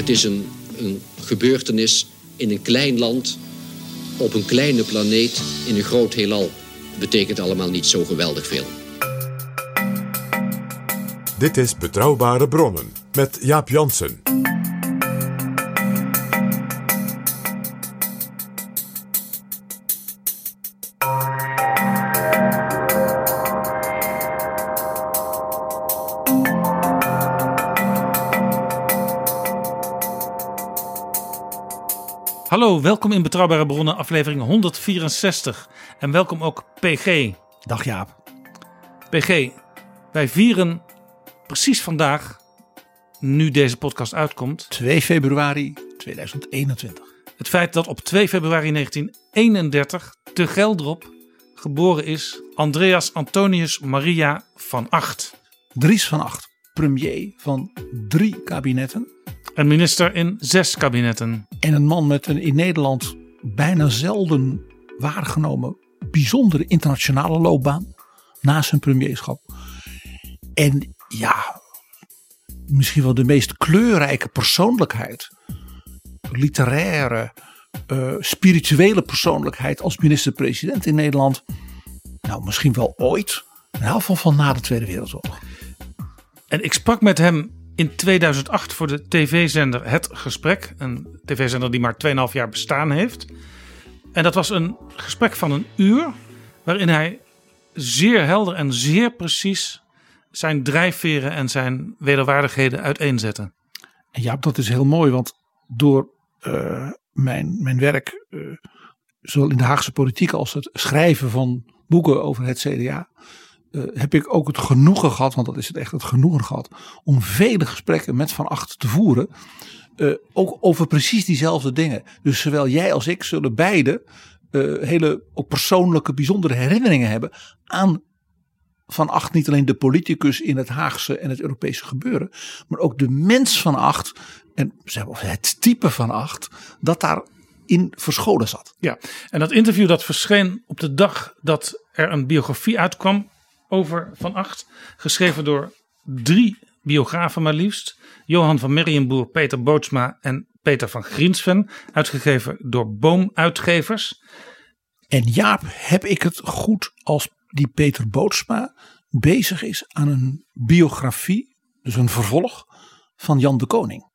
Het is een, een gebeurtenis in een klein land op een kleine planeet in een groot heelal betekent allemaal niet zo geweldig veel. Dit is Betrouwbare Bronnen met Jaap Jansen. Hallo, welkom in Betrouwbare Bronnen, aflevering 164. En welkom ook PG. Dag Jaap. PG, wij vieren precies vandaag, nu deze podcast uitkomt, 2 februari 2021. het feit dat op 2 februari 1931 te Geldrop geboren is Andreas Antonius Maria van Acht. Dries van Acht, premier van drie kabinetten. Een minister in zes kabinetten. En een man met een in Nederland bijna zelden waargenomen bijzondere internationale loopbaan. Na zijn premierschap. En ja, misschien wel de meest kleurrijke persoonlijkheid. Literaire, eh, spirituele persoonlijkheid als minister-president in Nederland. Nou, misschien wel ooit. In ieder geval van na de Tweede Wereldoorlog. En ik sprak met hem in 2008 voor de tv-zender Het Gesprek. Een tv-zender die maar 2,5 jaar bestaan heeft. En dat was een gesprek van een uur. Waarin hij zeer helder en zeer precies zijn drijfveren en zijn wederwaardigheden uiteenzette. En ja, dat is heel mooi, want door eh, mijn, mijn werk, eh, zowel in de Haagse politiek als het schrijven van boeken over het CDA, eh, heb ik ook het genoegen gehad, want dat is het echt het genoegen gehad, om vele gesprekken met Van Acht te voeren. eh, ook over precies diezelfde dingen. Dus zowel jij als ik zullen beide eh, hele ook persoonlijke, bijzondere herinneringen hebben aan Van Acht. Niet alleen de politicus in het Haagse en het Europese gebeuren, maar ook de mens van Acht en het type van Acht dat daarin verscholen zat. Ja, en dat interview dat verscheen op de dag dat er een biografie uitkwam over Van Acht. Geschreven door drie biografen maar liefst. Johan van Merrienboer, Peter Bootsma en Peter van Griensven. Uitgegeven door Boomuitgevers. En Jaap, heb ik het goed als die Peter Bootsma bezig is aan een biografie, dus een vervolg van Jan de Koning?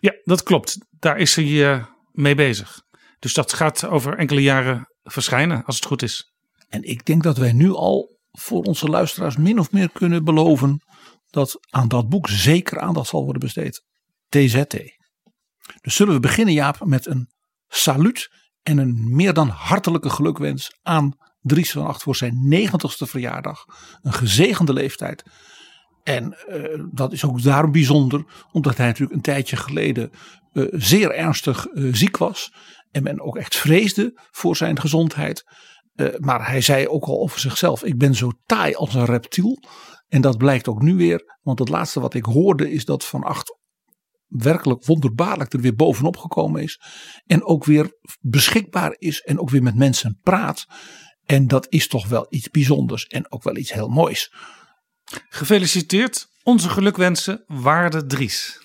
Ja, dat klopt. Daar is hij eh, mee bezig. Dus dat gaat over enkele jaren verschijnen, als het goed is. En ik denk dat wij nu al voor onze luisteraars min of meer kunnen beloven dat aan dat boek zeker aandacht zal worden besteed. TZT. Dus zullen we beginnen Jaap met een saluut en een meer dan hartelijke gelukwens aan Dries van Acht voor zijn negentigste verjaardag. Een gezegende leeftijd. En eh, dat is ook daarom bijzonder, omdat hij natuurlijk een tijdje geleden eh, zeer ernstig eh, ziek was. En men ook echt vreesde voor zijn gezondheid. Eh, maar hij zei ook al over zichzelf: Ik ben zo taai als een reptiel. En dat blijkt ook nu weer. Want het laatste wat ik hoorde is dat Van Acht werkelijk wonderbaarlijk er weer bovenop gekomen is. En ook weer beschikbaar is en ook weer met mensen praat. En dat is toch wel iets bijzonders en ook wel iets heel moois. Gefeliciteerd. Onze gelukwensen, waarde Dries.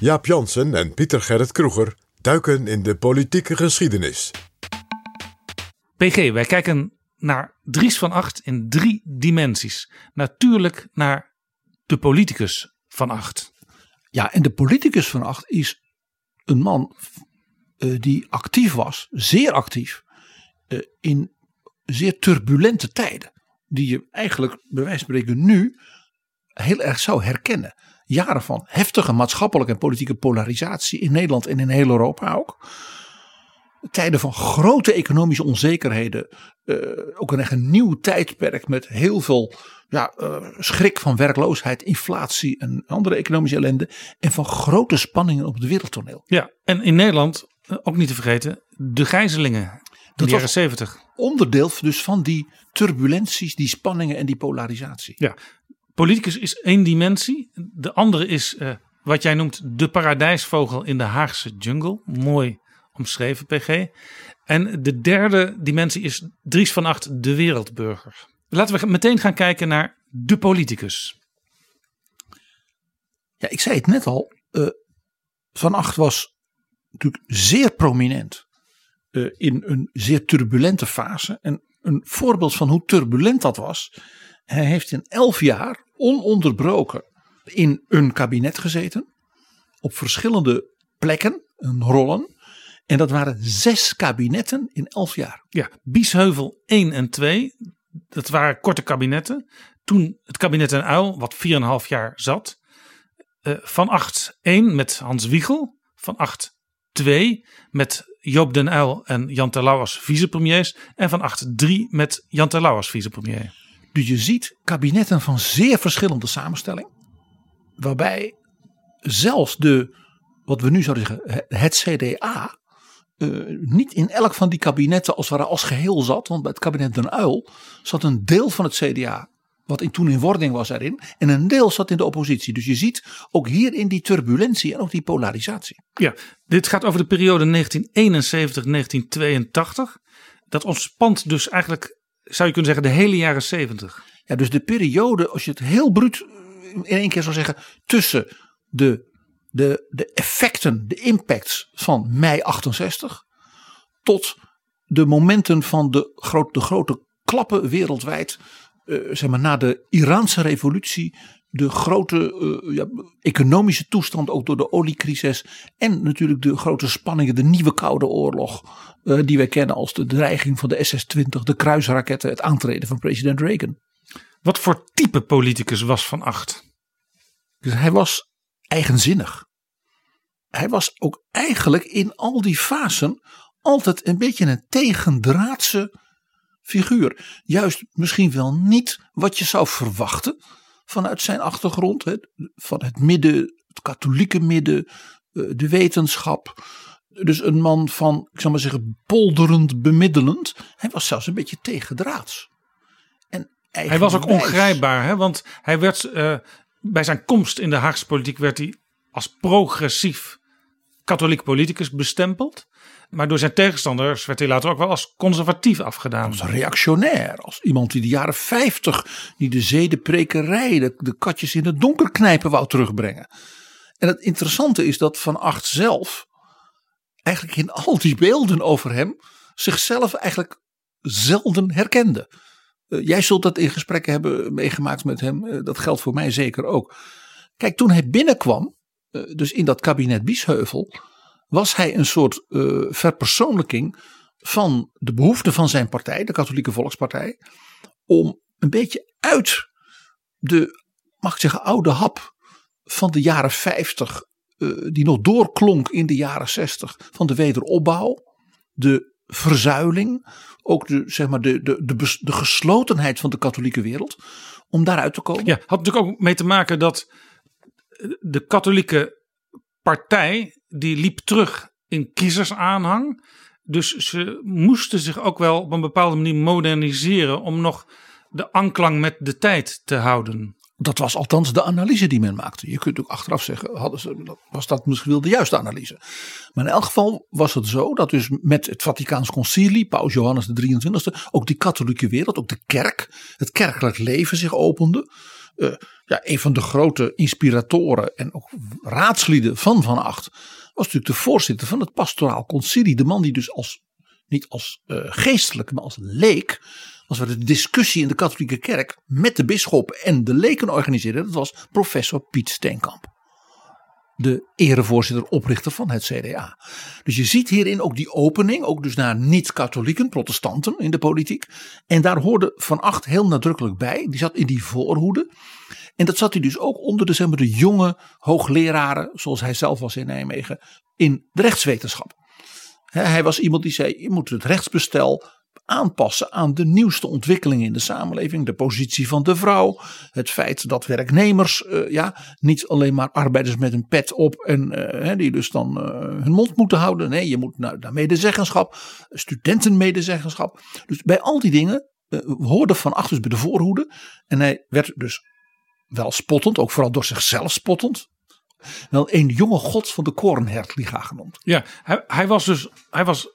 Jaap Jansen en Pieter Gerrit Kroeger duiken in de politieke geschiedenis. PG, wij kijken naar Dries van Acht in drie dimensies. Natuurlijk naar de politicus van Acht. Ja, en de politicus van Acht is een man eh, die actief was, zeer actief, eh, in zeer turbulente tijden. Die je eigenlijk, bij wijze van spreken, nu heel erg zou herkennen. Jaren van heftige maatschappelijke en politieke polarisatie in Nederland en in heel Europa ook. Tijden van grote economische onzekerheden. eh, ook een echt een nieuw tijdperk met heel veel ja, eh, schrik van werkloosheid, inflatie en andere economische ellende. En van grote spanningen op het wereldtoneel. Ja, en in Nederland, eh, ook niet te vergeten, de gijzelingen. In de jaren zeventig. Onderdeel dus van die turbulenties, die spanningen en die polarisatie. Ja, politicus is één dimensie. De andere is eh, wat jij noemt de paradijsvogel in de Haagse jungle. Mooi omschreven, PG. En de derde dimensie is Dries van Acht, de wereldburger. Laten we meteen gaan kijken naar de politicus. Ja, ik zei het net al. eh, van Acht was natuurlijk zeer prominent eh, in een zeer turbulente fase. En een voorbeeld van hoe turbulent dat was. Hij heeft in elf jaar ononderbroken in een kabinet gezeten. Op verschillende plekken, en rollen. En dat waren zes kabinetten in elf jaar. Ja, Biesheuvel 1 en 2, dat waren korte kabinetten. Toen het kabinet en Uil, wat 4,5 jaar zat. Eh, van 8 1 met Hans Wiegel. Van 8 2 met Joop den Uyl en Jan Terlouw als vicepremiers. En van 8 3 met Jan Terlouw als vicepremier. Dus je ziet kabinetten van zeer verschillende samenstelling. Waarbij zelfs de, wat we nu zouden zeggen, het CDA. eh, niet in elk van die kabinetten als, als geheel zat. Want bij het kabinet Den Uil zat een deel van het CDA. Wat in, toen in wording was erin. En een deel zat in de oppositie. Dus je ziet ook hierin die turbulentie en ook die polarisatie. Ja, dit gaat over de periode 1971-1982. Dat ontspant dus eigenlijk, zou je kunnen zeggen, de hele jaren 70. Ja, dus de periode, als je het heel bruut in één keer zou zeggen, tussen de, de, de effecten, de impacts van mei 68 tot de momenten van de, groot, de grote klappen wereldwijd, eh, zeg maar na de Iraanse revolutie, de grote eh, ja, economische toestand ook door de oliecrisis en natuurlijk de grote spanningen, de nieuwe Koude Oorlog, eh, die wij kennen als de dreiging van de SS-20, de kruisraketten, het aantreden van president Reagan. Wat voor type politicus was Van Acht? Dus hij was eigenzinnig. Hij was ook eigenlijk in al die fasen altijd een beetje een tegendraadse figuur. Juist misschien wel niet wat je zou verwachten vanuit zijn achtergrond. Hè, van het midden, het katholieke midden, eh, de wetenschap. Dus een man van, ik zou maar zeggen, polderend bemiddelend. Hij was zelfs een beetje tegendraads. En Hij was ook ongrijpbaar, hè? want hij werd eh, bij zijn komst in de Haagse politiek werd hij als progressief katholiek politicus bestempeld. Maar door zijn tegenstanders werd hij later ook wel als conservatief afgedaan. als reactionair. Als iemand die de jaren 50 die de zedenprekerij, de, de katjes in het donker knijpen wou terugbrengen. En het interessante is dat Van Acht zelf eigenlijk in al die beelden over hem zichzelf eigenlijk zelden herkende. Eh, jij zult dat in gesprekken hebben meegemaakt met hem. Eh, dat geldt voor mij zeker ook. Kijk, toen hij binnenkwam, eh, dus in dat kabinet Biesheuvel, was hij een soort eh, verpersoonlijking van de behoefte van zijn partij, de Katholieke Volkspartij, om een beetje uit de, mag ik zeggen, oude hap van de jaren 50, eh, die nog doorklonk in de jaren 60, van de wederopbouw, de verzuiling, ook de, zeg maar de, de, de geslotenheid van de katholieke wereld, om daaruit te komen. Ja, had natuurlijk ook mee te maken dat de katholieke partij die liep terug in kiezersaanhang. Dus ze moesten zich ook wel op een bepaalde manier moderniseren om nog de anklang met de tijd te houden. Dat was althans de analyse die men maakte. Je kunt ook achteraf zeggen, hadden ze, was dat misschien wel de juiste analyse. Maar in elk geval was het zo dat dus met het Vaticaans concilie, Paus Johannes de 23e, ook die katholieke wereld, ook de kerk, het kerkelijk leven zich opende. Eh, ja, een van de grote inspiratoren en ook raadslieden van Van Acht was natuurlijk de voorzitter van het pastoraal concilie. De man die dus als, niet als eh, geestelijk, maar als leek als we de discussie in de katholieke kerk met de bisschop en de leken organiseerden, dat was professor Piet Steenkamp. De erevoorzitter, oprichter van het CDA. Dus je ziet hierin ook die opening, ook dus naar niet-katholieken, protestanten in de politiek. En daar hoorde Van Acht heel nadrukkelijk bij. Die zat in die voorhoede. En dat zat hij dus ook onder de, zeg maar, de jonge hoogleraren, zoals hij zelf was in Nijmegen, in de rechtswetenschap. Hij was iemand die zei: je moet het rechtsbestel aanpassen aan de nieuwste ontwikkelingen in de samenleving. De positie van de vrouw. Het feit dat werknemers uh, ja, niet alleen maar arbeiders met een pet op en uh, die dus dan uh, hun mond moeten houden. Nee, je moet naar, naar medezeggenschap, studentenmedezeggenschap. Dus bij al die dingen hoorde Van Acht dus bij de voorhoede. En hij werd dus wel spottend, ook vooral door zichzelf spottend. Wel een jonge god van de Korenhertliga genoemd. Ja, hij, hij was dus hij was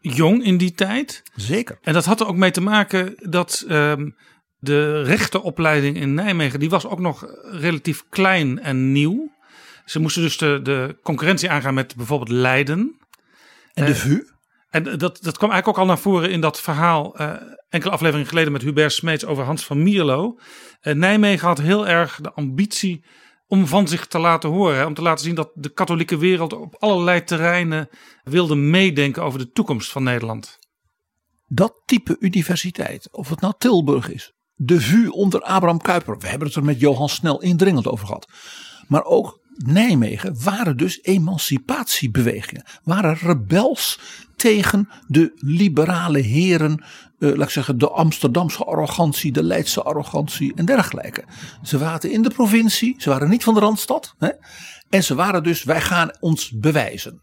jong in die tijd. Zeker. En dat had er ook mee te maken dat um, de rechtenopleiding in Nijmegen, die was ook nog relatief klein en nieuw. Ze moesten dus de, de concurrentie aangaan met bijvoorbeeld Leiden. En de uh, VU? En dat, dat kwam eigenlijk ook al naar voren in dat verhaal uh, enkele afleveringen geleden met Hubert Smeets over Hans van Mierlo. Uh, Nijmegen had heel erg de ambitie om van zich te laten horen. Om te laten zien dat de katholieke wereld op allerlei terreinen wilde meedenken over de toekomst van Nederland. Dat type universiteit, of het nou Tilburg is, de VU onder Abraham Kuyper, we hebben het er met Johan Snel indringend over gehad. Maar ook Nijmegen waren dus emancipatiebewegingen, waren rebels tegen de liberale heren, uh, laat ik zeggen, de Amsterdamse arrogantie, de Leidse arrogantie en dergelijke. Ze waren in de provincie, ze waren niet van de Randstad. Hè, en ze waren dus, wij gaan ons bewijzen.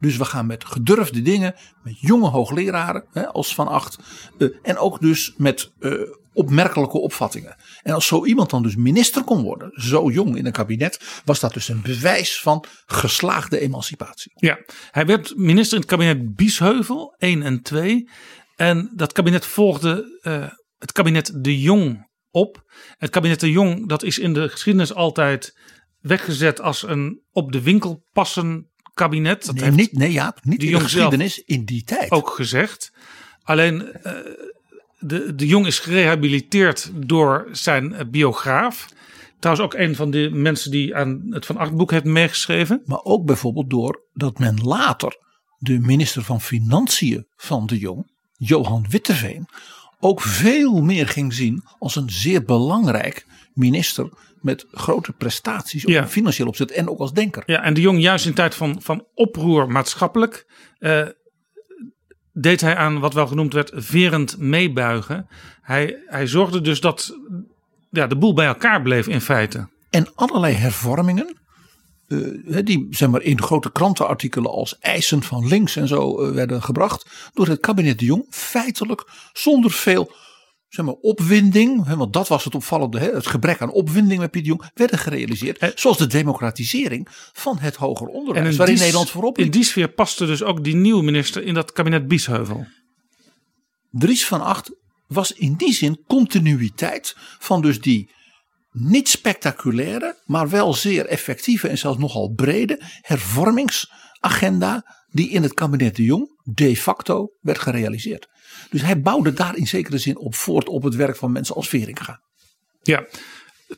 Dus we gaan met gedurfde dingen, met jonge hoogleraren hè, als Van Acht. Uh, en ook dus met uh, opmerkelijke opvattingen. En als zo iemand dan dus minister kon worden, zo jong in een kabinet, was dat dus een bewijs van geslaagde emancipatie. Ja, hij werd minister in het kabinet Biesheuvel 1 en 2. En dat kabinet volgde uh, het kabinet De Jong op. Het kabinet De Jong, dat is in de geschiedenis altijd weggezet als een op de winkel passen kabinet. Dat nee, heeft niet, nee ja, niet de in de geschiedenis, in die tijd. Ook gezegd. Alleen uh, de, de Jong is gerehabiliteerd door zijn biograaf. Trouwens ook een van de mensen die aan het Van Acht boek heeft meegeschreven. Maar ook bijvoorbeeld door dat men later de minister van Financiën van de Jong, Johan Witteveen, ook veel meer ging zien als een zeer belangrijk minister met grote prestaties op Ja. financieel opzet en ook als denker. Ja, en de Jong juist in tijd van, van oproer maatschappelijk eh, deed hij aan wat wel genoemd werd verend meebuigen. Hij, hij zorgde dus dat ja, de boel bij elkaar bleef in feite. En allerlei hervormingen, eh, die zeg maar, in grote krantenartikelen als eisen van links en zo eh, werden gebracht door het kabinet de Jong. Feitelijk zonder veel zeg maar, opwinding, hè, want dat was het opvallende, hè, het gebrek aan opwinding met Piet Jong, werden gerealiseerd. Zoals de democratisering van het hoger onderwijs, in waarin die- Nederland voorop In liep. die sfeer paste dus ook die nieuwe minister in dat kabinet Biesheuvel. Dries van Acht was in die zin continuïteit van dus die niet spectaculaire, maar wel zeer effectieve en zelfs nogal brede hervormingsagenda die in het kabinet de Jong de facto werd gerealiseerd. Dus hij bouwde daar in zekere zin op voort op het werk van mensen als Veringa. Ja,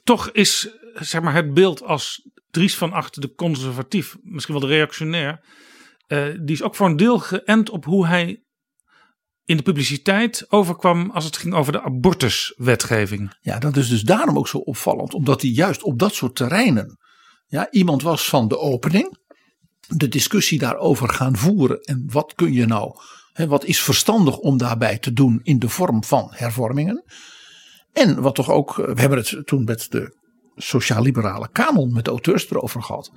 toch is zeg maar, het beeld als Dries van Acht de conservatief, misschien wel de reactionair, eh, die is ook voor een deel geënt op hoe hij in de publiciteit overkwam als het ging over de abortuswetgeving. Ja, dat is dus daarom ook zo opvallend, omdat hij juist op dat soort terreinen ja, iemand was van de opening, de discussie daarover gaan voeren en wat kun je nou, wat is verstandig om daarbij te doen in de vorm van hervormingen. En wat toch ook, we hebben het toen met de sociaal-liberale kanon, met de auteurs erover gehad,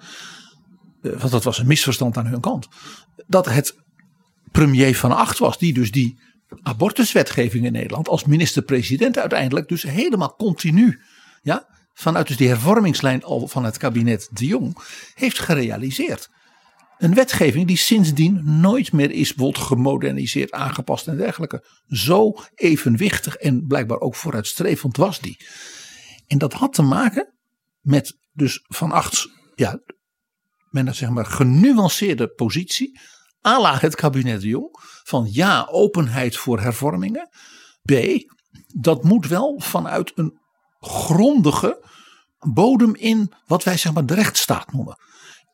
eh, want dat was een misverstand aan hun kant, dat het premier van Acht was, die dus die abortuswetgeving in Nederland als minister-president uiteindelijk dus helemaal continu, ja, vanuit dus die hervormingslijn al van het kabinet De Jong, heeft gerealiseerd. Een wetgeving die sindsdien nooit meer is bijvoorbeeld gemoderniseerd, aangepast en dergelijke. Zo evenwichtig en blijkbaar ook vooruitstrevend was die. En dat had te maken met dus van Achts, ja, men zeg maar genuanceerde positie à la het kabinet de Jong. Van ja, openheid voor hervormingen. B, dat moet wel vanuit een grondige bodem in wat wij zeg maar de rechtsstaat noemen.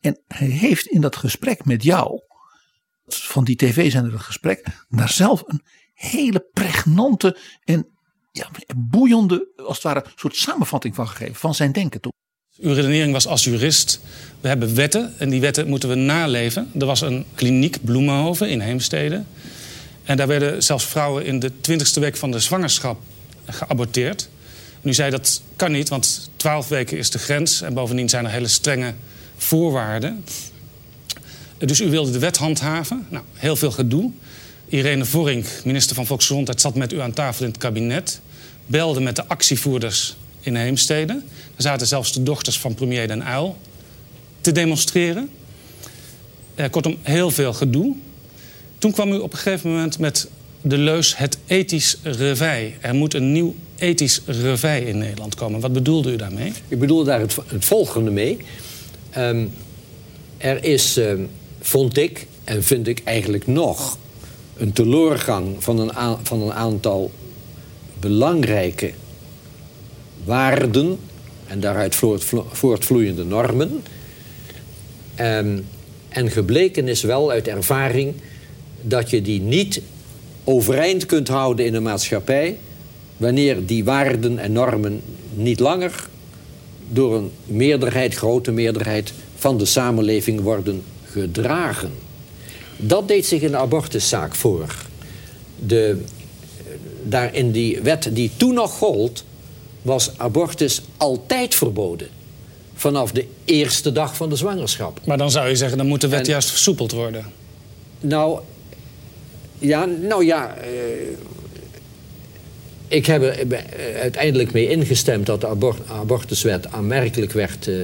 En hij heeft in dat gesprek met jou, van die tv-zender het gesprek, daar zelf een hele pregnante en ja, boeiende, als het ware, soort samenvatting van gegeven. Van zijn denken toe. Uw redenering was als jurist. We hebben wetten en die wetten moeten we naleven. Er was een kliniek Bloemenhoven in Heemstede. En daar werden zelfs vrouwen in de twintigste week van de zwangerschap geaborteerd. Nu zei dat kan niet, want 12 weken is de grens. En bovendien zijn er hele strenge voorwaarden. Dus u wilde de wet handhaven. Nou, heel veel gedoe. Irene Vorink, minister van Volksgezondheid, zat met u aan tafel in het kabinet. Belde met de actievoerders in Heemstede. Er zaten zelfs de dochters van premier Den Uyl te demonstreren. Eh, kortom, heel veel gedoe. Toen kwam u op een gegeven moment met de leus het ethisch revij. Er moet een nieuw ethisch revij in Nederland komen. Wat bedoelde u daarmee? Ik bedoel daar het, het volgende mee. Um, er is, um, vond ik, en vind ik eigenlijk nog... een teleurgang van een, van een aantal belangrijke waarden... en daaruit voortvloeiende normen... Um, en gebleken is wel uit ervaring dat je die niet overeind kunt houden in een maatschappij wanneer die waarden en normen niet langer door een meerderheid, grote meerderheid van de samenleving worden gedragen. Dat deed zich in de abortuszaak voor. De, daar in die wet die toen nog gold, was abortus altijd verboden. Vanaf de eerste dag van de zwangerschap. Maar dan zou je zeggen, dan moet de wet juist versoepeld worden. Nou, ja, nou ja. Ik heb er eh, uiteindelijk mee ingestemd dat de abort abortuswet aanmerkelijk werd uh,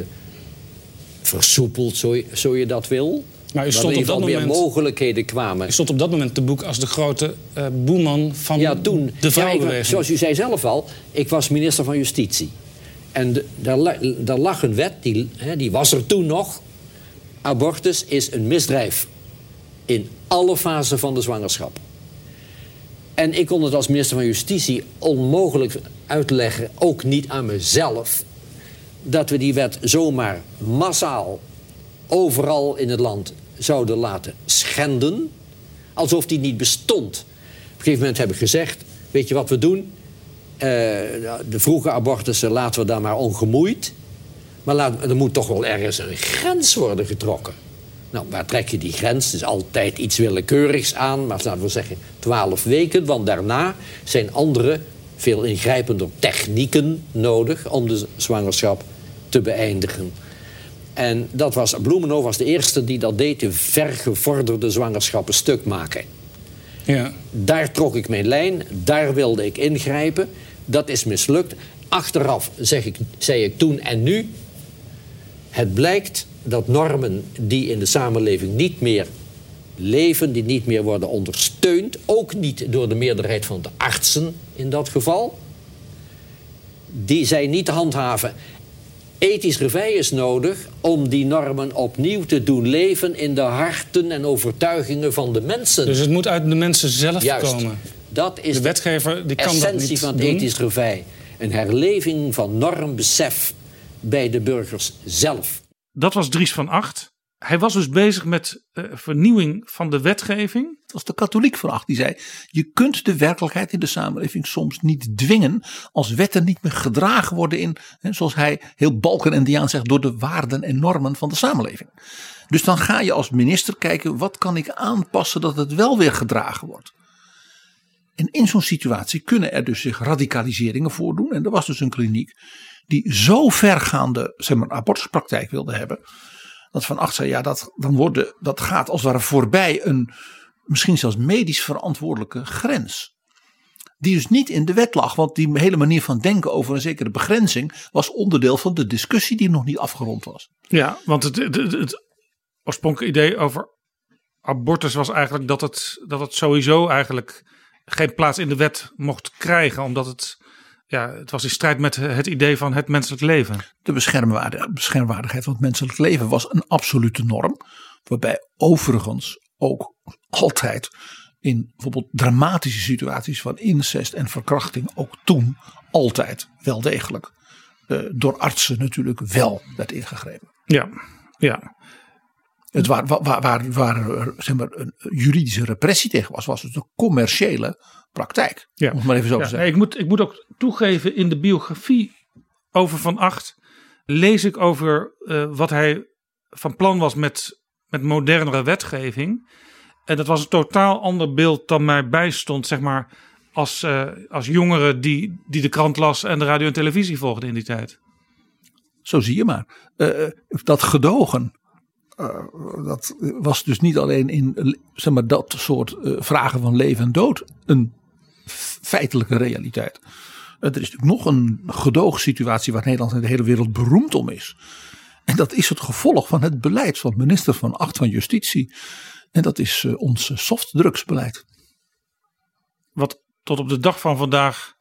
versoepeld, zo, zo, je dat wil. Maar u stond op dat meer moment, mogelijkheden kwamen. U stond op dat moment te boek als de grote uh, boeman van ja, toen, de vrouwenbeweging. Ja, zoals u zei zelf al, ik was minister van Justitie. En daar lag een wet, die, hè, die was er toen nog. Abortus is een misdrijf in alle fasen van de zwangerschap. En ik kon het als minister van Justitie onmogelijk uitleggen, ook niet aan mezelf, dat we die wet zomaar massaal overal in het land zouden laten schenden, alsof die niet bestond. Op een gegeven moment heb ik gezegd: Weet je wat we doen? Uh, de vroege abortussen laten we daar maar ongemoeid. Maar er moet toch wel ergens een grens worden getrokken. Nou, waar trek je die grens? Het is altijd iets willekeurigs aan, maar laten we zeggen twaalf weken. Want daarna zijn andere, veel ingrijpender technieken nodig om de zwangerschap te beëindigen. En dat was, Bloemenhof was de eerste die dat deed, de vergevorderde zwangerschappen stuk maken. Ja. Daar trok ik mijn lijn, daar wilde ik ingrijpen. Dat is mislukt. Achteraf zeg ik, zei ik toen en nu, het blijkt dat normen die in de samenleving niet meer leven, die niet meer worden ondersteund, ook niet door de meerderheid van de artsen in dat geval, die zijn niet te handhaven. Ethisch revij is nodig om die normen opnieuw te doen leven in de harten en overtuigingen van de mensen. Dus het moet uit de mensen zelf Juist. komen. Dat is de wetgever die kan essentie dat niet van het doen. ethisch revij. Een herleving van normbesef bij de burgers zelf. Dat was Dries van Acht. Hij was dus bezig met uh, vernieuwing van de wetgeving. Het was de katholiek van Acht die zei: Je kunt de werkelijkheid in de samenleving soms niet dwingen. als wetten niet meer gedragen worden in, hè, zoals hij heel balkenendiaan zegt, door de waarden en normen van de samenleving. Dus dan ga je als minister kijken: wat kan ik aanpassen dat het wel weer gedragen wordt. En in zo'n situatie kunnen er dus zich radicaliseringen voordoen. En er was dus een kliniek die zo vergaande zeg maar, abortuspraktijk wilde hebben. Dat Van Acht zei, ja, dat, dan worden, dat gaat als het ware voorbij een misschien zelfs medisch verantwoordelijke grens. Die dus niet in de wet lag, want die hele manier van denken over een zekere begrenzing was onderdeel van de discussie die nog niet afgerond was. Ja, want het, het, het, het oorspronkelijke idee over abortus was eigenlijk dat het, dat het sowieso eigenlijk geen plaats in de wet mocht krijgen, omdat het, ja, het was in strijd met het idee van het menselijk leven. De beschermwaardigheid, beschermwaardigheid van het menselijk leven was een absolute norm, waarbij overigens ook altijd in bijvoorbeeld dramatische situaties van incest en verkrachting ook toen altijd wel degelijk uh, door artsen natuurlijk wel werd ingegrepen. Ja, ja. Het waar, waar, waar, waar zeg maar, een juridische repressie tegen was, was het een commerciële praktijk. Ja. Om het maar even zo Ja, te zeggen. nee, ik, moet, ik moet ook toegeven, in de biografie over Van Acht lees ik over eh, wat hij van plan was met, met modernere wetgeving. En dat was een totaal ander beeld dan mij bijstond, zeg maar, als, uh, als jongere die, die de krant las en de radio en televisie volgde in die tijd. Zo zie je maar. Uh, dat gedogen, uh, dat was dus niet alleen in zeg maar, dat soort vragen van leven en dood een feitelijke realiteit. er is natuurlijk nog een gedoogsituatie waar Nederland en de hele wereld beroemd om is. En dat is het gevolg van het beleid van minister van Acht van Justitie. En dat is uh, ons softdrugsbeleid. Wat tot op de dag van vandaag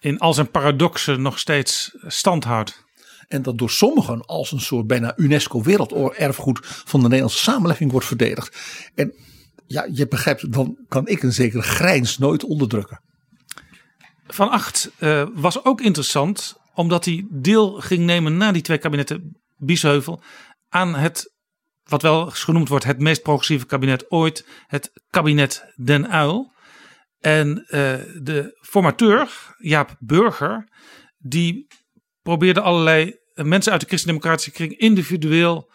in al zijn paradoxen nog steeds stand houdt. En dat door sommigen als een soort bijna UNESCO werelderfgoed van de Nederlandse samenleving wordt verdedigd. En ja, je begrijpt, dan kan ik een zekere grijns nooit onderdrukken. Van Acht uh, was ook interessant omdat hij deel ging nemen na die twee kabinetten Biesheuvel aan het, wat wel genoemd wordt, het meest progressieve kabinet ooit, het kabinet Den Uil. En uh, de formateur, Jaap Burger, die probeerde allerlei mensen uit de christendemocratische kring individueel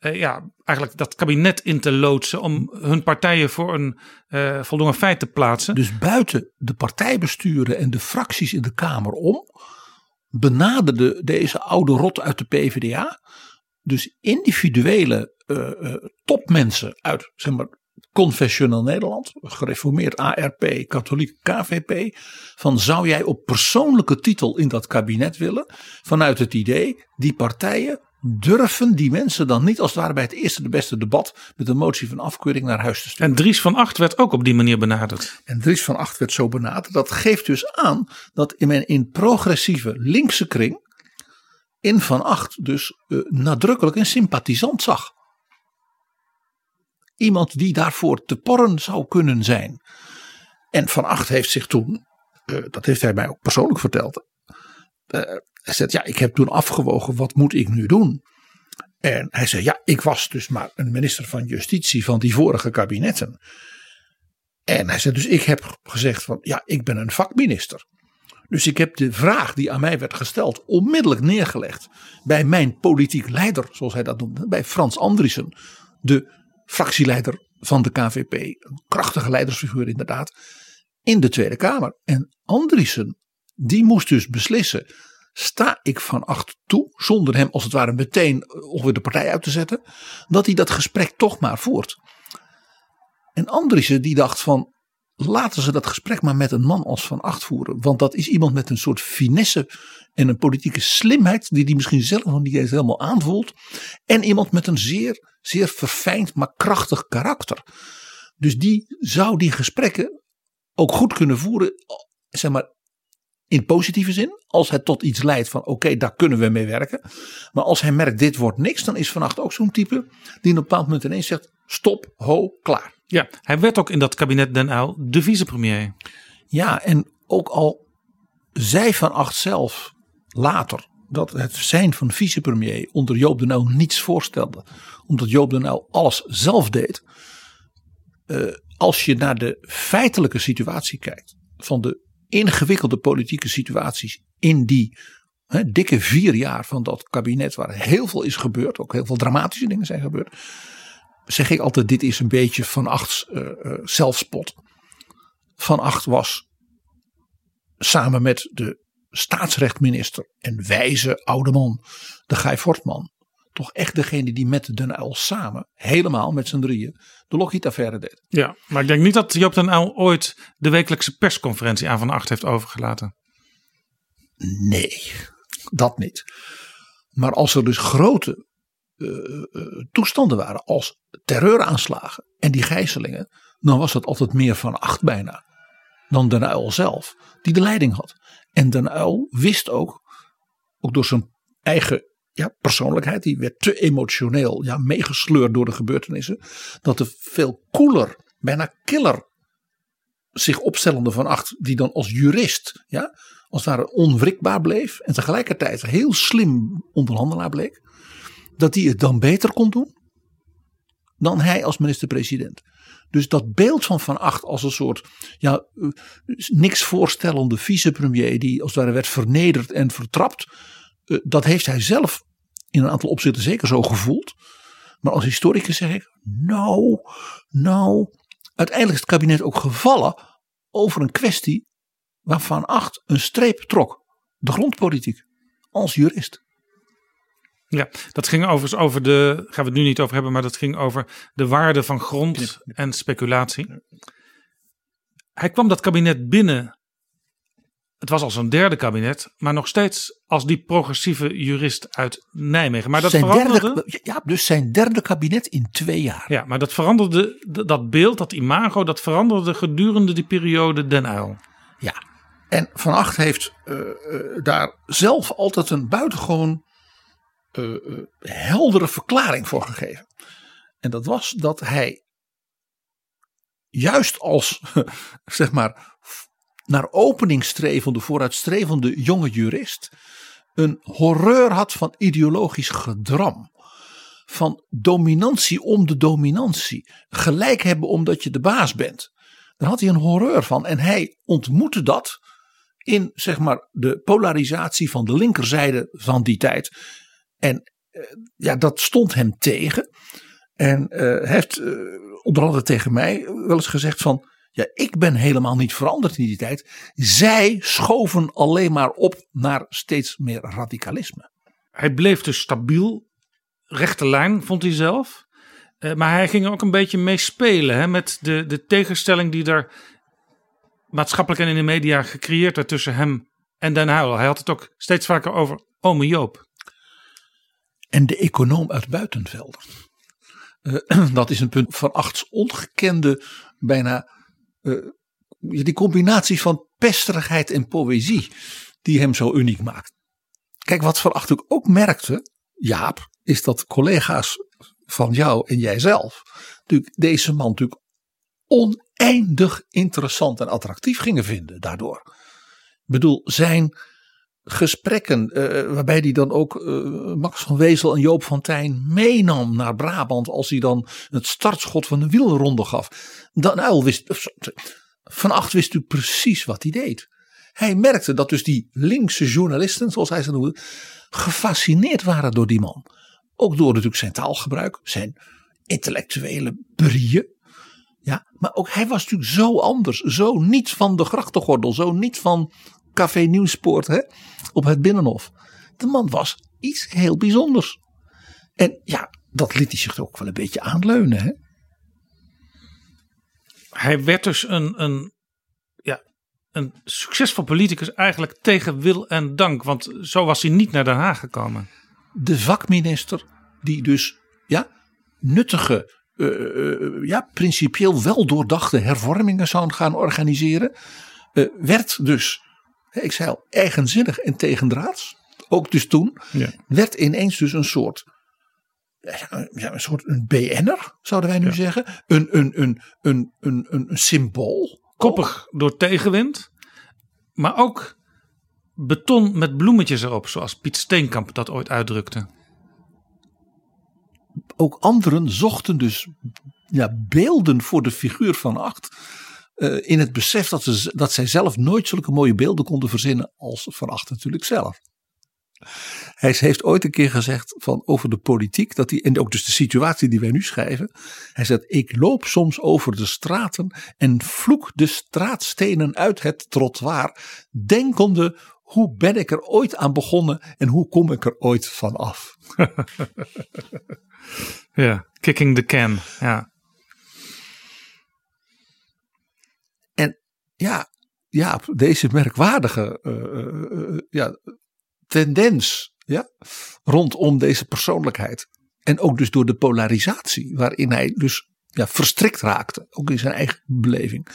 uh, ja, eigenlijk dat kabinet in te loodsen om hun partijen voor een uh, voldongen feit te plaatsen. Dus buiten de partijbesturen en de fracties in de Kamer om, benaderde deze oude rot uit de PvdA dus individuele uh, topmensen uit zeg maar, confessioneel Nederland, gereformeerd ARP, katholiek KVP, van zou jij op persoonlijke titel in dat kabinet willen, vanuit het idee, die partijen durven die mensen dan niet als het ware bij het eerste de beste debat met een motie van afkeuring naar huis te sturen. En Dries van Acht werd ook op die manier benaderd. En Dries van Acht werd zo benaderd. Dat geeft dus aan dat in men in progressieve linkse kring in Van Acht dus uh, nadrukkelijk een sympathisant zag. Iemand die daarvoor te porren zou kunnen zijn. En Van Acht heeft zich toen, uh, dat heeft hij mij ook persoonlijk verteld. Uh, hij zei, ja, ik heb toen afgewogen, wat moet ik nu doen? En hij zei, ja, ik was dus maar een minister van Justitie van die vorige kabinetten. En hij zei, dus ik heb gezegd van, ja, ik ben een vakminister. Dus ik heb de vraag die aan mij werd gesteld onmiddellijk neergelegd bij mijn politiek leider, zoals hij dat noemde, bij Frans Andriessen, de fractieleider van de KVP. Een krachtige leidersfiguur inderdaad, in de Tweede Kamer. En Andriessen, die moest dus beslissen, sta ik van acht toe, zonder hem als het ware meteen ongeveer de partij uit te zetten, dat hij dat gesprek toch maar voert. En Andriessen die dacht van, laten ze dat gesprek maar met een man als Van Acht voeren. Want dat is iemand met een soort finesse en een politieke slimheid die die misschien zelf nog niet eens helemaal aanvoelt. En iemand met een zeer, zeer verfijnd maar krachtig karakter. Dus die zou die gesprekken ook goed kunnen voeren, zeg maar in positieve zin. Als het tot iets leidt van oké, daar kunnen we mee werken. Maar als hij merkt dit wordt niks, dan is Van Acht ook zo'n type die op een bepaald moment ineens zegt stop, ho, klaar. Ja, hij werd ook in dat kabinet Den Uyl de vicepremier. Ja, en ook al zei Van Acht zelf later dat het zijn van vicepremier onder Joop den Uyl niets voorstelde. Omdat Joop den Uyl alles zelf deed. Uh, als je naar de feitelijke situatie kijkt van de ingewikkelde politieke situaties in die hè, dikke vier jaar van dat kabinet waar heel veel is gebeurd, ook heel veel dramatische dingen zijn gebeurd zeg ik altijd, dit is een beetje Van Acht's uh, uh, zelfspot. Van Acht was samen met de staatsrechtminister en wijze oude man, de Guy Fortman, toch echt degene die met Den Uyl samen, helemaal met z'n drieën, de Lockheed-affaire deed. Ja, maar ik denk niet dat Joop Den Uyl ooit de wekelijkse persconferentie aan Van Acht heeft overgelaten. Nee, dat niet. Maar als er dus grote uh, toestanden waren als terreuraanslagen en die gijzelingen, dan was dat altijd meer van acht bijna dan Den Uyl zelf, die de leiding had. En Den Uyl wist ook, ook door zijn eigen ja, persoonlijkheid, die werd te emotioneel ja, meegesleurd door de gebeurtenissen, dat er veel koeler, bijna killer zich opstellende van acht, die dan als jurist, ja, als ware onwrikbaar bleef en tegelijkertijd heel slim onderhandelaar bleek, dat hij het dan beter kon doen dan hij als minister-president. Dus dat beeld van Van Acht als een soort ja, eh, niks voorstellende vicepremier die als het ware werd vernederd en vertrapt. Eh, dat heeft hij zelf in een aantal opzichten zeker zo gevoeld. Maar als historicus zeg ik, nou, nou, uiteindelijk is het kabinet ook gevallen over een kwestie waarvan acht een streep trok. De grondpolitiek. Als jurist. Ja, dat ging overigens over de, gaan we het nu niet over hebben, maar dat ging over de waarde van grond en speculatie. Hij kwam dat kabinet binnen. Het was als een derde kabinet, maar nog steeds als die progressieve jurist uit Nijmegen. Maar dat zijn veranderde. derde, ja, dus zijn derde kabinet in twee jaar. Ja, maar dat veranderde, dat beeld, dat imago, dat veranderde gedurende die periode Den Uyl. Ja, en Van Acht heeft uh, uh, daar zelf altijd een buitengewoon uh, heldere verklaring voor gegeven. En dat was dat hij juist als, zeg maar, naar opening strevende, vooruitstrevende jonge jurist, een horreur had van ideologisch gedram. Van dominantie om de dominantie. Gelijk hebben omdat je de baas bent. Daar had hij een horreur van. En hij ontmoette dat in zeg maar, de polarisatie van de linkerzijde van die tijd. En ja, dat stond hem tegen. En uh, heeft uh, onder andere tegen mij wel eens gezegd van... Ja, ik ben helemaal niet veranderd in die tijd. Zij schoven alleen maar op naar steeds meer radicalisme. Hij bleef dus stabiel, rechte lijn vond hij zelf. Uh, maar hij ging ook een beetje meespelen hè, met de, de tegenstelling die er maatschappelijk en in de media gecreëerd werd tussen hem en Den Uyl. Hij had het ook steeds vaker over ome Joop. En de econoom uit Buitenvelden. Uh, dat is een punt van achts ongekende, bijna uh, die combinatie van pesterigheid en poëzie die hem zo uniek maakt. Kijk, wat Van ook merkte, Jaap, is dat collega's van jou en jijzelf natuurlijk deze man natuurlijk oneindig interessant en attractief gingen vinden daardoor. Ik bedoel, zijn gesprekken uh, waarbij hij dan ook uh, Max van Wezel en Joop van Tijn meenam naar Brabant als hij dan het startschot van de wielronde gaf. Dan Uil wist, Van Acht wist u precies wat hij deed. Hij merkte dat dus die linkse journalisten, zoals hij ze noemde, gefascineerd waren door die man. Ook door natuurlijk zijn taalgebruik, zijn intellectuele brieën. Ja, maar ook hij was natuurlijk zo anders, zo niet van de grachtengordel, zo niet van Café Nieuwspoort hè, op het Binnenhof. De man was iets heel bijzonders. En ja, dat liet hij zich ook wel een beetje aanleunen. Hè? Hij werd dus een, een, ja, een succesvol politicus eigenlijk tegen wil en dank. Want zo was hij niet naar Den Haag gekomen. De vakminister die dus ja, nuttige, uh, uh, ja, principieel wel doordachte hervormingen zou gaan organiseren. Uh, werd dus ik zei al, eigenzinnig en tegendraads. Ook dus toen. Ja. Werd ineens dus een soort. Ja, een soort een BN'er, zouden wij nu ja. zeggen. Een, een, een, een, een, een, een symbool. Koppig door tegenwind. Maar ook beton met bloemetjes erop. Zoals Piet Steenkamp dat ooit uitdrukte. Ook anderen zochten dus ja, beelden voor de figuur van Acht uh, in het besef dat, ze, dat zij zelf nooit zulke mooie beelden konden verzinnen als Van Acht natuurlijk zelf. Hij heeft ooit een keer gezegd van over de politiek, dat hij, en ook dus de situatie die wij nu schrijven. Hij zegt, ik loop soms over de straten en vloek de straatstenen uit het trottoir, denkende, hoe ben ik er ooit aan begonnen en hoe kom ik er ooit van af? ja, kicking the can, ja. Ja, ja, deze merkwaardige uh, uh, ja, tendens ja, rondom deze persoonlijkheid. En ook dus door de polarisatie waarin hij dus ja, verstrikt raakte, ook in zijn eigen beleving.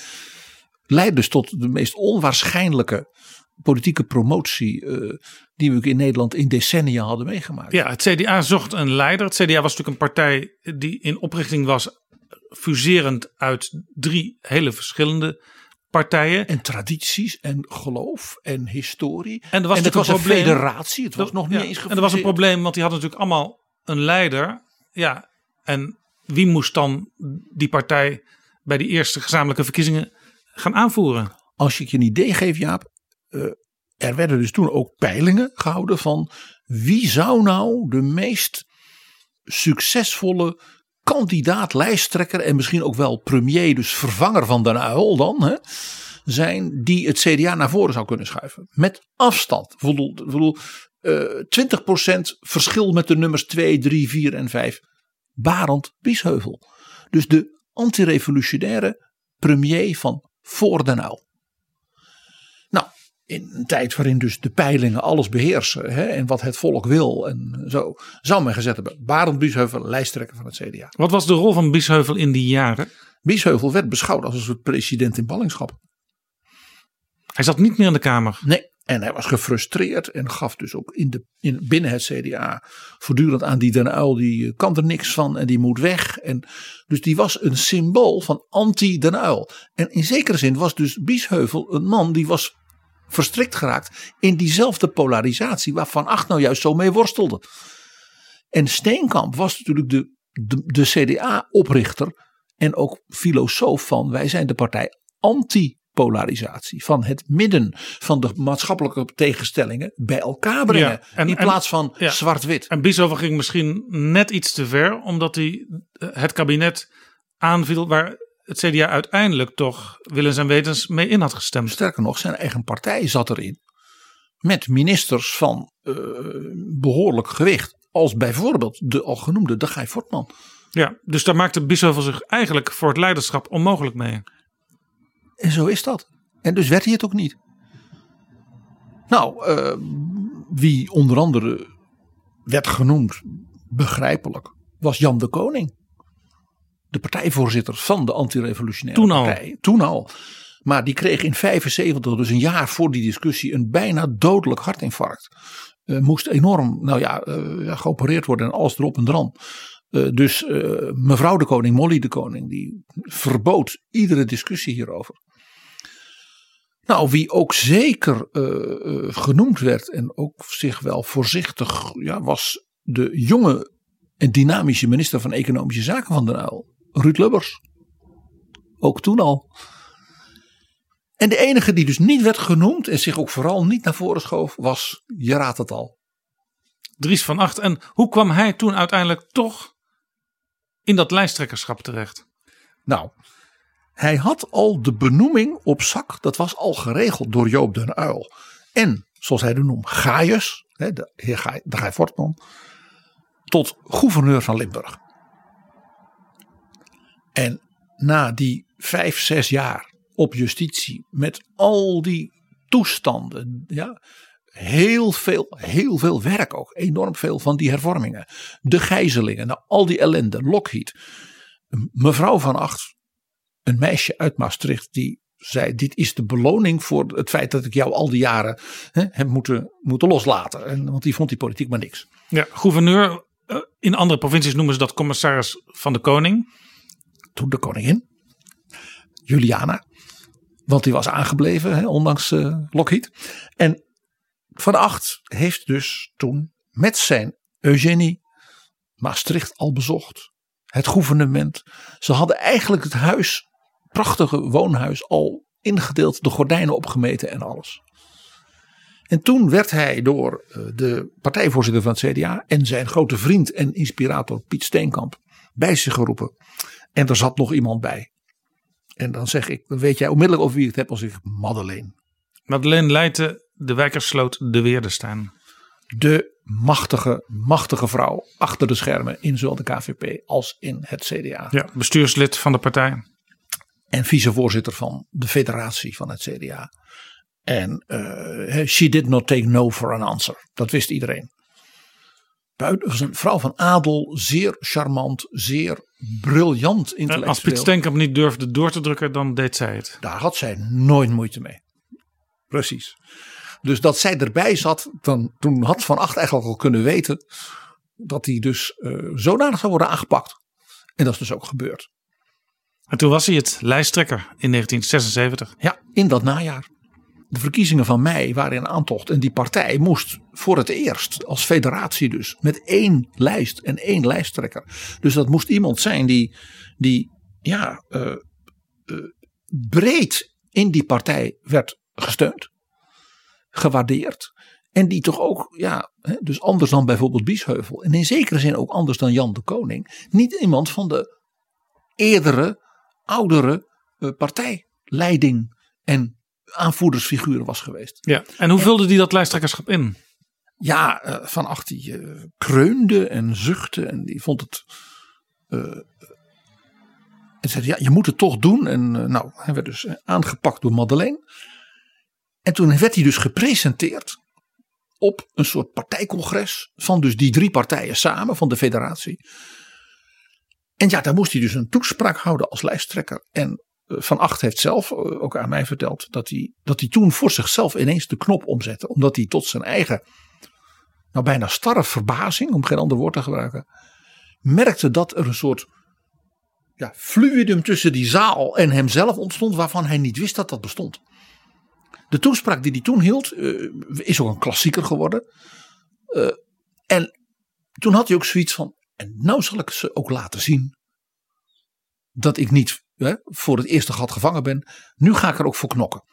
Leidt dus tot de meest onwaarschijnlijke politieke promotie die we in Nederland in decennia hadden meegemaakt. Ja, het CDA zocht een leider. Het CDA was natuurlijk een partij die in oprichting was fuserend uit drie hele verschillende partijen. En tradities en geloof en historie. En er was, en het was een, probleem. federatie. Het was nog niet ja, eens En er was een probleem, want die hadden natuurlijk allemaal een leider. Ja, en wie moest dan die partij bij die eerste gezamenlijke verkiezingen gaan aanvoeren? Als ik je een idee geef, Jaap. Uh, er werden dus toen ook peilingen gehouden van wie zou nou de meest succesvolle kandidaat, lijsttrekker en misschien ook wel premier, dus vervanger van Den Uyl dan, hè, zijn die het CDA naar voren zou kunnen schuiven. Met afstand. Bedoel, bedoel, eh, 20% verschil met de nummers 2, 3, 4 en 5. Barend Biesheuvel. Dus de antirevolutionaire premier van voor Den Uyl. In een tijd waarin dus de peilingen alles beheersen hè, en wat het volk wil en zo, zou men gezet hebben. Barend Biesheuvel, lijsttrekker van het CDA. Wat was de rol van Biesheuvel in die jaren? Biesheuvel werd beschouwd als een soort president in ballingschap. Hij zat niet meer in de Kamer. Nee, en hij was gefrustreerd en gaf dus ook in de, in, binnen het CDA voortdurend aan die Den Uyl, die eh, kan er niks van en die moet weg. En, dus die was een symbool van anti-Den Uyl. En in zekere zin was dus Biesheuvel een man die was verstrikt geraakt in diezelfde polarisatie waar Van Acht nou juist zo mee worstelde. En Steenkamp was natuurlijk de, de, de CDA-oprichter en ook filosoof van wij zijn de partij anti polarisatie, van het midden van de maatschappelijke tegenstellingen bij elkaar brengen. Ja, en- in plaats van ja. zwart-wit. En Biesheuvel ging misschien net iets te ver, omdat hij eh, het kabinet aanviel waar het CDA uiteindelijk toch willens en wetens mee in had gestemd. Sterker nog, zijn eigen partij zat erin. Met ministers van eh, behoorlijk gewicht. Als bijvoorbeeld de al genoemde de Guy Fortman. Ja, dus daar maakte Biesheuvel zich eigenlijk voor het leiderschap onmogelijk mee. En zo is dat. En dus werd hij het ook niet. Nou, eh, wie onder andere werd genoemd, begrijpelijk, was Jan de Koning. De partijvoorzitter van de antirevolutionaire Toen al. partij. Toen al. Maar die kreeg in 75, dus een jaar voor die discussie, een bijna dodelijk hartinfarct. Eh, moest enorm, nou ja, eh, ja, geopereerd worden en alles erop en dran. Eh, dus mevrouw de koning, Molly de koning, die verbood iedere discussie hierover. Nou, wie ook zeker genoemd werd en ook zich wel voorzichtig, ja, was de jonge en dynamische minister van Economische Zaken van Den Uyl, Ruud Lubbers. Ook toen al. En de enige die dus niet werd genoemd en zich ook vooral niet naar voren schoof, was, je raadt het al, Dries van Acht. En hoe kwam hij toen uiteindelijk toch in dat lijsttrekkerschap terecht? Nou, hij had al de benoeming op zak. Dat was al geregeld door Joop den Uyl. En, zoals hij de noemt, Gaius, de heer Gaai, de Gaai Fortman, tot gouverneur van Limburg. En na die vijf, zes jaar op justitie met al die toestanden, ja, heel veel, heel veel werk ook, enorm veel van die hervormingen, de gijzelingen, nou, al die ellende, Lockheed. Mevrouw van Acht, een meisje uit Maastricht, die zei: Dit is de beloning voor het feit dat ik jou al die jaren hè, heb moeten, moeten loslaten. En, want die vond die politiek maar niks. Ja, gouverneur. eh, In andere provincies noemen ze dat commissaris van de koning. Toen de koningin, Juliana, want die was aangebleven, hè, ondanks eh Lockheed. En Van Acht heeft dus toen met zijn Eugenie Maastricht al bezocht. Het gouvernement. Ze hadden eigenlijk het huis, prachtige woonhuis, al ingedeeld, de gordijnen opgemeten en alles. En toen werd hij door eh, de partijvoorzitter van het CDA en zijn grote vriend en inspirator Piet Steenkamp bij zich geroepen. En er zat nog iemand bij. En dan zeg ik, dan weet jij onmiddellijk over wie ik het heb als ik Madeleine. Madeleine Leijten, de Wijkersloot, de Weerdestein. De machtige, machtige vrouw achter de schermen in zowel de KVP als in het CDA. Ja, bestuurslid van de partij. En vicevoorzitter van de federatie van het CDA. En eh, she did not take no for an answer. Dat wist iedereen. Was een vrouw van adel, zeer charmant, zeer briljant En intellectueel. als Piet Steenkamp niet durfde door te drukken, dan deed zij het. Daar had zij nooit moeite mee. Precies. Dus dat zij erbij zat, dan, toen had Van Acht eigenlijk al kunnen weten dat hij dus eh, zodanig zou worden aangepakt. En dat is dus ook gebeurd. En toen was hij het lijsttrekker in 1976. Ja, in dat najaar. De verkiezingen van mei waren in aantocht. En die partij moest voor het eerst, als federatie dus, met één lijst en één lijsttrekker. Dus dat moest iemand zijn die, die ja, eh, eh, breed in die partij werd gesteund, gewaardeerd. En die toch ook, ja, dus anders dan bijvoorbeeld Biesheuvel. En in zekere zin ook anders dan Jan de Koning. Niet iemand van de eerdere, oudere eh, partijleiding en aanvoerdersfiguren was geweest. Ja. En hoe vulde die dat lijsttrekkerschap in? Ja, eh, Van Acht die eh, kreunde en zuchtte en die vond het... eh, en zei, ja, je moet het toch doen. En nou, hij werd dus aangepakt door Madeleine. En toen werd hij dus gepresenteerd op een soort partijcongres van dus die drie partijen samen van de federatie. En ja, daar moest hij dus een toespraak houden als lijsttrekker. En Van Acht heeft zelf eh, ook aan mij verteld dat hij, dat hij toen voor zichzelf ineens de knop omzette. Omdat hij tot zijn eigen, nou bijna starre verbazing, om geen ander woord te gebruiken, merkte dat er een soort ja, fluidum tussen die zaal en hemzelf ontstond waarvan hij niet wist dat dat bestond. De toespraak die hij toen hield eh, is ook een klassieker geworden. Eh, en toen had hij ook zoiets van, en nou zal ik ze ook laten zien dat ik niet voor het eerste gat gevangen ben. Nu ga ik er ook voor knokken.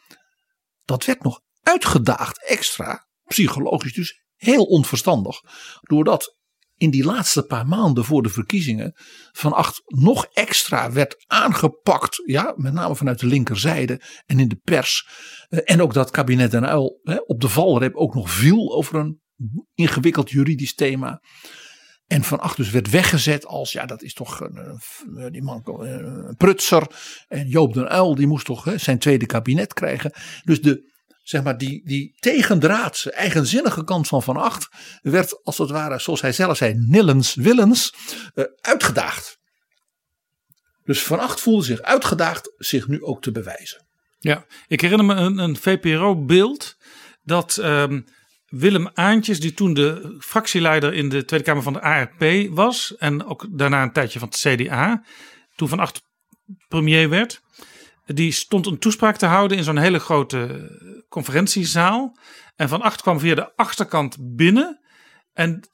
Dat werd nog uitgedaagd extra, psychologisch dus heel onverstandig. Doordat in die laatste paar maanden voor de verkiezingen Van Acht nog extra werd aangepakt. Ja, met name vanuit de linkerzijde en in de pers. Eh, En ook dat kabinet Den Uyl hè, op de valreep ook nog viel over een ingewikkeld juridisch thema. En Van Acht dus werd weggezet als, ja dat is toch een, die man, eh, een prutser. En Joop den Uyl die moest toch hè, zijn tweede kabinet krijgen. Dus de, zeg maar, die, die tegendraadse, eigenzinnige kant van Van Acht werd als het ware, zoals hij zelf zei, nillens willens, eh, uitgedaagd. Dus Van Acht voelde zich uitgedaagd zich nu ook te bewijzen. Ja, ik herinner me een, een VPRO-beeld dat ehm, Willem Aantjes, die toen de fractieleider in de Tweede Kamer van de ARP was, en ook daarna een tijdje van het CDA, toen Van Acht premier werd, die stond een toespraak te houden in zo'n hele grote conferentiezaal. En Van Acht kwam via de achterkant binnen en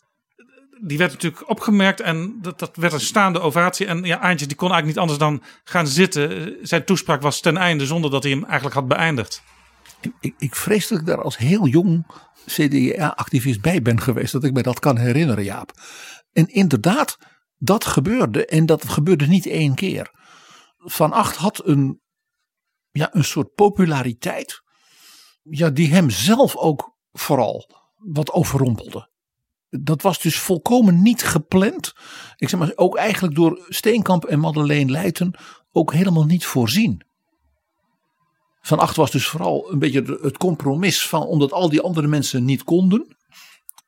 die werd natuurlijk opgemerkt en dat, dat werd een staande ovatie. En ja, Aantjes die kon eigenlijk niet anders dan gaan zitten. Zijn toespraak was ten einde zonder dat hij hem eigenlijk had beëindigd. Ik, ik vrees dat ik daar als heel jong CDA-activist bij ben geweest. Dat ik me dat kan herinneren, Jaap. En inderdaad, dat gebeurde. En dat gebeurde niet één keer. Van Acht had een, ja, een soort populariteit. Ja, die hem zelf ook vooral wat overrompelde. Dat was dus volkomen niet gepland. Ik zeg maar ook eigenlijk door Steenkamp en Madeleine Leijten ook helemaal niet voorzien. Van Acht was dus vooral een beetje het compromis van omdat al die andere mensen niet konden.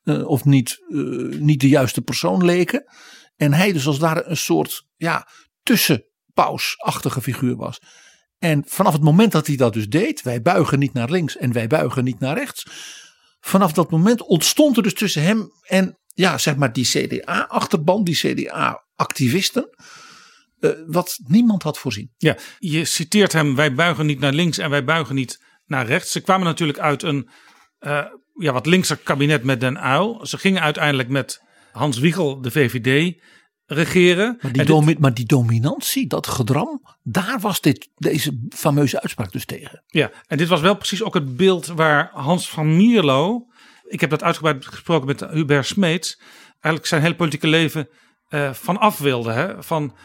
eh, of niet, eh, niet de juiste persoon leken. En hij dus als ware een soort ja, tussenpausachtige figuur was. En vanaf het moment dat hij dat dus deed, wij buigen niet naar links en wij buigen niet naar rechts. Vanaf dat moment ontstond er dus tussen hem en ja, zeg maar die CDA-achterban, die CDA-activisten, eh, wat niemand had voorzien. Ja, je citeert hem, wij buigen niet naar links en wij buigen niet naar rechts. Ze kwamen natuurlijk uit een eh, ja, wat linkser kabinet met Den Uyl. Ze gingen uiteindelijk met Hans Wiegel, de VVD, regeren. Maar die, En dit- domi- maar die dominantie, dat gedram, daar was dit, deze fameuze uitspraak dus tegen. Ja, en dit was wel precies ook het beeld waar Hans van Mierlo, ik heb dat uitgebreid gesproken met Hubert Smeets, eigenlijk zijn hele politieke leven eh, van af wilde. Hè? Van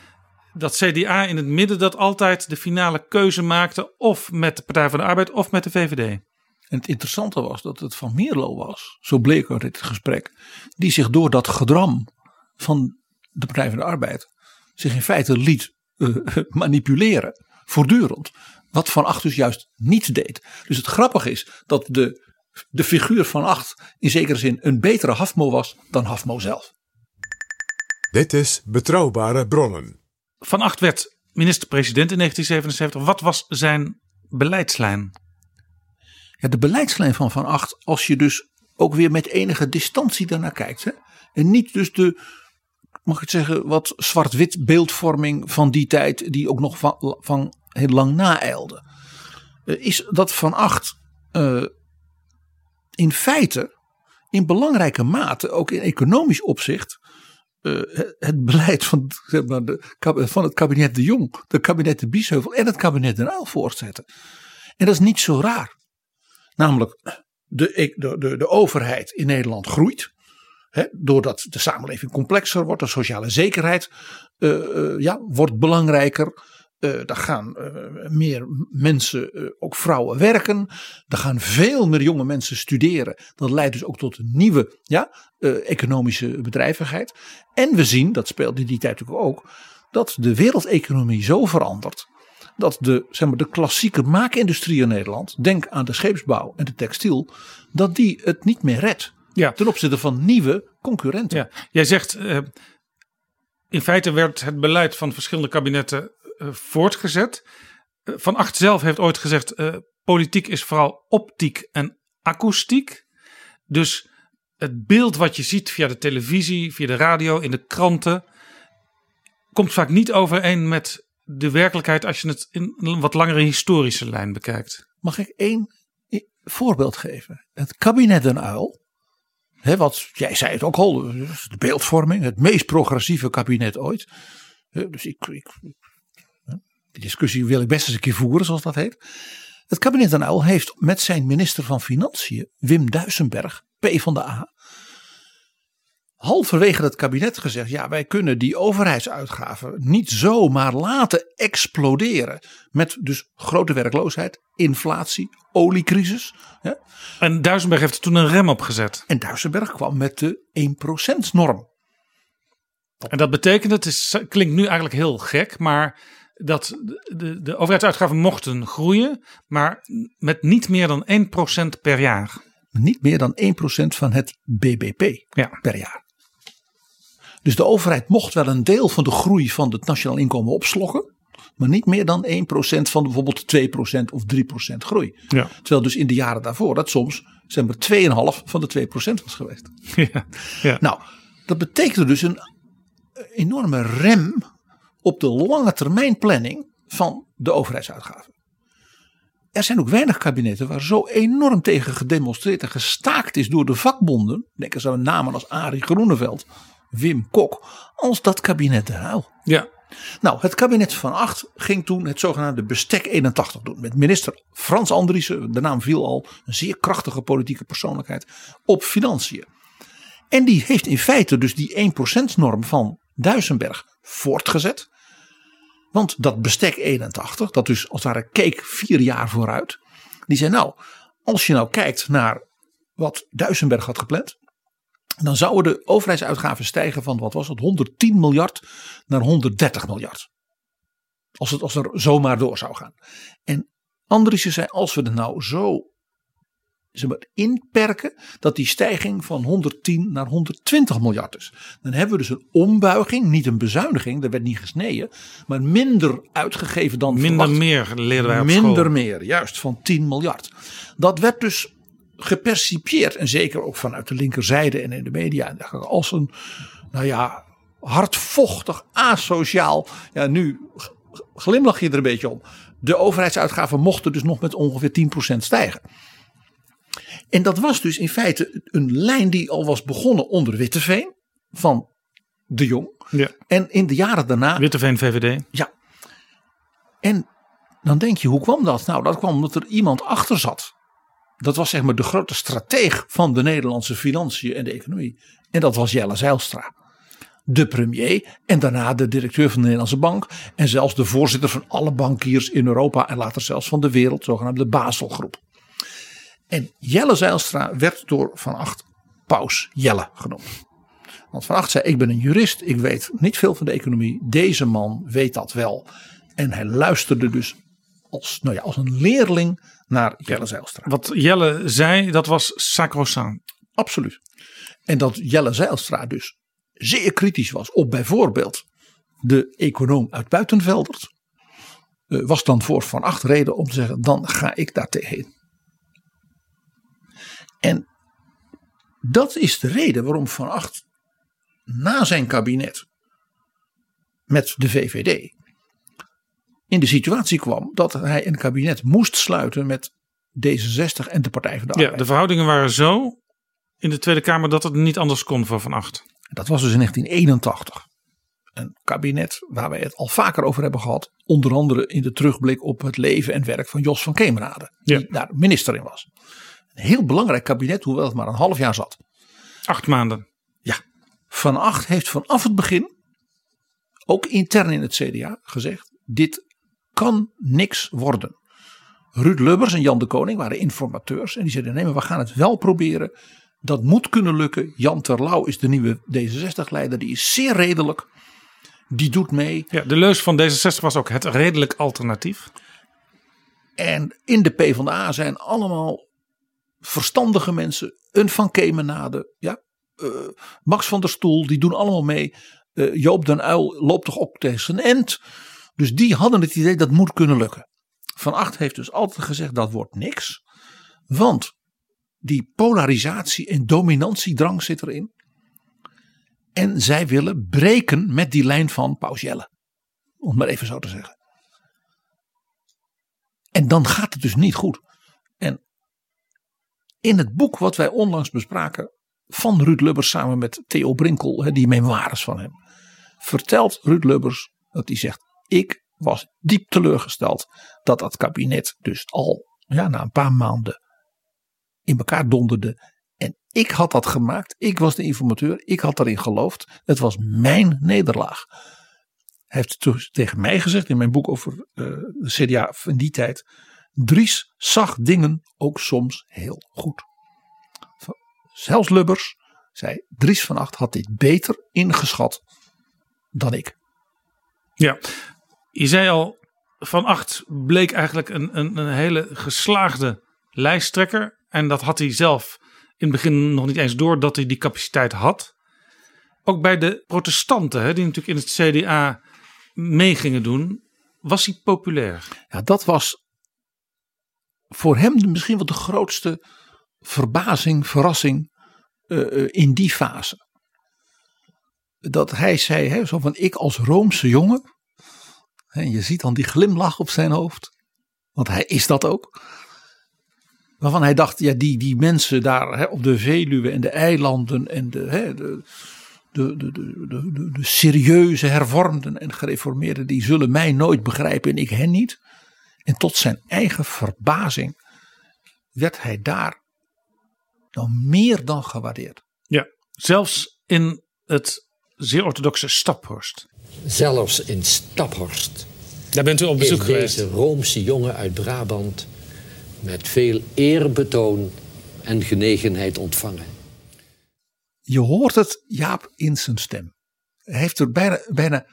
dat CDA in het midden dat altijd de finale keuze maakte, of met de Partij van de Arbeid of met de VVD. En het interessante was dat het van Mierlo was, zo bleek uit dit gesprek, die zich door dat gedram van de Partij van de Arbeid zich in feite liet eh, manipuleren, voortdurend. Wat Van Acht dus juist niet deed. Dus het grappige is dat de, de figuur van Acht in zekere zin een betere Hafmo was dan Hafmo zelf. Dit is Betrouwbare Bronnen. Van Acht werd minister-president in 1977. Wat was zijn beleidslijn? Ja, de beleidslijn van Van Acht, als je dus ook weer met enige distantie daarnaar kijkt. Hè? En niet dus de, mag ik het zeggen, wat zwart-wit beeldvorming van die tijd, die ook nog van, van heel lang naeilde. Eh, Is dat Van Acht eh, in feite, in belangrijke mate, ook in economisch opzicht, eh, het- beleid van, zeg maar, de, van het kabinet De Jong, het kabinet De Biesheuvel en het kabinet Den Uyl voortzetten. En dat is niet zo raar. Namelijk, de, de, de, de overheid in Nederland groeit. Doordat de samenleving complexer wordt, de sociale zekerheid uh, uh, ja, wordt belangrijker. Uh, er gaan meer mensen, ook vrouwen, werken. Er gaan veel meer jonge mensen studeren. Dat leidt dus ook tot een nieuwe ja, economische bedrijvigheid. En we zien, dat speelt in die tijd natuurlijk ook, dat de wereldeconomie zo verandert. Dat de, zeg maar, de klassieke maakindustrie in Nederland, denk aan de scheepsbouw en de textiel, dat die het niet meer redt. Ja. Ten opzichte van nieuwe concurrenten. Ja. Jij zegt, in feite werd het beleid van verschillende kabinetten voortgezet. Uh, van Acht zelf heeft ooit gezegd, politiek is vooral optiek en akoestiek. Dus het beeld wat je ziet via de televisie, via de radio, in de kranten, komt vaak niet overeen met de werkelijkheid als je het in een wat langere historische lijn bekijkt. Mag ik één voorbeeld geven? Het kabinet Den Uil He, wat, jij zei het ook al, de beeldvorming, het meest progressieve kabinet ooit. dus ik, ik, die discussie wil ik best eens een keer voeren, zoals dat heet. Het kabinet Den Uyl heeft met zijn minister van Financiën, Wim Duisenberg, P van de A, halverwege het kabinet gezegd: ja, wij kunnen die overheidsuitgaven niet zomaar laten exploderen. Met dus grote werkloosheid, inflatie, oliecrisis. En Duisenberg heeft er toen een rem op gezet. En Duisenberg kwam met de 1%-norm. En dat betekent, het is, klinkt nu eigenlijk heel gek, maar dat de, de, overheidsuitgaven mochten groeien, maar met niet meer dan 1% per jaar. Niet meer dan 1% van het BBP ja. per jaar. Dus de overheid mocht wel een deel van de groei van het nationaal inkomen opslokken. Maar niet meer dan 1% van bijvoorbeeld 2% of 3% groei. Ja. Terwijl dus in de jaren daarvoor dat soms zeg maar 2,5 van de 2% was geweest. Ja. Ja. Nou, dat betekende dus een enorme rem op de lange termijn planning van de overheidsuitgaven. Er zijn ook weinig kabinetten waar zo enorm tegen gedemonstreerd en gestaakt is door de vakbonden. Denk eens aan namen als Arie Groeneveld Wim Kok als dat kabinet de Ruil. Ja. Nou, het kabinet van Acht ging toen het zogenaamde bestek 81 doen. Met minister Frans Andriessen, de naam viel al, een zeer krachtige politieke persoonlijkheid, op financiën. En die heeft in feite dus die 1% norm van Duisenberg voortgezet. Want dat bestek 81, dat dus als het ware keek vier jaar vooruit. Die zei nou, als je nou kijkt naar wat Duisenberg had gepland dan zouden de overheidsuitgaven stijgen van wat was het 110 miljard naar 130 miljard. Als het als er zomaar door zou gaan. En Andriessen zei als we er nou zo zeg maar, inperken dat die stijging van 110 naar 120 miljard is. Dan hebben we dus een ombuiging, niet een bezuiniging, er werd niet gesneden, maar minder uitgegeven dan Minder verwacht. meer leren wij op Minder school. meer, juist, van 10 miljard. Dat werd dus gepercipieerd en zeker ook vanuit de linkerzijde en in de media als een, nou ja, hardvochtig, asociaal. Ja, nu glimlach je er een beetje om. De overheidsuitgaven mochten dus nog met ongeveer 10% stijgen. En dat was dus in feite een lijn die al was begonnen onder Witteveen van de Jong. Ja. En in de jaren daarna. Witteveen VVD. Ja. En dan denk je, hoe kwam dat? Nou, dat kwam omdat er iemand achter zat. Dat was zeg maar de grote strateeg van de Nederlandse financiën en de economie. En dat was Jelle Zijlstra. De premier en daarna de directeur van de Nederlandse Bank. En zelfs de voorzitter van alle bankiers in Europa en later zelfs van de wereld, zogenaamde Baselgroep. En Jelle Zijlstra werd door Van Acht Paus Jelle genoemd. Want Van Acht zei: Ik ben een jurist, ik weet niet veel van de economie. Deze man weet dat wel. En hij luisterde dus als, nou ja, als een leerling naar Jelle Zijlstra. Wat Jelle zei, dat was sacrosanct. Absoluut. En dat Jelle Zijlstra dus zeer kritisch was op bijvoorbeeld de econoom uit Buitenveldert. Uh, was dan voor Van Acht reden om te zeggen: dan ga ik daar tegenin. En dat is de reden waarom Van Acht na zijn kabinet met de VVD in de situatie kwam dat hij een kabinet moest sluiten met D66 en de Partij van de Arbeid. Ja, de verhoudingen waren zo in de Tweede Kamer dat het niet anders kon voor Van Acht. Dat was dus in 1981. Een kabinet waar wij het al vaker over hebben gehad. Onder andere in de terugblik op het leven en werk van Jos van Kemenade. Ja. Die daar minister in was. Een heel belangrijk kabinet, hoewel het maar een half jaar zat. Acht maanden. Ja, Van Acht heeft vanaf het begin, ook intern in het CDA, gezegd: dit kan niks worden. Ruud Lubbers en Jan de Koning waren informateurs en die zeiden: nee, maar we gaan het wel proberen. Dat moet kunnen lukken. Jan Terlouw is de nieuwe D66-leider, die is zeer redelijk. Die doet mee. Ja, de leus van D66 was ook het redelijk alternatief. En in de PvdA zijn allemaal verstandige mensen. Een Van Kemenade, ja, uh, Max van der Stoel, die doen allemaal mee. Uh, Joop den Uil loopt toch ook tegen zijn end. Dus die hadden het idee dat moet kunnen lukken. Van Acht heeft dus altijd gezegd dat wordt niks. Want die polarisatie en dominantiedrang zit erin. En zij willen breken met die lijn van Paus Jelle. Om het maar even zo te zeggen. En dan gaat het dus niet goed. En in het boek wat wij onlangs bespraken van Ruud Lubbers samen met Theo Brinkel, die memoires van hem, vertelt Ruud Lubbers dat hij zegt: Ik was diep teleurgesteld dat dat kabinet dus al ja, na een paar maanden in elkaar donderde. En ik had dat gemaakt. Ik was de informateur. Ik had daarin geloofd. Het was mijn nederlaag. Hij heeft tegen mij gezegd in mijn boek over uh, de CDA van die tijd. Dries zag dingen ook soms heel goed. Zelfs Lubbers zei: Dries van Acht had dit beter ingeschat dan ik. Ja, je zei al, Van Acht bleek eigenlijk een, een, een hele geslaagde lijsttrekker. En dat had hij zelf in het begin nog niet eens door dat hij die capaciteit had. Ook bij de protestanten, hè, die natuurlijk in het CDA mee gingen doen, was hij populair. Ja, dat was voor hem misschien wel de grootste verbazing, verrassing uh, in die fase. Dat hij zei, hè, zo van ik als Roomse jongen. En je ziet dan die glimlach op zijn hoofd. Want hij is dat ook. Waarvan hij dacht, ja, die, die mensen daar op de Veluwe en de eilanden en de, de, de, de, de, de serieuze hervormden en gereformeerden, die zullen mij nooit begrijpen en ik hen niet. En tot zijn eigen verbazing werd hij daar nou meer dan gewaardeerd. Ja, zelfs in het zeer orthodoxe Staphorst. Zelfs in Staphorst. Daar bent u op bezoek geweest. Deze Roomse jongen uit Brabant met veel eerbetoon en genegenheid ontvangen. Je hoort het Jaap in zijn stem. Hij heeft er bijna, bijna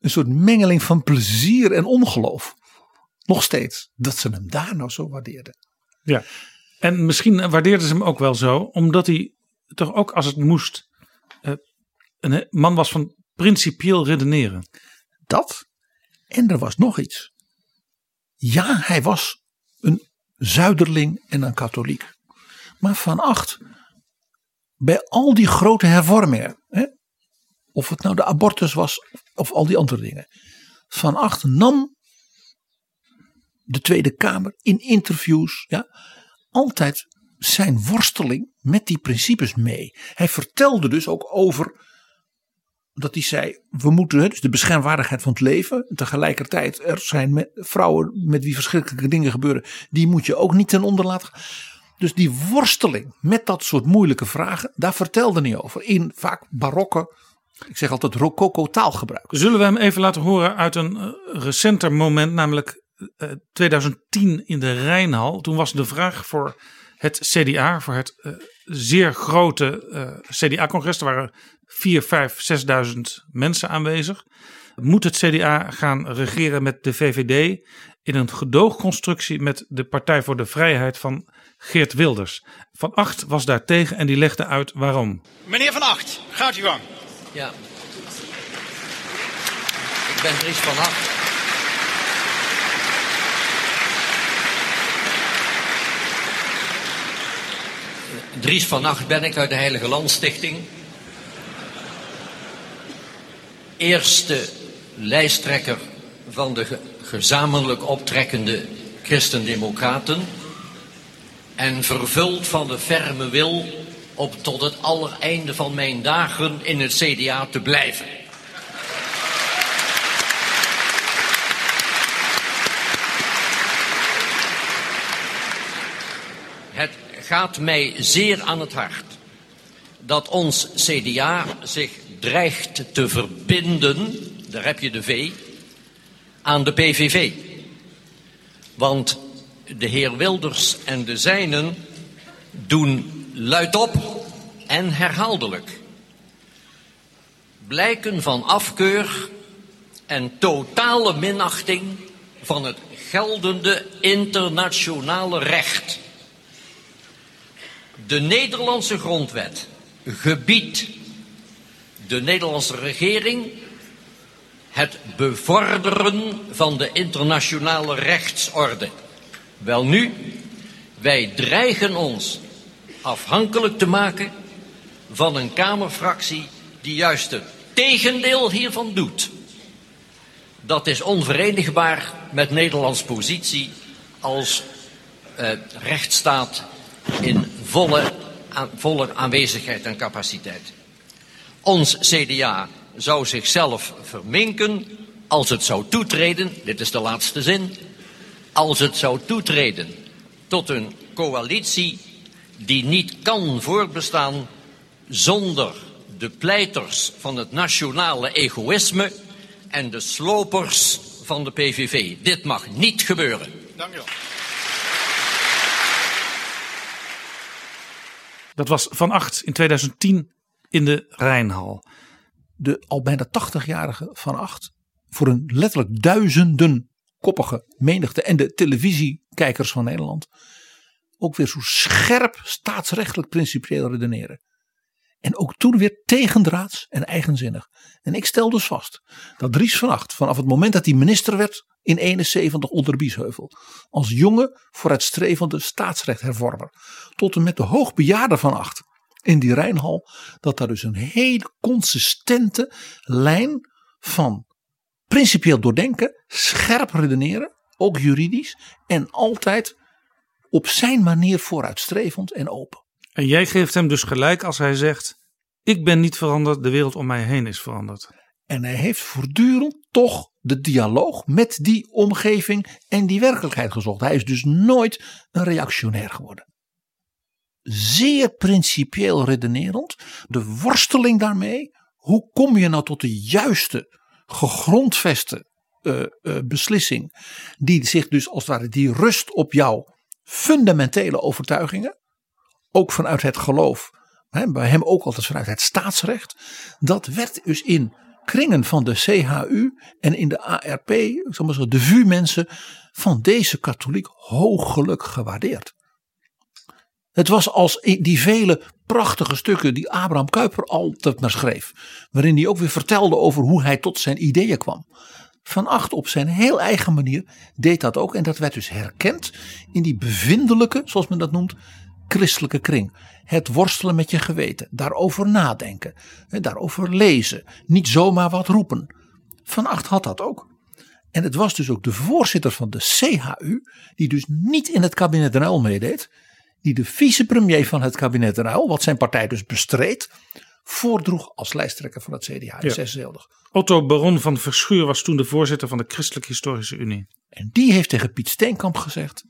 een soort mengeling van plezier en ongeloof. Nog steeds. Dat ze hem daar nou zo waardeerden. Ja. En misschien waardeerden ze hem ook wel zo. Omdat hij toch ook als het moest. Uh, een man was van principieel redeneren. Dat. En er was nog iets. Ja, hij was een zuiderling en een katholiek. Maar van acht, bij al die grote hervormingen, hè, of het nou de abortus was of al die andere dingen, van acht nam de Tweede Kamer in interviews ja, altijd zijn worsteling met die principes mee. Hij vertelde dus ook over dat hij zei: we moeten dus de beschermwaardigheid van het leven. Tegelijkertijd, er zijn vrouwen met wie verschrikkelijke dingen gebeuren, die moet je ook niet ten onder laten. Dus die worsteling met dat soort moeilijke vragen, daar vertelde hij over. In vaak barokke, ik zeg altijd rococo taalgebruik. Zullen we hem even laten horen uit een uh, recenter moment, namelijk uh, 2010 in de Rijnhal. Toen was de vraag voor het CDA, voor het uh, zeer grote CDA-congres. Er waren 4, 5, 6.000 mensen aanwezig. Moet het CDA gaan regeren met de VVD in een gedoogconstructie met de Partij voor de Vrijheid van Geert Wilders? Van Acht was daar tegen en die legde uit waarom. Meneer Van Acht, gaat u gang. Ja. Ik ben Dries van Acht. Dries van Acht ben ik uit de Heilige Landstichting. Eerste lijsttrekker van de gezamenlijk optrekkende Christendemocraten. En vervuld van de ferme wil om tot het allereinde van mijn dagen in het CDA te blijven. Het gaat mij zeer aan het hart dat ons CDA zich dreigt te verbinden, daar heb je de V, aan de PVV. Want de heer Wilders en de zijnen doen luidop en herhaaldelijk blijken van afkeur en totale minachting van het geldende internationale recht. De Nederlandse grondwet gebiedt de Nederlandse regering het bevorderen van de internationale rechtsorde. Welnu, wij dreigen ons afhankelijk te maken van een Kamerfractie die juist het tegendeel hiervan doet. Dat is onverenigbaar met Nederlands positie als eh, rechtsstaat in volle, volle aanwezigheid en capaciteit. Ons CDA zou zichzelf verminken als het zou toetreden, dit is de laatste zin, als het zou toetreden tot een coalitie die niet kan voortbestaan zonder de pleiters van het nationale egoïsme en de slopers van de PVV. Dit mag niet gebeuren. Dank u wel. Dat was Van Acht in 2010 in de Rijnhal. De al bijna 80-jarige Van Acht voor een letterlijk duizenden koppige menigte en de televisiekijkers van Nederland ook weer zo scherp staatsrechtelijk principieel redeneren. En ook toen weer tegendraads en eigenzinnig. En ik stel dus vast dat Dries van Acht vanaf het moment dat hij minister werd in 71 onder Biesheuvel. Als jonge vooruitstrevende staatsrechthervormer. Tot en met de hoogbejaarde van Acht in die Rijnhal. Dat daar dus een hele consistente lijn van principieel doordenken, scherp redeneren, ook juridisch. En altijd op zijn manier vooruitstrevend en open. En jij geeft hem dus gelijk als hij zegt: Ik ben niet veranderd, de wereld om mij heen is veranderd. En hij heeft voortdurend toch de dialoog met die omgeving en die werkelijkheid gezocht. Hij is dus nooit een reactionair geworden. Zeer principieel redenerend. De worsteling daarmee. Hoe kom je nou tot de juiste, gegrondveste uh, uh, beslissing. Die zich dus als het ware die rust op jouw fundamentele overtuigingen. Ook vanuit het geloof. Hè, bij hem ook altijd vanuit het staatsrecht. Dat werd dus in kringen van de CHU en in de ARP, ik de VU-mensen van deze katholiek hoogelijk gewaardeerd. Het was als die vele prachtige stukken die Abraham Kuyper altijd maar schreef, waarin hij ook weer vertelde over hoe hij tot zijn ideeën kwam. Van Acht op zijn heel eigen manier deed dat ook en dat werd dus herkend in die bevindelijke, zoals men dat noemt, christelijke kring. Het worstelen met je geweten, daarover nadenken, daarover lezen, niet zomaar wat roepen. Van Acht had dat ook. En het was dus ook de voorzitter van de CHU, die dus niet in het kabinet Den Uyl meedeed, die de vicepremier van het kabinet Uyl, wat zijn partij dus bestreed, voordroeg als lijsttrekker van het CDA in ja. Otto Baron van Verschuur was toen de voorzitter van de Christelijke Historische Unie. En die heeft tegen Piet Steenkamp gezegd: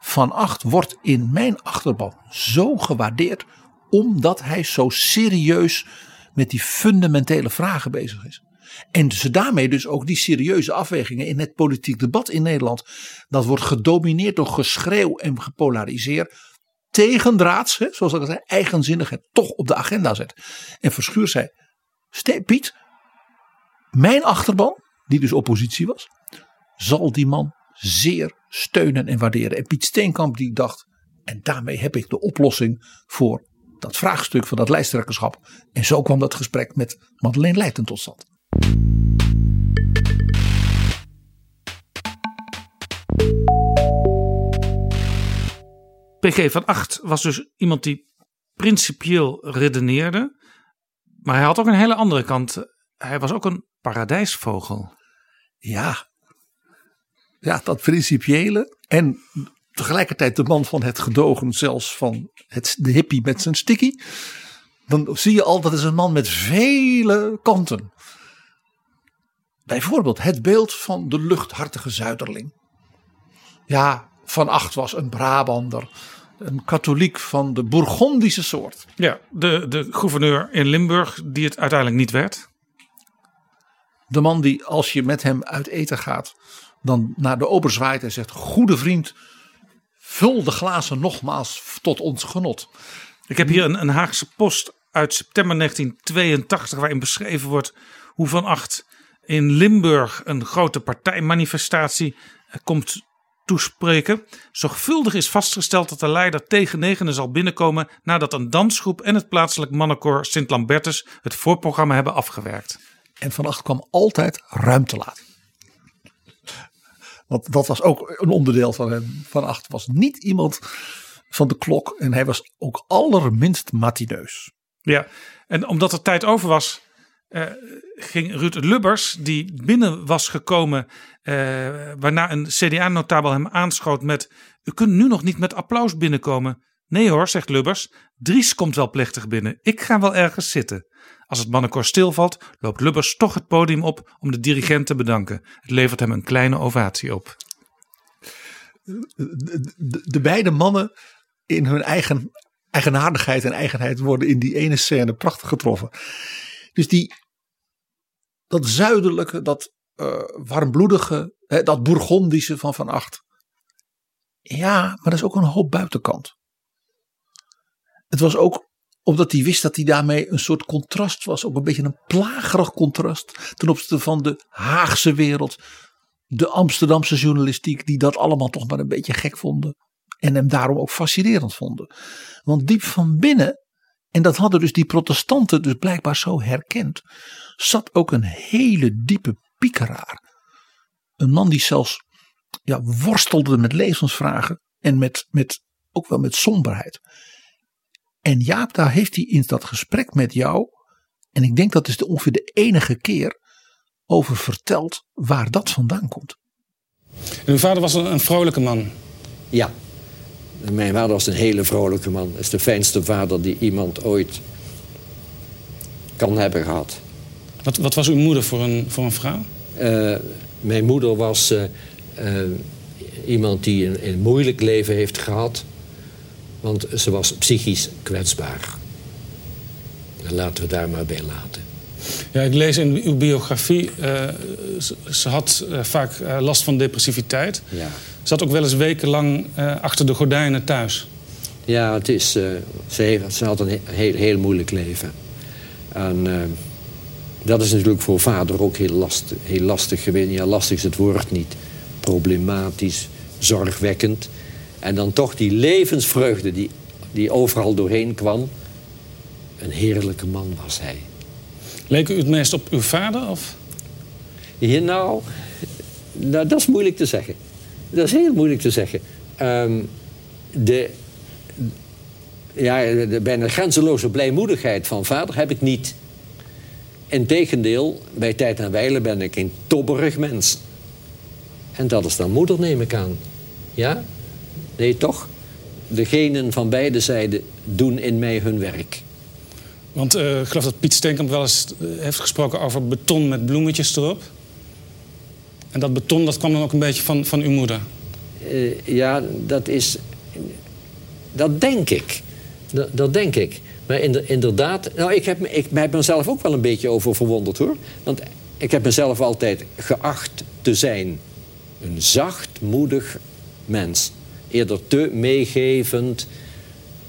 Van Acht wordt in mijn achterban zo gewaardeerd omdat hij zo serieus met die fundamentele vragen bezig is. En ze daarmee dus ook die serieuze afwegingen in het politiek debat in Nederland. Dat wordt gedomineerd door geschreeuw en gepolariseerd. Tegendraads, hè, zoals ik al zei, eigenzinnigheid toch op de agenda zet. En Verschuur zei, Piet, mijn achterban, die dus oppositie was, zal die man zeer steunen en waarderen. En Piet Steenkamp die dacht, en daarmee heb ik de oplossing voor dat vraagstuk van dat lijsttrekkerschap. En zo kwam dat gesprek met Madeleine Leijten tot stand. PG van Acht was dus iemand die principieel redeneerde. Maar hij had ook een hele andere kant. Hij was ook een paradijsvogel. Ja, ja dat principiële. En tegelijkertijd de man van het gedogen, zelfs van het, de hippie met zijn sticky. Dan zie je al dat is een man met vele kanten. Bijvoorbeeld het beeld van de luchthartige zuiderling. Ja, Van Acht was een Brabander Een katholiek van de Bourgondische soort. Ja, de, de gouverneur in Limburg, die het uiteindelijk niet werd. De man die als je met hem uit eten gaat, dan naar de ober zwaait en zegt: Goede vriend, vul de glazen nogmaals tot ons genot. Ik heb hier een, een Haagse post uit september 1982, waarin beschreven wordt hoe Van Acht in Limburg een grote partijmanifestatie eh, komt toespreken. Zorgvuldig is vastgesteld dat de leider tegen negenen zal binnenkomen nadat een dansgroep en het plaatselijk mannenkoor Sint Lambertus het voorprogramma hebben afgewerkt. En Van Acht kwam altijd ruim te laat. Want dat was ook een onderdeel van hem. Van Acht was niet iemand van de klok en hij was ook allerminst matineus. Ja, en omdat er tijd over was, uh, ging Ruud Lubbers, die binnen was gekomen, uh, waarna een CDA-notabel hem aanschoot met: U kunt nu nog niet met applaus binnenkomen. Nee hoor, zegt Lubbers. Dries komt wel plechtig binnen. Ik ga wel ergens zitten. Als het mannenkoor stilvalt, loopt Lubbers toch het podium op om de dirigent te bedanken. Het levert hem een kleine ovatie op. De, de, de beide mannen in hun eigen eigenaardigheid en eigenheid worden in die ene scène prachtig getroffen. Dus die, dat zuidelijke, dat uh, warmbloedige, hè, dat Bourgondische van Van Acht. Ja, maar dat is ook een hoop buitenkant. Het was ook omdat hij wist dat hij daarmee een soort contrast was. Ook een beetje een plagerig contrast ten opzichte van de Haagse wereld. De Amsterdamse journalistiek die dat allemaal toch maar een beetje gek vonden. En hem daarom ook fascinerend vonden. Want diep van binnen, en dat hadden dus die protestanten dus blijkbaar zo herkend, zat ook een hele diepe piekeraar. Een man die zelfs ja, worstelde met levensvragen en met, met, ook wel met somberheid. En Jaap, daar heeft hij in dat gesprek met jou, en ik denk dat is de, ongeveer de enige keer, over verteld waar dat vandaan komt. En uw vader was een, een vrolijke man. Ja, mijn vader was een hele vrolijke man. Is de fijnste vader die iemand ooit kan hebben gehad. Wat, wat was uw moeder voor een, voor een vrouw? Uh, mijn moeder was uh, uh, iemand die een, een, moeilijk leven heeft gehad. Want ze was psychisch kwetsbaar. En laten we daar maar bij laten. Ja, ik lees in uw biografie, ze, ze, had vaak last van depressiviteit. Ja zat ook wel eens wekenlang uh, achter de gordijnen thuis. Ja, het is, uh, ze, heeft, ze had een heel, heel moeilijk leven. En uh, dat is natuurlijk voor vader ook heel lastig, heel lastig geweest. Ja, lastig is het woord niet. Problematisch, zorgwekkend. En dan toch die levensvreugde die, die overal doorheen kwam. Een heerlijke man was hij. Leek u het meest op uw vader? Of? Ja, nou, nou, dat is moeilijk te zeggen. Dat is heel moeilijk te zeggen. Um, de, ja, de bijna grenzeloze blijmoedigheid van vader heb ik niet. Integendeel, bij tijd en wijle ben ik een tobberig mens. En dat is dan moeder, neem ik aan. Ja? Nee, toch? De genen van beide zijden doen in mij hun werk. Want uh, ik geloof dat Piet Steenkamp wel eens eh, heeft gesproken over beton met bloemetjes erop. En dat beton, dat kwam dan ook een beetje van, van uw moeder? Uh, ja, dat is... Dat denk ik. Dat, denk ik. Maar inderdaad... Nou, ik heb, ik heb mezelf ook wel een beetje over verwonderd, hoor. Want ik heb mezelf altijd geacht te zijn... een zachtmoedig mens. Eerder te meegevend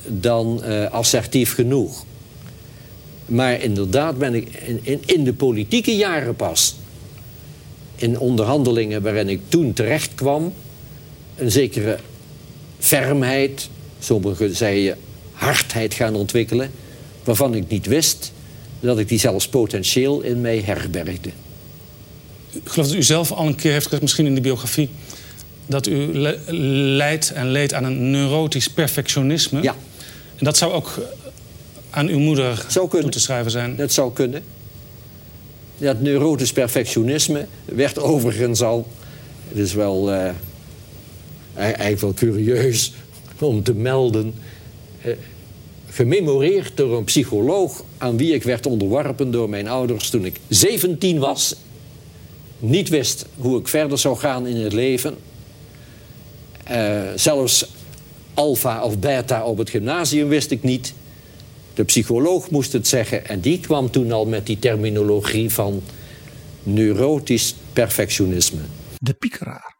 dan uh, assertief genoeg. Maar inderdaad ben ik in, in de politieke jaren pas in onderhandelingen waarin ik toen terecht kwam, een zekere fermheid, sommigen zeiden hardheid gaan ontwikkelen, waarvan ik niet wist dat ik die zelfs potentieel in mij herbergde. Ik geloof dat u zelf al een keer heeft gezegd, misschien in de biografie, dat u leidt en leed aan een neurotisch perfectionisme. Ja. En dat zou ook aan uw moeder toe te schrijven zijn. Dat zou kunnen. Dat neurotisch perfectionisme werd overigens al... Het is wel uh, eigenlijk wel curieus om te melden... Uh, gememoreerd door een psycholoog aan wie ik werd onderworpen door mijn ouders toen ik 17 was. Niet wist hoe ik verder zou gaan in het leven. Uh, zelfs alfa of beta op het gymnasium wist ik niet. De psycholoog moest het zeggen en die kwam toen al met die terminologie van neurotisch perfectionisme. De piekeraar.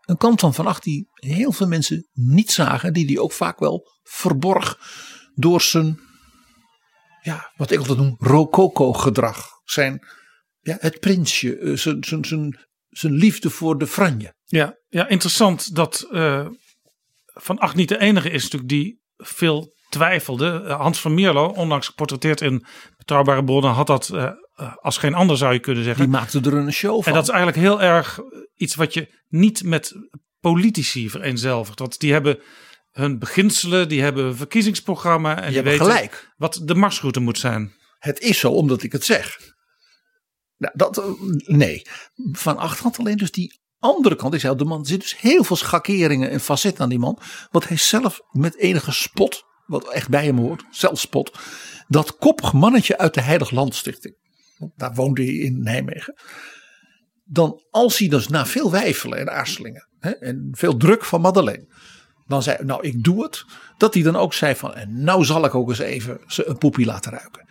Een kant van Van Acht die heel veel mensen niet zagen, die die ook vaak wel verborg door zijn, ja, wat ik altijd noem, rococo-gedrag. Zijn, ja, het prinsje, eh, zijn, zijn, zijn, zijn liefde voor de franje. Ja, ja interessant dat uh, Van Acht niet de enige is natuurlijk die veel twijfelde. Eh, Hans van Mierlo, onlangs geportretteerd in Betrouwbare Bronnen, had dat uh, als geen ander zou je kunnen zeggen. Die maakte er een show van. En dat is eigenlijk heel erg iets wat je niet met politici vereenzelvigt. Want die hebben hun beginselen, die hebben een verkiezingsprogramma. En die, die weten gelijk. wat de marsroute moet zijn. Het is zo omdat ik het zeg. Nou, dat, nee. Van Acht had alleen dus die andere kant. Ik zei, de man er zit dus heel veel schakeringen en facetten aan die man. Wat hij zelf met enige spot, wat echt bij hem hoort, zelfspot. Dat koppig mannetje uit de Heilig Landstichting. Daar woonde hij in Nijmegen. Dan als hij dus na veel wijfelen en aarzelingen. Hè, en veel druk van Madeleine. Dan zei nou ik doe het. Dat hij dan ook zei van en nou zal ik ook eens even een poepie laten ruiken.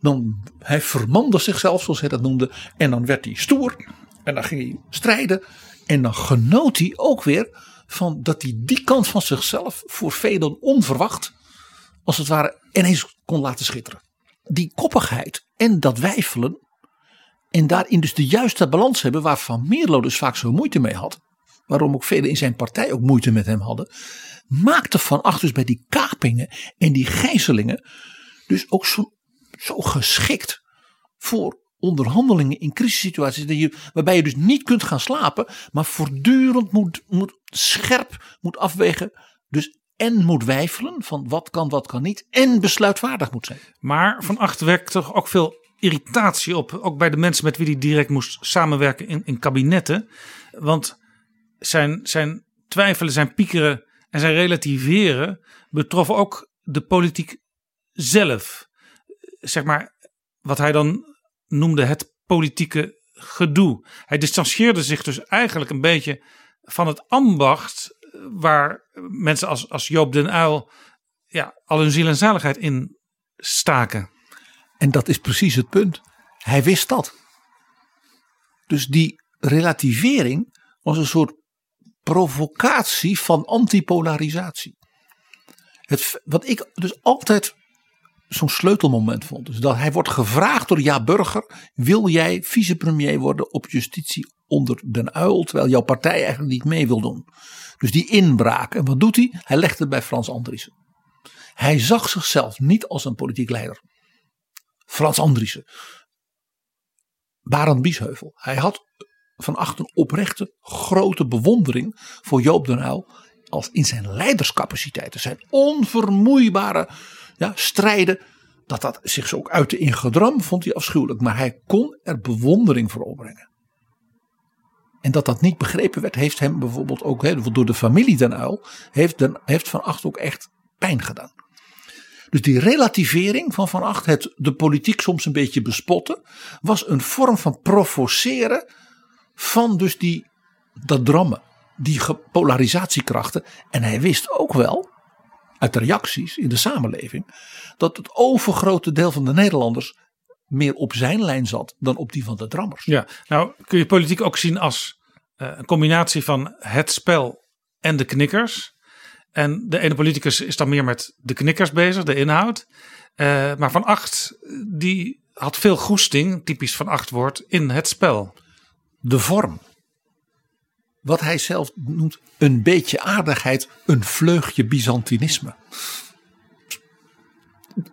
Dan hij vermande zichzelf zoals hij dat noemde. En dan werd hij stoer. En dan ging hij strijden. En dan genoot hij ook weer van dat hij die kant van zichzelf voor velen onverwacht. Als het ware ineens kon laten schitteren. Die koppigheid en dat wijfelen. En daarin dus de juiste balans hebben waar Van Meerlo dus vaak zo moeite mee had. Waarom ook velen in zijn partij ook moeite met hem hadden. Maakte Van Acht dus bij die kapingen en die gijzelingen. Dus ook zo, zo geschikt voor onderhandelingen in crisissituaties. Je, waarbij je dus niet kunt gaan slapen. Maar voortdurend moet, moet scherp moet afwegen. Dus en moet wijfelen van wat kan, wat kan niet. En besluitvaardig moet zijn. Maar Van Acht wekt toch ook veel irritatie op. Ook bij de mensen met wie hij direct moest samenwerken in, in kabinetten. Want zijn, zijn twijfelen, zijn piekeren en zijn relativeren betroffen ook de politiek zelf. Zeg maar wat hij dan noemde het politieke gedoe. Hij distancieerde zich dus eigenlijk een beetje van het ambacht waar mensen als, als Joop den Uil ja, al hun ziel en zaligheid in staken. En dat is precies het punt. Hij wist dat. Dus die relativering was een soort provocatie van antipolarisatie. Het, wat ik dus altijd zo'n sleutelmoment vond. Dus dat hij wordt gevraagd door Ja Burger: wil jij vicepremier worden op justitie onder Den Uil, terwijl jouw partij eigenlijk niet mee wil doen. Dus die inbraak. En wat doet hij? Hij legt het bij Frans Andriessen. Hij zag zichzelf niet als een politiek leider. Frans Andriessen. Barend Biesheuvel. Hij had van achter oprechte grote bewondering voor Joop den Uyl als in zijn leiderscapaciteiten, zijn onvermoeibare ja, strijden, dat dat zich zo ook uitte in gedram, vond hij afschuwelijk. Maar hij kon er bewondering voor opbrengen. En dat dat niet begrepen werd, heeft hem bijvoorbeeld ook he, door de familie Den Uyl, heeft, den, heeft Van Acht ook echt pijn gedaan. Dus die relativering van Van Acht, het de politiek soms een beetje bespotten, was een vorm van provoceren van dus die, dat drammen, die polarisatiekrachten. En hij wist ook wel, uit de reacties in de samenleving, dat het overgrote deel van de Nederlanders meer op zijn lijn zat dan op die van de drammers. Ja, nou kun je politiek ook zien als uh, een combinatie van het spel en de knikkers. En de ene politicus is dan meer met de knikkers bezig, de inhoud. Uh, maar Van Acht, die had veel goesting, typisch Van Acht woord, in het spel. De vorm. Wat hij zelf noemt een beetje aardigheid, een vleugje Byzantinisme.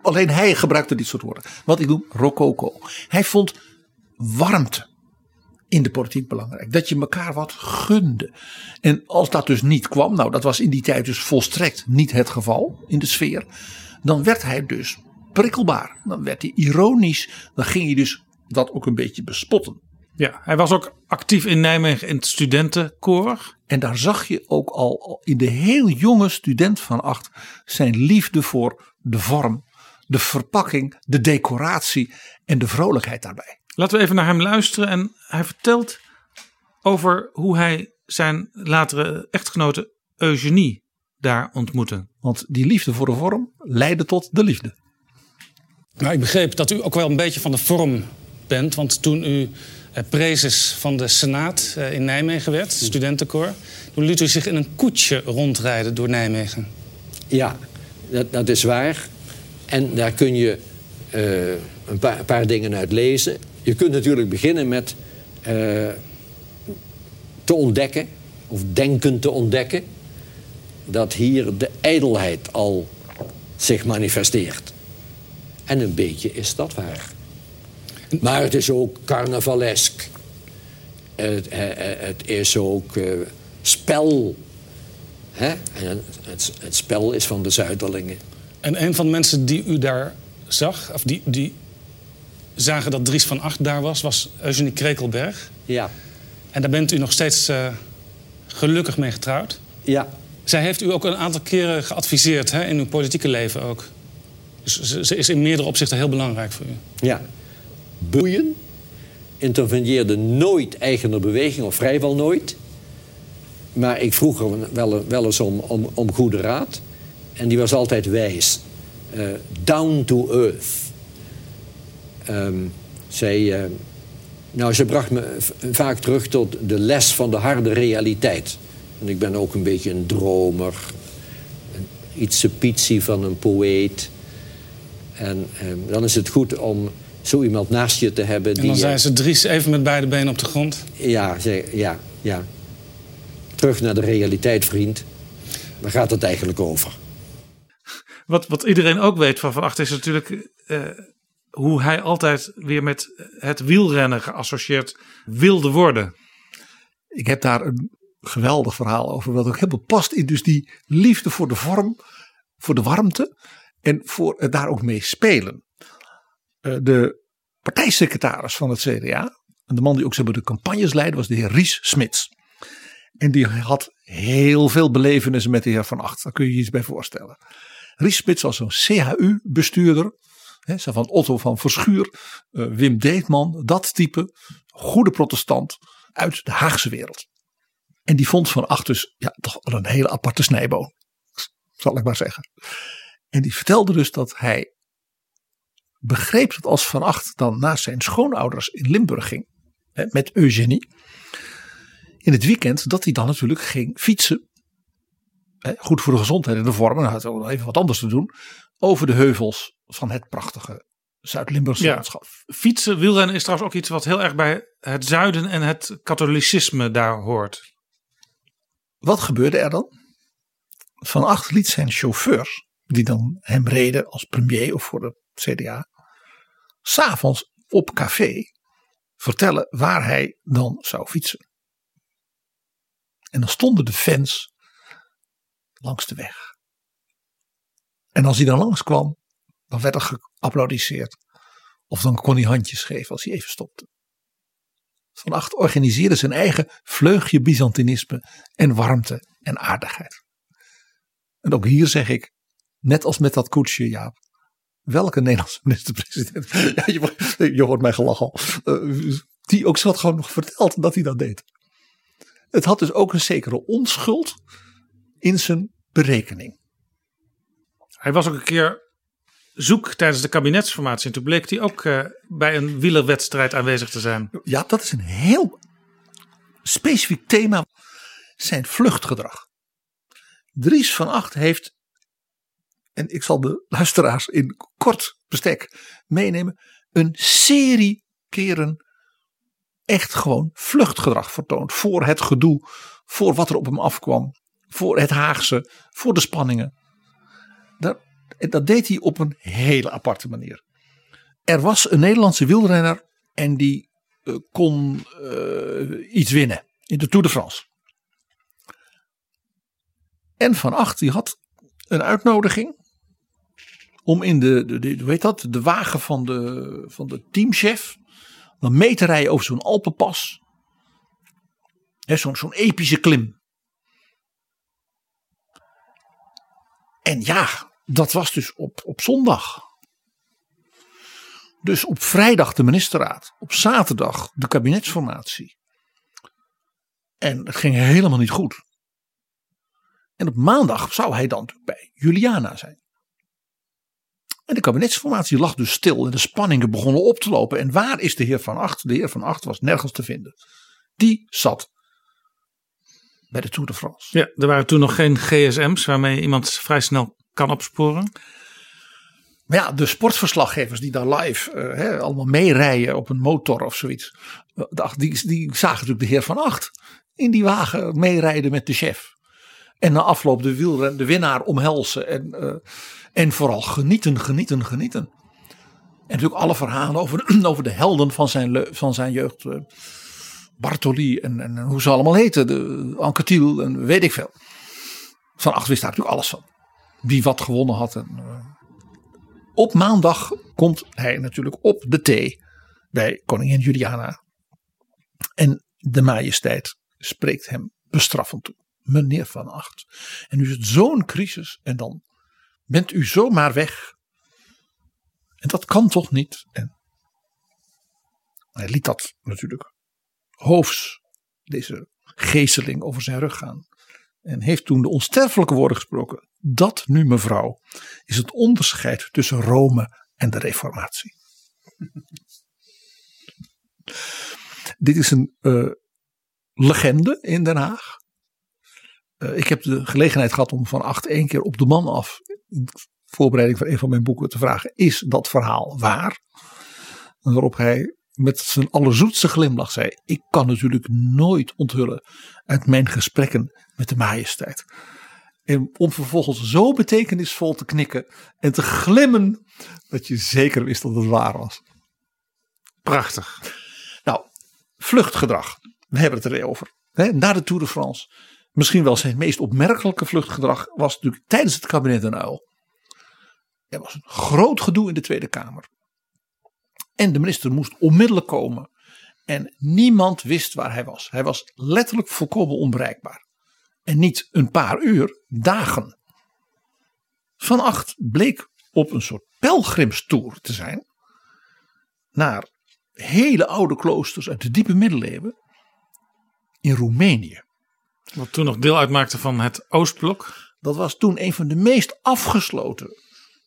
Alleen hij gebruikte dit soort woorden. Wat ik noem rococo. Hij vond warmte in de politiek belangrijk. Dat je elkaar wat gunde. En als dat dus niet kwam, nou dat was in die tijd dus volstrekt niet het geval in de sfeer. Dan werd hij dus prikkelbaar. Dan werd hij ironisch. Dan ging hij dus dat ook een beetje bespotten. Ja, hij was ook actief in Nijmegen in het studentenkoor. En daar zag je ook al in de heel jonge student van acht zijn liefde voor de vorm, de verpakking, de decoratie en de vrolijkheid daarbij. Laten we even naar hem luisteren. En hij vertelt over hoe hij zijn latere echtgenote Eugenie daar ontmoeten. Want die liefde voor de vorm leidde tot de liefde. Nou, ik begreep dat u ook wel een beetje van de vorm bent. Want toen u prezes van de Senaat eh, in Nijmegen werd, studentenkoor... toen liet u zich in een koetsje rondrijden door Nijmegen. Ja, dat, dat is waar. En daar kun je eh, een, paar, een paar dingen uit lezen. Je kunt natuurlijk beginnen met eh, te ontdekken, of denken te ontdekken, dat hier de ijdelheid al zich manifesteert. En een beetje is dat waar. Maar het is ook carnavalesk. Het, het is ook eh, spel. Hè? En het, het spel is van de Zuiderlingen. En een van de mensen die u daar zag, of die, die zagen dat Dries van Acht daar was, was Eugenie Krekelberg. Ja. En daar bent u nog steeds eh, gelukkig mee getrouwd. Ja. Zij heeft u ook een aantal keren geadviseerd hè, in uw politieke leven ook. Dus ze, ze is in meerdere opzichten heel belangrijk voor u. Ja. Boeien interveneerde nooit eigener beweging, of vrijwel nooit. Maar ik vroeg er wel, wel eens om, om, om goede raad. En die was altijd wijs. Eh, down to earth. Ehm, zij, eh, nou, ze bracht me vaak terug tot de les van de harde realiteit. En ik ben ook een beetje een dromer. Iets pietsie van een poëet. En ehm, dan is het goed om zo iemand naast je te hebben. En dan zijn ze Dries even met beide benen op de grond. ja, ja, ja. Terug naar de realiteit, vriend. Waar gaat het eigenlijk over? Wat, wat iedereen ook weet van Van Acht is natuurlijk eh, hoe hij altijd weer met het wielrennen geassocieerd wilde worden. Ik heb daar een geweldig verhaal over, wat ook helemaal past in dus die liefde voor de vorm, voor de warmte en voor het daar ook mee spelen. Eh, de partijsecretaris van het CDA, en de man die ook zeg maar, de campagnes leidde, was de heer Ries Smits. En die had heel veel belevenissen met de heer Van Acht. Daar kun je je iets bij voorstellen. Ries Smits was zo'n CHU-bestuurder. Van Otto van Verschuur, eh, Wim Deetman, dat type. Goede protestant uit de Haagse wereld. En die vond Van Acht dus ja, toch een hele aparte snijboon. Zal ik maar zeggen. En die vertelde dus dat hij begreep dat als Van Acht dan naast zijn schoonouders in Limburg ging. Hè, met Eugenie. In het weekend dat hij dan natuurlijk ging fietsen. Hè, goed voor de gezondheid en de vorm. En hij had ook nog even wat anders te doen. Over de heuvels van het prachtige Zuid-Limburgse Ja. landschap. Fietsen, wielrennen is trouwens ook iets wat heel erg bij het zuiden en het katholicisme daar hoort. Wat gebeurde er dan? Van Acht liet zijn chauffeurs, die dan hem reden als premier of voor de CDA, s'avonds op café vertellen waar hij dan zou fietsen. En dan stonden de fans langs de weg. En als hij dan langskwam, dan werd er geapplaudisseerd. Of dan kon hij handjes geven als hij even stopte. Van Acht organiseerde zijn eigen vleugje Byzantinisme en warmte en aardigheid. En ook hier zeg ik, net als met dat koetsje Jaap, welke Nederlandse minister-president, ja, je, je hoort mij gelachen al, eh, die ook zat gewoon nog verteld dat hij dat deed. Het had dus ook een zekere onschuld in zijn berekening. Hij was ook een keer zoek tijdens de kabinetsformatie. En toen bleek hij ook eh, bij een wielerwedstrijd aanwezig te zijn. Ja, dat is een heel specifiek thema. Zijn vluchtgedrag. Dries van Acht heeft, en ik zal de luisteraars in kort bestek meenemen, een serie keren echt gewoon vluchtgedrag vertoond. Voor het gedoe, voor wat er op hem afkwam, voor het Haagse, voor de spanningen. Dat, dat deed hij op een hele aparte manier. Er was een Nederlandse wielrenner en die eh, kon eh, iets winnen in de Tour de France. En Van Acht die had een uitnodiging om in de, de, heet dat, de wagen van de, van de teamchef dan mee te rijden over zo'n Alpenpas. Zo'n zo'n epische klim. En ja, dat was dus op, op zondag. Dus op vrijdag de ministerraad. Op zaterdag de kabinetsformatie. En het ging helemaal niet goed. En op maandag zou hij dan bij Juliana zijn. En de kabinetsformatie lag dus stil en de spanningen begonnen op te lopen. En waar is de heer Van Acht? De heer Van Acht was nergens te vinden. Die zat bij de Tour de France. Ja, er waren toen nog geen gsm's waarmee iemand vrij snel kan opsporen. Maar ja, de sportverslaggevers die daar live uh, hè, allemaal meerijden op een motor of zoiets. Uh, die, die zagen natuurlijk de heer Van Acht in die wagen meerijden met de chef. En na afloop de, wielren, de winnaar omhelzen. En, uh, en vooral genieten, genieten, genieten. En natuurlijk alle verhalen over, over de helden van zijn, van zijn jeugd. Bartoli en, en hoe ze allemaal heten. De Anquetil en weet ik veel. Van Acht wist daar natuurlijk alles van. Wie wat gewonnen had. En, uh, op maandag komt hij natuurlijk op de thee bij koningin Juliana. En de majesteit spreekt hem bestraffend toe. Meneer Van Acht. En nu is het zo'n crisis en dan bent u zomaar weg. En dat kan toch niet? En hij liet dat natuurlijk hoofs, deze geesteling, over zijn rug gaan. En heeft toen de onsterfelijke woorden gesproken. Dat nu, mevrouw, is het onderscheid tussen Rome en de Reformatie. Dit is een uh, legende in Den Haag. Uh, ik heb de gelegenheid gehad om van acht één keer op de man af. In voorbereiding van een van mijn boeken te vragen: is dat verhaal waar? Waarop hij met zijn allerzoetste glimlach zei: Ik kan natuurlijk nooit onthullen uit mijn gesprekken met de majesteit. En om vervolgens zo betekenisvol te knikken en te glimmen dat je zeker wist dat het waar was. Prachtig. Nou, vluchtgedrag. We hebben het er over. na de Tour de France. Misschien wel zijn meest opmerkelijke vluchtgedrag was natuurlijk tijdens het kabinet Den Uil. Er was een groot gedoe in de Tweede Kamer. En de minister moest onmiddellijk komen. En niemand wist waar hij was. Hij was letterlijk volkomen onbereikbaar. En niet een paar uur, dagen. Van Acht bleek op een soort pelgrimstoer te zijn. Naar hele oude kloosters uit de diepe middeleeuwen. In Roemenië. Wat toen nog deel uitmaakte van het Oostblok. Dat was toen een van de meest afgesloten,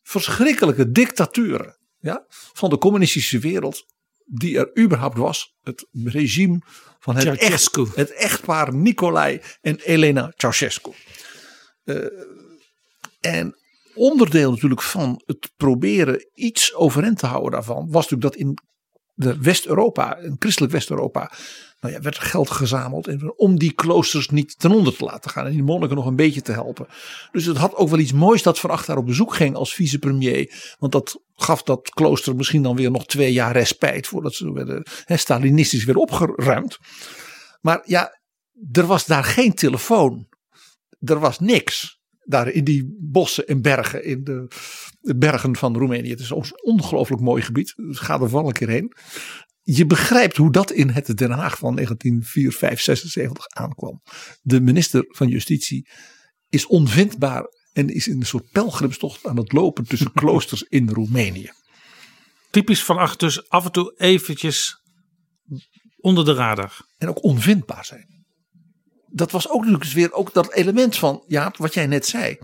verschrikkelijke dictaturen ja, van de communistische wereld die er überhaupt was. Het regime van het, echt, het echtpaar Nicolai en Elena Ceausescu. Uh, en onderdeel natuurlijk van het proberen iets overeind te houden daarvan was natuurlijk dat in de West-Europa, in christelijk West-Europa, nou ja, werd geld gezameld om die kloosters niet ten onder te laten gaan en die monniken nog een beetje te helpen. Dus het had ook wel iets moois dat Van Acht daar op bezoek ging als vicepremier, want dat gaf dat klooster misschien dan weer nog twee jaar respijt voordat ze werden Stalinistisch weer opgeruimd. Maar ja, er was daar geen telefoon. Er was niks daar in die bossen en bergen, in de, de bergen van Roemenië. Het is een ongelooflijk mooi gebied. Dus ga er wel een keer heen. Je begrijpt hoe dat in het Den Haag van 1976 aankwam. De minister van Justitie is onvindbaar en is in een soort pelgrimstocht aan het lopen tussen kloosters in Roemenië. Typisch van achter dus af en toe eventjes onder de radar. En ook onvindbaar zijn dat was ook natuurlijk weer ook dat element van, ja, wat jij net zei.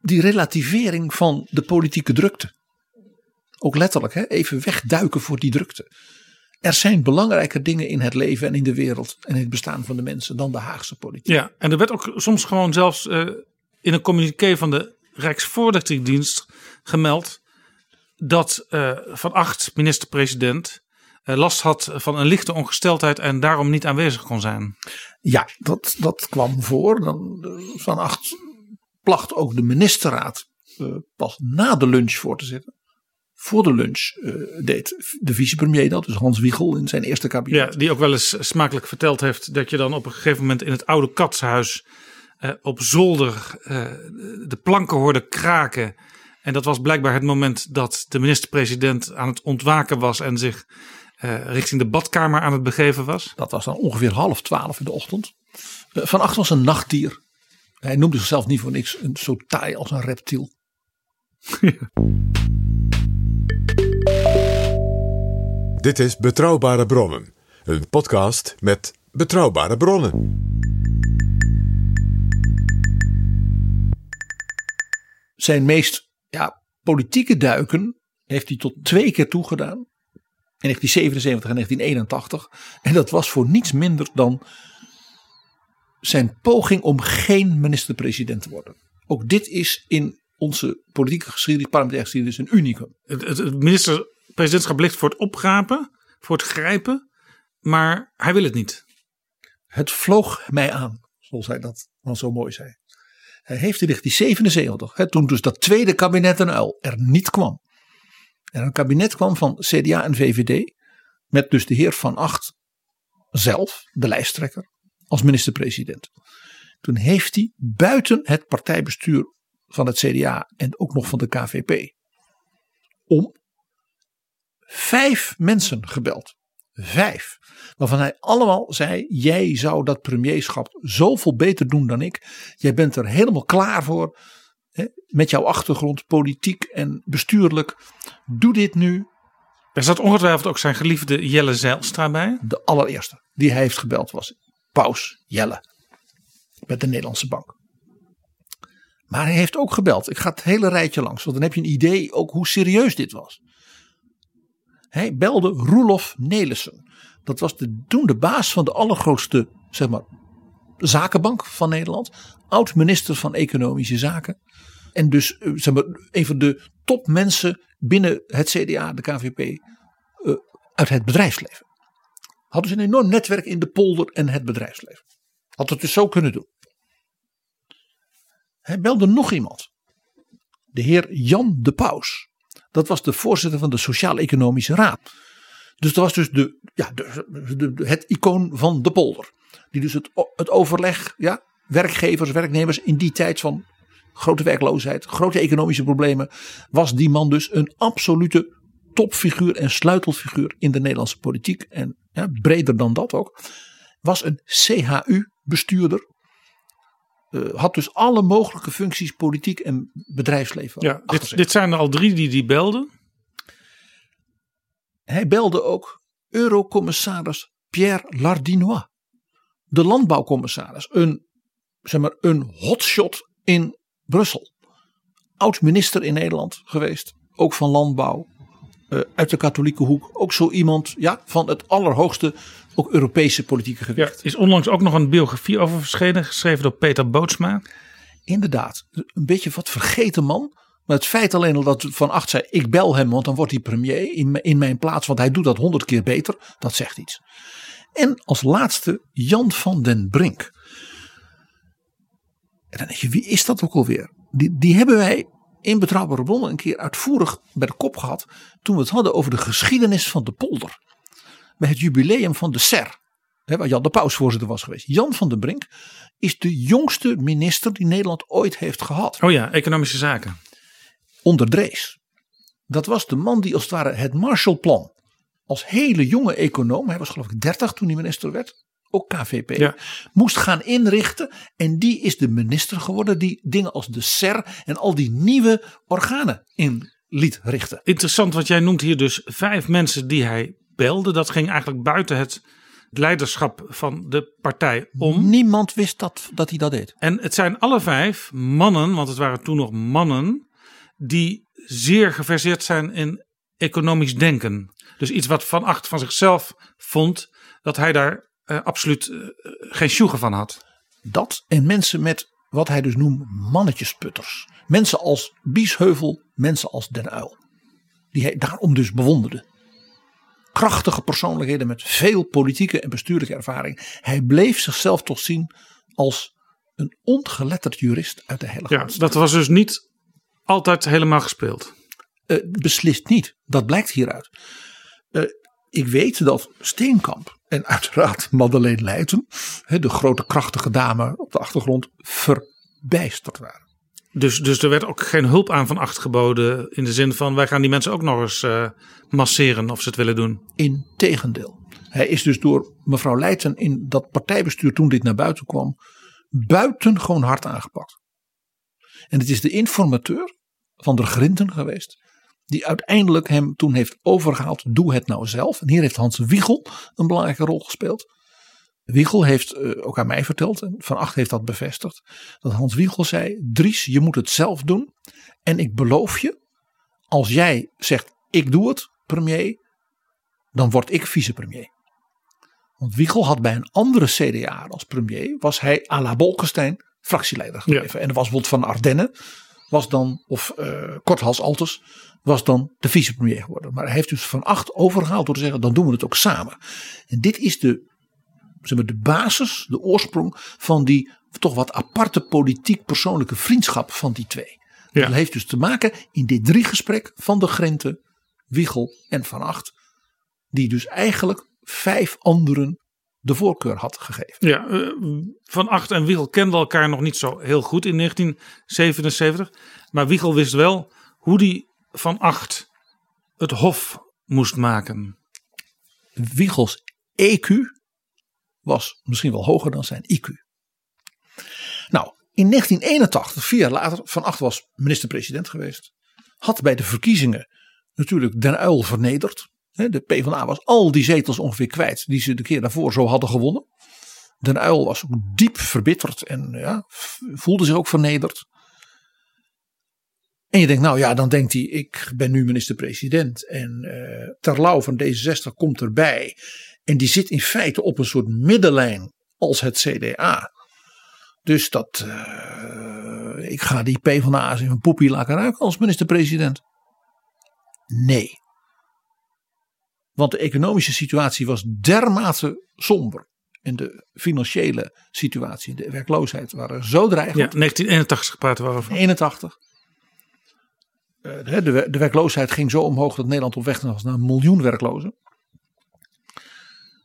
Die relativering van de politieke drukte. Ook letterlijk, hè, even wegduiken voor die drukte. Er zijn belangrijke dingen in het leven en in de wereld en in het bestaan van de mensen dan de Haagse politiek. Ja, en er werd ook soms gewoon zelfs uh, in een communiqué van de Rijksvoorlichtingsdienst gemeld dat uh, Van Acht, minister-president, last had van een lichte ongesteldheid en daarom niet aanwezig kon zijn. Ja, dat, dat kwam voor. Dan, van acht placht ook de ministerraad uh, pas na de lunch voor te zitten. Voor de lunch uh, deed de vicepremier dat, dus Hans Wiegel in zijn eerste kabinet. Ja, die ook wel eens smakelijk verteld heeft dat je dan op een gegeven moment in het oude katshuis uh, op zolder de planken hoorde kraken. En dat was blijkbaar het moment dat de minister-president aan het ontwaken was en zich richting de badkamer aan het begeven was. Dat was dan ongeveer half twaalf in de ochtend. Uh, van achter was een nachtdier. Hij noemde zichzelf niet voor niks een, zo taai als een reptiel. Dit is Betrouwbare Bronnen. Een podcast met betrouwbare bronnen. zijn meest ja, politieke duiken heeft hij tot twee keer toegedaan. In 1977 en 1981. En dat was voor niets minder dan zijn poging om geen minister-president te worden. Ook dit is in onze politieke geschiedenis, parlementaire geschiedenis, een unicum. Het, het, het minister-presidentschap ligt voor het opgapen, voor het grijpen, maar hij wil het niet. Het vloog mij aan, zoals hij dat dan zo mooi zei. Hij heeft in 1977, hè, toen dus dat tweede kabinet een uil er niet kwam. En een kabinet kwam van CDA en VVD, met dus de heer Van Acht zelf, de lijsttrekker, als minister-president. Toen heeft hij buiten het partijbestuur van het CDA en ook nog van de KVP om vijf mensen gebeld. Vijf. Waarvan hij allemaal zei: Jij zou dat premierschap zoveel beter doen dan ik. Jij bent er helemaal klaar voor. Met jouw achtergrond, politiek en bestuurlijk. Doe dit nu. Er zat ongetwijfeld ook zijn geliefde Jelle Zijlstra bij. De allereerste die hij heeft gebeld was Paus Jelle. Met de Nederlandse bank. Maar hij heeft ook gebeld. Ik ga het hele rijtje langs, want dan heb je een idee ook hoe serieus dit was. Hij belde Roelof Nelissen. Dat was de, toen de baas van de allergrootste zeg maar, zakenbank van Nederland. Oud minister van Economische Zaken. En dus eh, zeg maar, een van de topmensen binnen het CDA, de KVP, eh, uit het bedrijfsleven. Had dus een enorm netwerk in de polder en het bedrijfsleven. Had het dus zo kunnen doen. Hij belde nog iemand. De heer Jan de Paus. Dat was de voorzitter van de Sociaal-Economische Raad. Dus dat was dus de, ja, de, de, het icoon van de polder. Die dus het, het overleg, ja, werkgevers, werknemers in die tijd van grote werkloosheid, grote economische problemen, was die man dus een absolute topfiguur en sleutelfiguur in de Nederlandse politiek. En ja, breder dan dat ook. Was een CHU-bestuurder. Uh, eh, had dus alle mogelijke functies, politiek en bedrijfsleven. Ja, dit, dit, zijn er al drie die die belden. Hij belde ook Eurocommissaris Pierre Lardinois. De landbouwcommissaris. Een, zeg maar, een hotshot in Brussel. Oud minister in Nederland geweest. Ook van landbouw. Uh, uit de katholieke hoek. Ook zo iemand ja, van het allerhoogste ook Europese politieke gewicht. Ja, is onlangs ook nog een biografie over verschenen. Geschreven door Peter Bootsma. Inderdaad. Een beetje wat vergeten man. Maar het feit alleen al dat Van Acht zei: ik bel hem, want dan wordt hij premier in, in mijn plaats, want hij doet dat honderd keer beter. Dat zegt iets. En als laatste Jan van den Brink. En dan denk je, wie is dat ook alweer? Die, die hebben wij in Betrouwbare Bronnen een keer uitvoerig bij de kop gehad. toen we het hadden over de geschiedenis van de polder. Bij het jubileum van de SER. waar Jan de Paus voorzitter was geweest. Jan van den Brink is de jongste minister die Nederland ooit heeft gehad. Oh ja, economische zaken onder Drees. Dat was de man die als het ware het Marshallplan als hele jonge econoom, hij was geloof ik 30 toen hij minister werd, ook KVP, moest gaan inrichten. En die is de minister geworden die dingen als de SER en al die nieuwe organen in liet richten. Interessant, wat jij noemt hier dus vijf mensen die hij belde. Dat ging eigenlijk buiten het leiderschap van de partij om. Niemand wist dat, dat hij dat deed. En het zijn alle vijf mannen, want het waren toen nog mannen die zeer geverseerd zijn in economisch denken. Dus iets wat Van Acht van zichzelf vond, dat hij daar uh, absoluut uh, geen sjoegen van had. Dat en mensen met wat hij dus noemt mannetjesputters. Mensen als Biesheuvel, mensen als Den Uil. Die hij daarom dus bewonderde. Krachtige persoonlijkheden met veel politieke en bestuurlijke ervaring. Hij bleef zichzelf toch zien als een ongeletterd jurist uit de hele Ja, dat was dus niet altijd helemaal gespeeld? Uh, beslist niet. Dat blijkt hieruit. Uh, ik weet dat Steenkamp en uiteraard Madeleine Leijten, de grote krachtige dame op de achtergrond, verbijsterd waren. Dus, dus er werd ook geen hulp aan van acht geboden in de zin van wij gaan die mensen ook nog eens uh, masseren of ze het willen doen. Integendeel. Hij is dus door mevrouw Leijten in dat partijbestuur toen dit naar buiten kwam buitengewoon hard aangepakt. En het is de informateur van der Grinten geweest. Die uiteindelijk hem toen heeft overgehaald. Doe het nou zelf. En hier heeft Hans Wiegel een belangrijke rol gespeeld. Wiegel heeft eh, ook aan mij verteld, en Van Acht heeft dat bevestigd, dat Hans Wiegel zei: Dries, je moet het zelf doen. En ik beloof je, als jij zegt: ik doe het, premier, dan word ik vicepremier. Want Wiegel had bij een andere CDA als premier, was hij à la Bolkestein fractieleider gebleven. En er was bijvoorbeeld van Ardennen, was dan, of uh, Korthals Altes, was dan de vicepremier geworden. Maar hij heeft dus van acht overgehaald door te zeggen, dan doen we het ook samen. En dit is de, zeg maar, de basis, de oorsprong van die toch wat aparte politiek persoonlijke vriendschap van die twee. Ja. Dat heeft dus te maken in dit drie gesprek van de Grente, Wiegel en Van Acht. Die dus eigenlijk vijf anderen de voorkeur had gegeven. Ja, uh, Van Acht en Wiegel kenden elkaar nog niet zo heel goed in 1977. Maar Wiegel wist wel hoe die Van Acht het hof moest maken. Wiegels EQ was misschien wel hoger dan zijn IQ. Nou, in 1981, vier jaar later, Van Acht was minister-president geweest. Had bij de verkiezingen natuurlijk Den Uil vernederd. De PvdA was al die zetels ongeveer kwijt die ze de keer daarvoor zo hadden gewonnen. Den Uil was ook diep verbitterd en ja, voelde zich ook vernederd. En je denkt, nou ja, dan denkt hij, ik ben nu minister-president. En uh, Terlouw van D66 komt erbij. En die zit in feite op een soort middenlijn als het CDA. Dus dat, uh, ik ga die PvdA's in mijn poepie laten ruiken als minister-president. Nee. Want de economische situatie was dermate somber. En de financiële situatie, de werkloosheid waren zo dreigend. Ja, 1981 praten we over. 81. Uh, de, de werkloosheid ging zo omhoog dat Nederland op weg was naar een miljoen werklozen.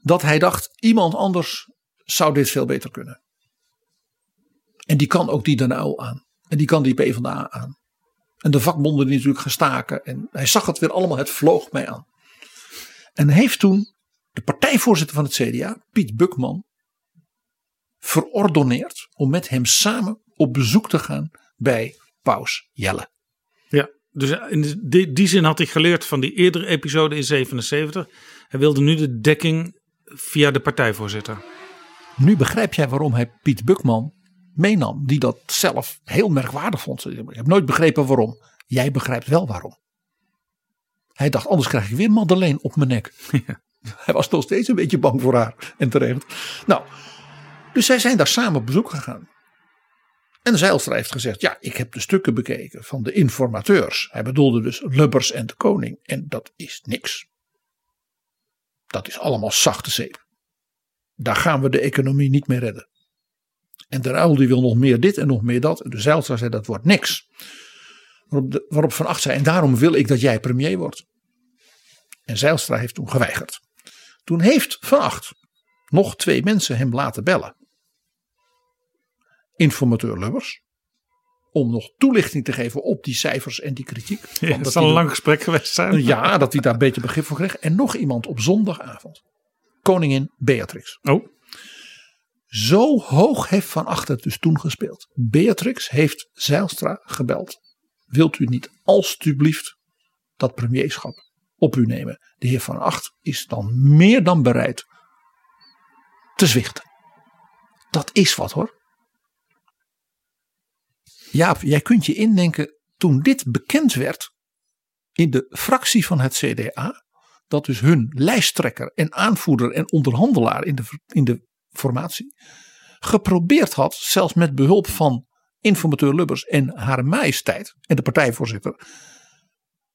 Dat hij dacht, iemand anders zou dit veel beter kunnen. En die kan ook die Den aan. En die kan die PvdA aan. En de vakbonden die natuurlijk gestaken. En hij zag het weer allemaal, het vloog mij aan. En heeft toen de partijvoorzitter van het CDA, Piet Bukman, verordoneerd om met hem samen op bezoek te gaan bij Paus Jelle. Dus in die, die zin had hij geleerd van die eerdere episode in 77. Hij wilde nu de dekking via de partijvoorzitter. Nu begrijp jij waarom hij Piet Bukman meenam, die dat zelf heel merkwaardig vond. Ik heb nooit begrepen waarom. Jij begrijpt wel waarom. Hij dacht, anders krijg ik weer Madeleine op mijn nek. Ja. Hij was nog steeds een beetje bang voor haar. En terecht. Nou, dus zij zijn daar samen op bezoek gegaan. En Zijlstra heeft gezegd, ja, ik heb de stukken bekeken van de informateurs. Hij bedoelde dus Lubbers en de koning. En dat is niks. Dat is allemaal zachte zeep. Daar gaan we de economie niet mee redden. En de Ruil die wil nog meer dit en nog meer dat. En de Zijlstra zei dat wordt niks. Waarop, de, Van Acht zei en daarom wil ik dat jij premier wordt. En Zijlstra heeft toen geweigerd. Toen heeft Van Acht nog twee mensen hem laten bellen. Informateur Lubbers. Om nog toelichting te geven op die cijfers en die kritiek. Ja, dat zal een lang gesprek geweest zijn. Ja, dat hij daar een beetje begrip voor kreeg. En nog iemand op zondagavond. Koningin Beatrix. Oh. Zo hoog heeft Van Achter dus toen gespeeld. Beatrix heeft Zijlstra gebeld. Wilt u niet alstublieft dat premierschap op u nemen? De heer Van Acht is dan meer dan bereid te zwichten. Dat is wat hoor. Jaap, jij kunt je indenken toen dit bekend werd in de fractie van het CDA. Dat dus hun lijsttrekker en aanvoerder en onderhandelaar in de, in de formatie geprobeerd had, zelfs met behulp van informateur Lubbers en haar majesteit en de partijvoorzitter,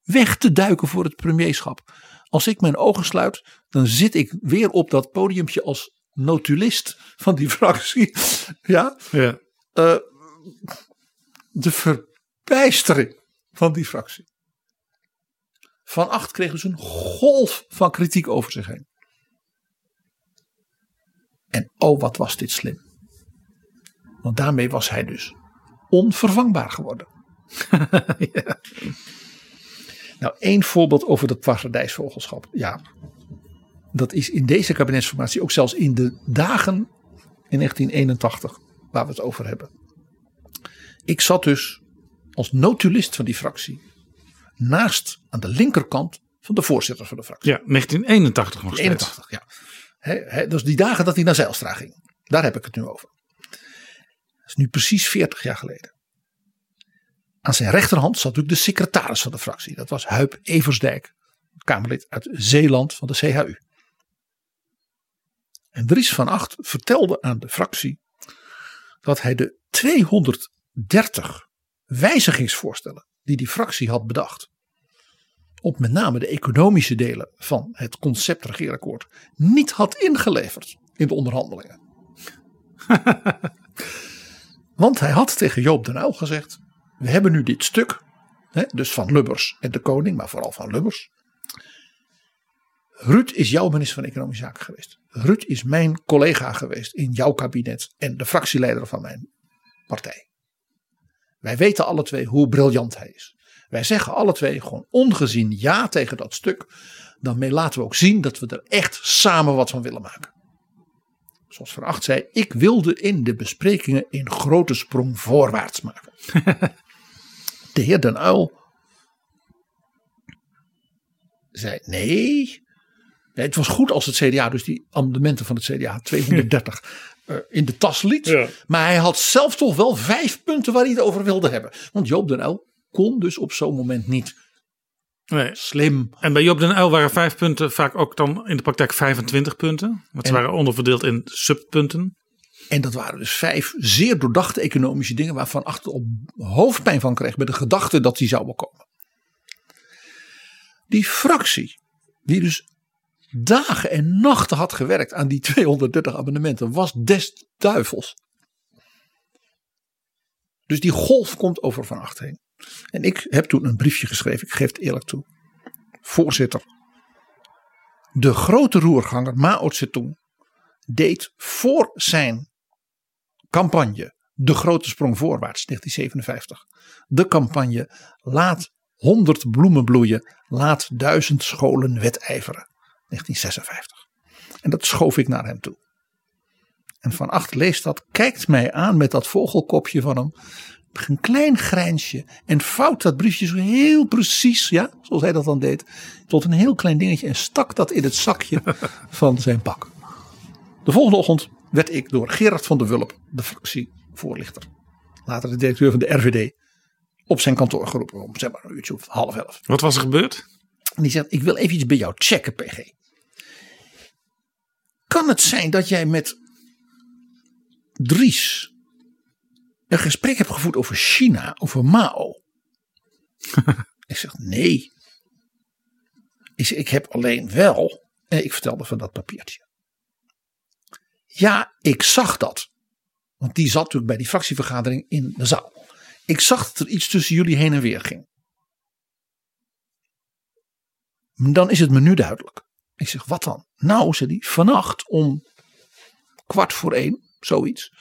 weg te duiken voor het premierschap. Als ik mijn ogen sluit, dan zit ik weer op dat podiumpje als notulist van die fractie. Ja. ja. Uh, de verbijstering van die fractie. Van Acht kreeg dus een golf van kritiek over zich heen. En oh, wat was dit slim. Want daarmee was hij dus onvervangbaar geworden. ja. Nou, één voorbeeld over dat paradijsvogelschap. Ja, dat is in deze kabinetsformatie ook zelfs in de dagen in 1981 waar we het over hebben. Ik zat dus als notulist van die fractie naast aan de linkerkant van de voorzitter van de fractie. Ja, 1981 nog steeds. 81, ja. He, he, dus die dagen dat hij naar Zijlstra ging. Daar heb ik het nu over. Dat is nu precies 40 jaar geleden. Aan zijn rechterhand zat natuurlijk de secretaris van de fractie. Dat was Huip Eversdijk, Kamerlid uit Zeeland van de CHU. En Dries van Acht vertelde aan de fractie dat hij de 230 wijzigingsvoorstellen die die fractie had bedacht. Op met name de economische delen van het concept regeerakkoord niet had ingeleverd in de onderhandelingen. Want hij had tegen Joop den Uyl gezegd: We hebben nu dit stuk, hè, dus van Lubbers en de koning, maar vooral van Lubbers. Ruud is jouw minister van Economische Zaken geweest. Ruud is mijn collega geweest in jouw kabinet en de fractieleider van mijn partij. Wij weten alle twee hoe briljant hij is. Wij zeggen alle twee gewoon ongezien ja tegen dat stuk. Dan laten we ook zien dat we er echt samen wat van willen maken. Zoals Van Acht zei, ik wilde in de besprekingen een grote sprong voorwaarts maken. de heer Den Uil zei nee, het was goed als het CDA, dus die amendementen van het CDA, 230, uh, in de tas liet. Maar hij had zelf toch wel vijf punten waar hij het over wilde hebben. Want Joop den Uyl kon dus op zo'n moment niet. Nee. Slim. En bij Joop den Uyl waren vijf punten vaak ook dan in de praktijk 25 punten. Want ze En- waren onderverdeeld in subpunten. En dat waren dus vijf zeer doordachte economische dingen waarvan achter op hoofdpijn van kreeg bij de gedachte dat die zouden komen. Die fractie, die dus dagen en nachten had gewerkt aan die 230 abonnementen, was des duivels. Dus die golf komt over van acht heen. En ik heb toen een briefje geschreven, ik geef het eerlijk toe. Voorzitter, de grote roerganger Mao Zedong deed voor zijn campagne De Grote Sprong Voorwaarts 1957. De campagne Laat 100 bloemen bloeien, laat duizend scholen wedijveren 1956. En dat schoof ik naar hem toe. En Van Acht leest dat, kijkt mij aan met dat vogelkopje van hem. Een klein grijnsje en vouwt dat briefje zo heel precies, ja, zoals hij dat dan deed, tot een heel klein dingetje en stak dat in het zakje van zijn pak. De volgende ochtend werd ik door Gerard van der Wulp, de fractievoorlichter, later de directeur van de RVD, op zijn kantoor geroepen om zeg maar een uurtje of half elf. Wat was er gebeurd? En die zegt, ik wil even iets bij jou checken, PG. Kan het zijn dat jij met Dries een gesprek hebt gevoerd over China, over Mao? ik zeg, nee. Ik, zeg, ik heb alleen wel, en ik vertelde van dat papiertje. Ja, ik zag dat. Want die zat natuurlijk bij die fractievergadering in de zaal. Ik zag dat er iets tussen jullie heen en weer ging. Dan is het me nu duidelijk. Ik zeg, wat dan? Nou, zei hij, vannacht om kwart voor één, zoiets,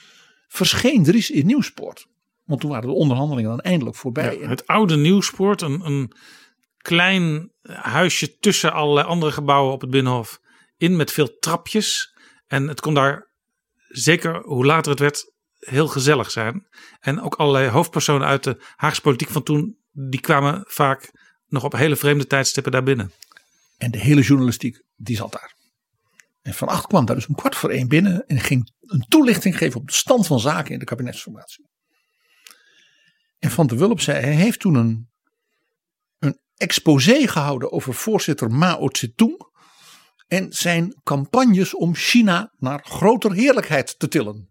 verscheen Dries in Nieuwsport. Want toen waren de onderhandelingen dan eindelijk voorbij. Het oude Nieuwspoort, een, een klein huisje tussen allerlei andere gebouwen op het Binnenhof. In met veel trapjes. En het kon daar, zeker hoe later het werd, heel gezellig zijn. En ook allerlei hoofdpersonen uit de Haagse politiek van toen, die kwamen vaak nog op hele vreemde tijdstippen daar binnen. En de hele journalistiek, die zat daar. En Van Acht kwam daar dus om kwart voor één binnen en ging een toelichting geven op de stand van zaken in de kabinetsformatie. En Van der Wulp zei, hij heeft toen een, een exposé gehouden over voorzitter Mao Zedong en zijn campagnes om China naar groter heerlijkheid te tillen.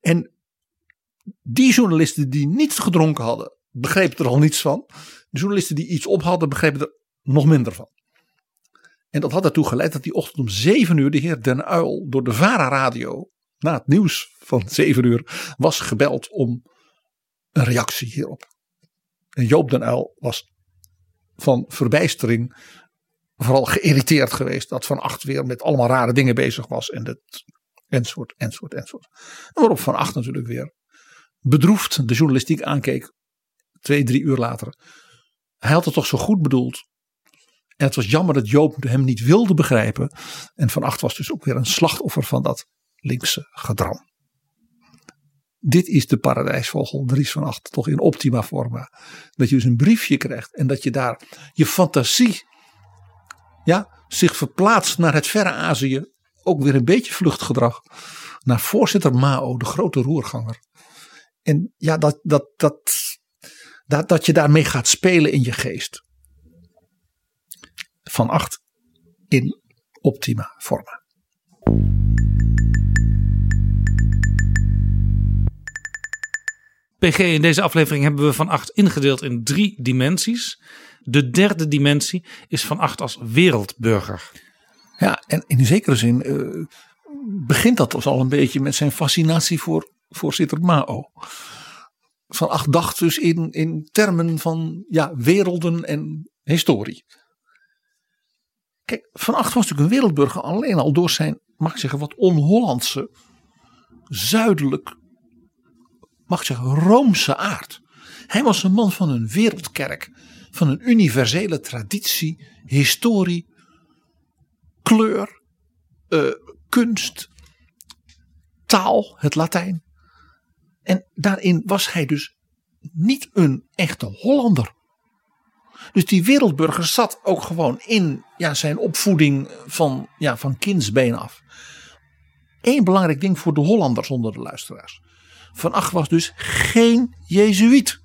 En die journalisten die niets gedronken hadden, begrepen er al niets van. De journalisten die iets op hadden, begrepen er nog minder van. En dat had ertoe geleid dat die ochtend om 7 uur de heer Den Uil door de VARA radio na het nieuws van 7 uur was gebeld om een reactie hierop. En Joop Den Uil was van verbijstering vooral geïrriteerd geweest dat Van Acht weer met allemaal rare dingen bezig was en dat enzovoort, enzovoort, enzovoort. En waarop Van Acht natuurlijk weer bedroefd de journalistiek aankeek twee, drie uur later. Hij had het toch zo goed bedoeld. En het was jammer dat Joop hem niet wilde begrijpen. En Van Acht was dus ook weer een slachtoffer van dat linkse gedram. Dit is de paradijsvogel Dries van Acht toch in optima forma. Dat je dus een briefje krijgt en dat je daar je fantasie ja, zich verplaatst naar het verre Azië ook weer een beetje vluchtgedrag naar voorzitter Mao, de grote roerganger. En ja, dat, dat, dat, dat, dat je daarmee gaat spelen in je geest. Van acht in optima forma. PG, in deze aflevering hebben we van 8 ingedeeld in drie dimensies. De derde dimensie is van 8 als wereldburger. Ja, en in zekere zin uh, begint dat dus al een beetje met zijn fascinatie voor voorzitter Mao. Van 8 dacht dus in, in termen van ja, werelden en historie. Kijk, Van Acht was natuurlijk een wereldburger alleen al door zijn, mag ik zeggen, wat on-Hollandse, zuidelijk mag ik zeggen, roomse aard. Hij was een man van een wereldkerk, van een universele traditie, historie, kleur, uh, kunst, taal, het Latijn. En daarin was hij dus niet een echte Hollander. Dus die wereldburger zat ook gewoon in ja, zijn opvoeding van, ja, van kindsbeen af. Eén belangrijk ding voor de Hollanders onder de luisteraars. Van Ach was dus geen Jezuïet.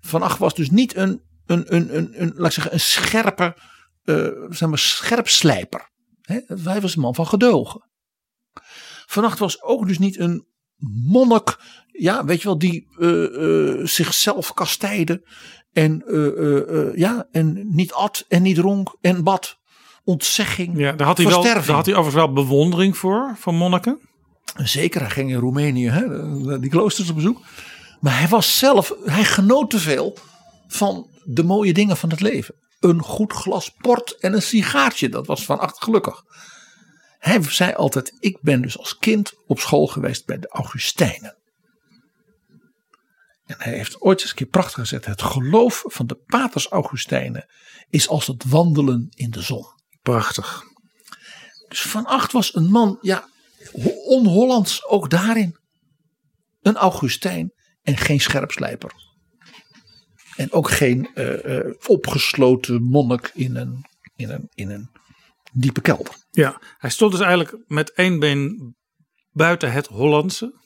Van Ach was dus niet een, een, een, een, een, laat ik zeggen, een scherpe, uh, zeg maar, scherpslijper. He, hij was een man van gedogen. Van Ach was ook dus niet een monnik, ja, weet je wel, die uh, uh, zichzelf kasteide en, ja, en niet at en niet dronk en bad. Ontzegging. Ja, daar had, hij wel, daar had hij overigens wel bewondering voor, van monniken. Zeker, hij ging in Roemenië hè, die kloosters op bezoek. Maar hij was zelf, hij genoot te veel van de mooie dingen van het leven. Een goed glas port en een sigaartje, dat was van acht gelukkig. Hij zei altijd, ik ben dus als kind op school geweest bij de Augustijnen. En hij heeft ooit eens een keer prachtig gezet. Het geloof van de paters Augustijnen is als het wandelen in de zon. Prachtig. Dus Van Acht was een man, ja, on-Hollands ook daarin. Een Augustijn en geen scherpslijper. En ook geen uh, uh, opgesloten monnik in een, in, een, in een diepe kelder. Ja, hij stond dus eigenlijk met één been buiten het Hollandse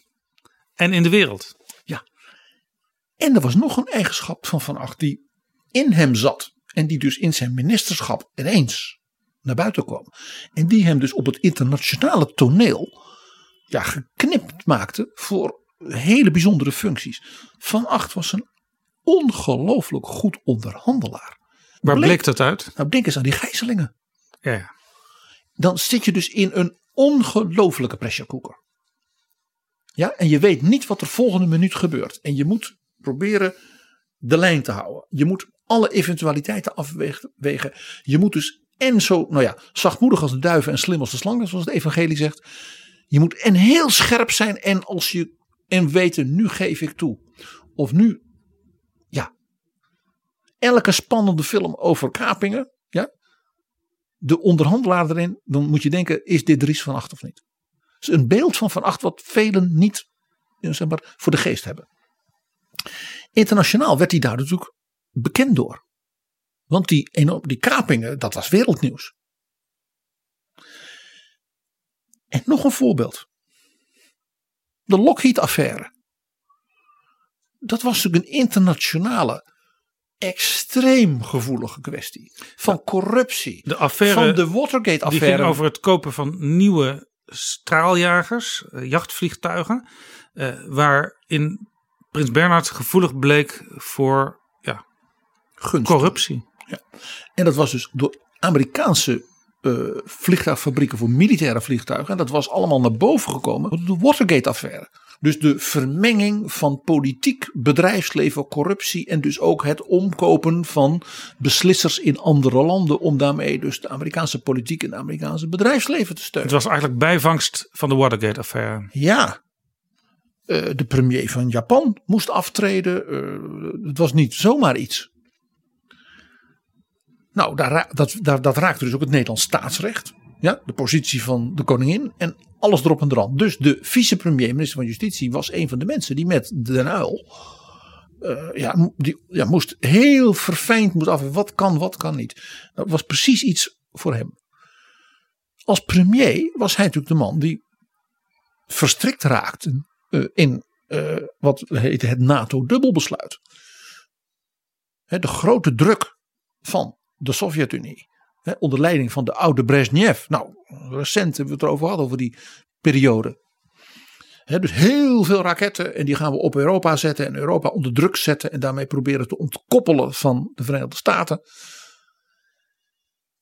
en in de wereld. En er was nog een eigenschap van Van Acht die in hem zat. En die dus in zijn ministerschap ineens naar buiten kwam. En die hem dus op het internationale toneel ja, geknipt maakte voor hele bijzondere functies. Van Acht was een ongelooflijk goed onderhandelaar. Waar bleek, bleek dat uit? Nou, denk eens aan die gijzelingen. Ja, ja. Dan zit je dus in een ongelooflijke pressure cooker. Ja, en je weet niet wat er volgende minuut gebeurt. En je moet proberen de lijn te houden. Je moet alle eventualiteiten afwegen. Je moet dus en zo, nou ja, zachtmoedig als de duiven en slim als de slang, zoals het evangelie zegt. Je moet en heel scherp zijn en als je en weten, nu geef ik toe. Of nu, ja, elke spannende film over kapingen, ja, de onderhandelaar erin, dan moet je denken, is dit Dries van Acht of niet? is een beeld van Van Acht wat velen niet zeg maar, voor de geest hebben. Internationaal werd hij daar natuurlijk bekend door. Want die, die kapingen, dat was wereldnieuws. En nog een voorbeeld. De Lockheed-affaire. Dat was natuurlijk een internationale, extreem gevoelige kwestie. Van corruptie. De affaire, van de Watergate-affaire. Die ging over het kopen van nieuwe straaljagers, eh, jachtvliegtuigen. Uh, waarin Prins Bernhard gevoelig bleek voor ja, corruptie. Ja. En dat was dus door Amerikaanse uh, vliegtuigfabrieken voor militaire vliegtuigen. En dat was allemaal naar boven gekomen door de Watergate-affaire. Dus de vermenging van politiek, bedrijfsleven, corruptie en dus ook het omkopen van beslissers in andere landen om daarmee dus de Amerikaanse politiek en het Amerikaanse bedrijfsleven te steunen. Het was eigenlijk bijvangst van de Watergate-affaire. Ja. Uh, de premier van Japan moest aftreden. Uh, het was niet zomaar iets. Nou, daar, dat, daar, dat raakte dus ook het Nederlands staatsrecht. Ja, de positie van de koningin en alles erop en eraan. Dus de vicepremier, minister van Justitie, was een van de mensen die met Den Uil. Uh, ja, die, ja, moest heel verfijnd moet af. Wat kan, wat kan niet. Dat was precies iets voor hem. als premier was hij natuurlijk de man die verstrikt raakte in uh, wat heette het NATO-dubbelbesluit. De grote druk van de Sovjet-Unie onder leiding van de oude Brezhnev. Nou, recent hebben we het erover gehad, over die periode. dus heel veel raketten en die gaan we op Europa zetten en Europa onder druk zetten en daarmee proberen te ontkoppelen van de Verenigde Staten.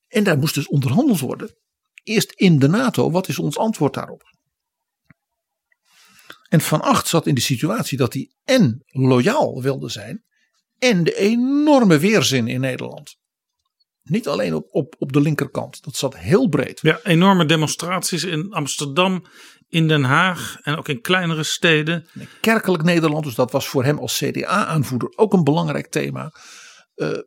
En daar moest dus onderhandeld worden. Eerst in de NATO, wat is ons antwoord daarop? En Van Acht zat in de situatie dat hij en loyaal wilde zijn en de enorme weerzin in Nederland. Niet alleen op, op, op de linkerkant, dat zat heel breed. Ja, enorme demonstraties in Amsterdam, in Den Haag en ook in kleinere steden. Kerkelijk Nederland, dus dat was voor hem als CDA-aanvoerder ook een belangrijk thema. Uh,